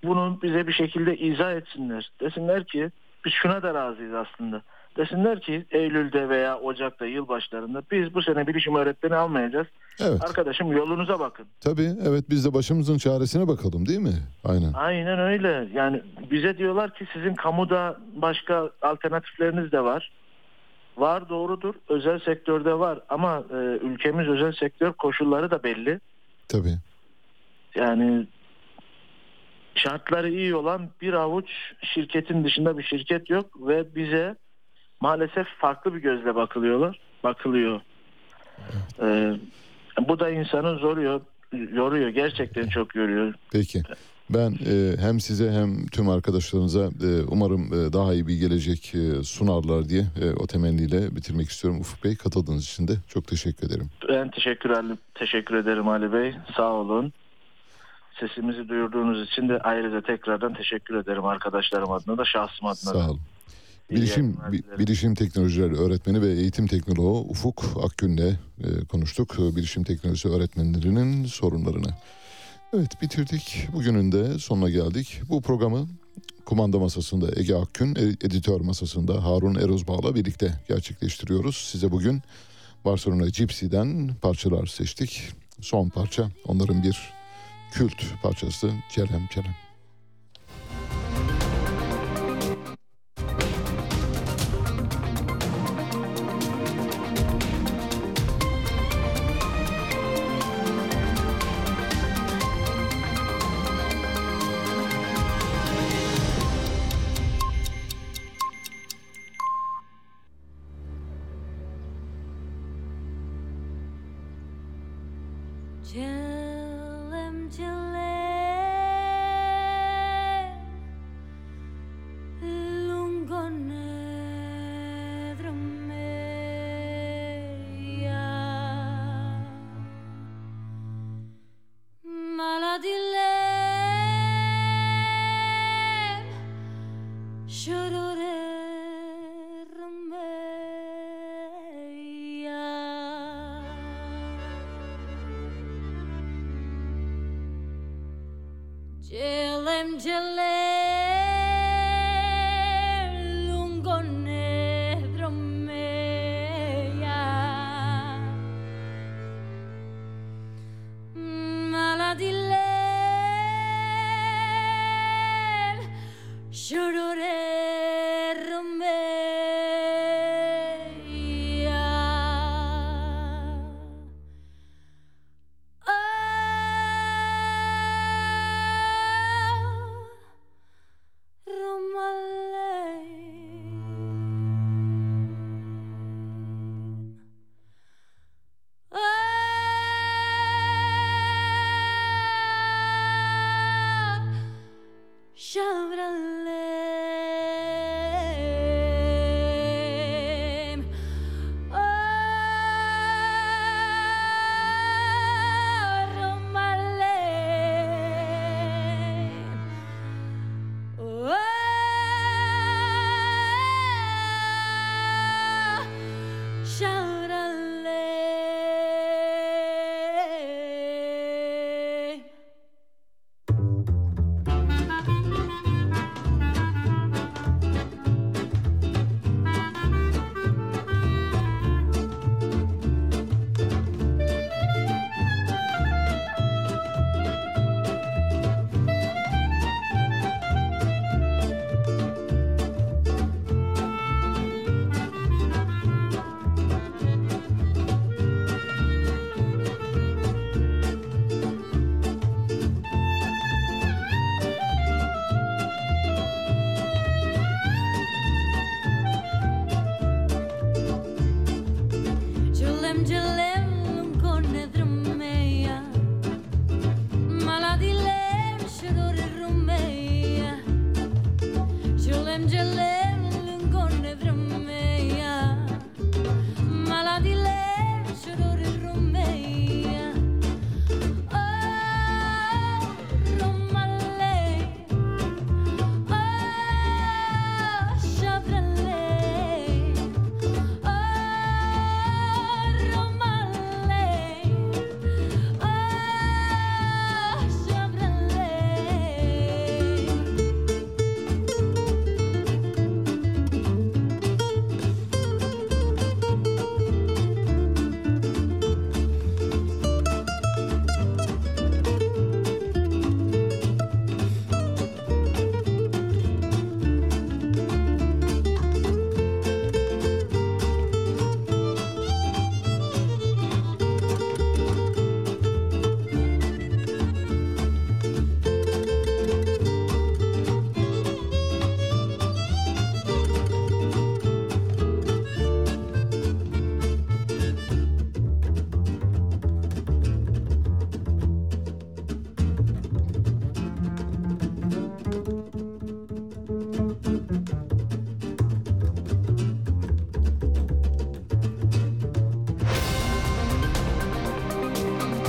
bunu bize bir şekilde izah etsinler. Desinler ki biz şuna da razıyız aslında. Desinler ki Eylül'de veya Ocak'ta yılbaşlarında biz bu sene bilişim öğretmeni almayacağız.
Evet.
Arkadaşım yolunuza bakın.
Tabii evet biz de başımızın çaresine bakalım değil mi? Aynen.
Aynen öyle. Yani bize diyorlar ki sizin kamuda başka alternatifleriniz de var. Var doğrudur. Özel sektörde var ama e, ülkemiz özel sektör koşulları da belli.
Tabii.
Yani şartları iyi olan bir avuç şirketin dışında bir şirket yok ve bize maalesef farklı bir gözle bakılıyorlar. Bakılıyor. Ee, bu da insanı zoruyor, yoruyor. Gerçekten çok yoruyor.
Peki. Ben e, hem size hem tüm arkadaşlarınıza e, umarım e, daha iyi bir gelecek e, sunarlar diye e, o temenniyle bitirmek istiyorum. Ufuk Bey katıldığınız için de çok teşekkür ederim.
Ben teşekkür, ederim- teşekkür ederim Ali Bey. Sağ olun. Sesimizi duyurduğunuz için de ayrıca tekrardan teşekkür ederim arkadaşlarım adına da şahsım adına.
Sağ olun. Bilişim. Bilişim Teknolojileri Öğretmeni ve Eğitim Teknoloğu Ufuk Akgün'le e, konuştuk. E, Bilişim Teknolojisi öğretmenlerinin sorunlarını. Evet bitirdik. Bugünün de sonuna geldik. Bu programı kumanda masasında Ege Akgün, editör masasında Harun Erozbağ'la birlikte gerçekleştiriyoruz. Size bugün Barcelona Gypsy'den parçalar seçtik. Son parça onların bir kült parçası Celem Celem.
Jill and Jill.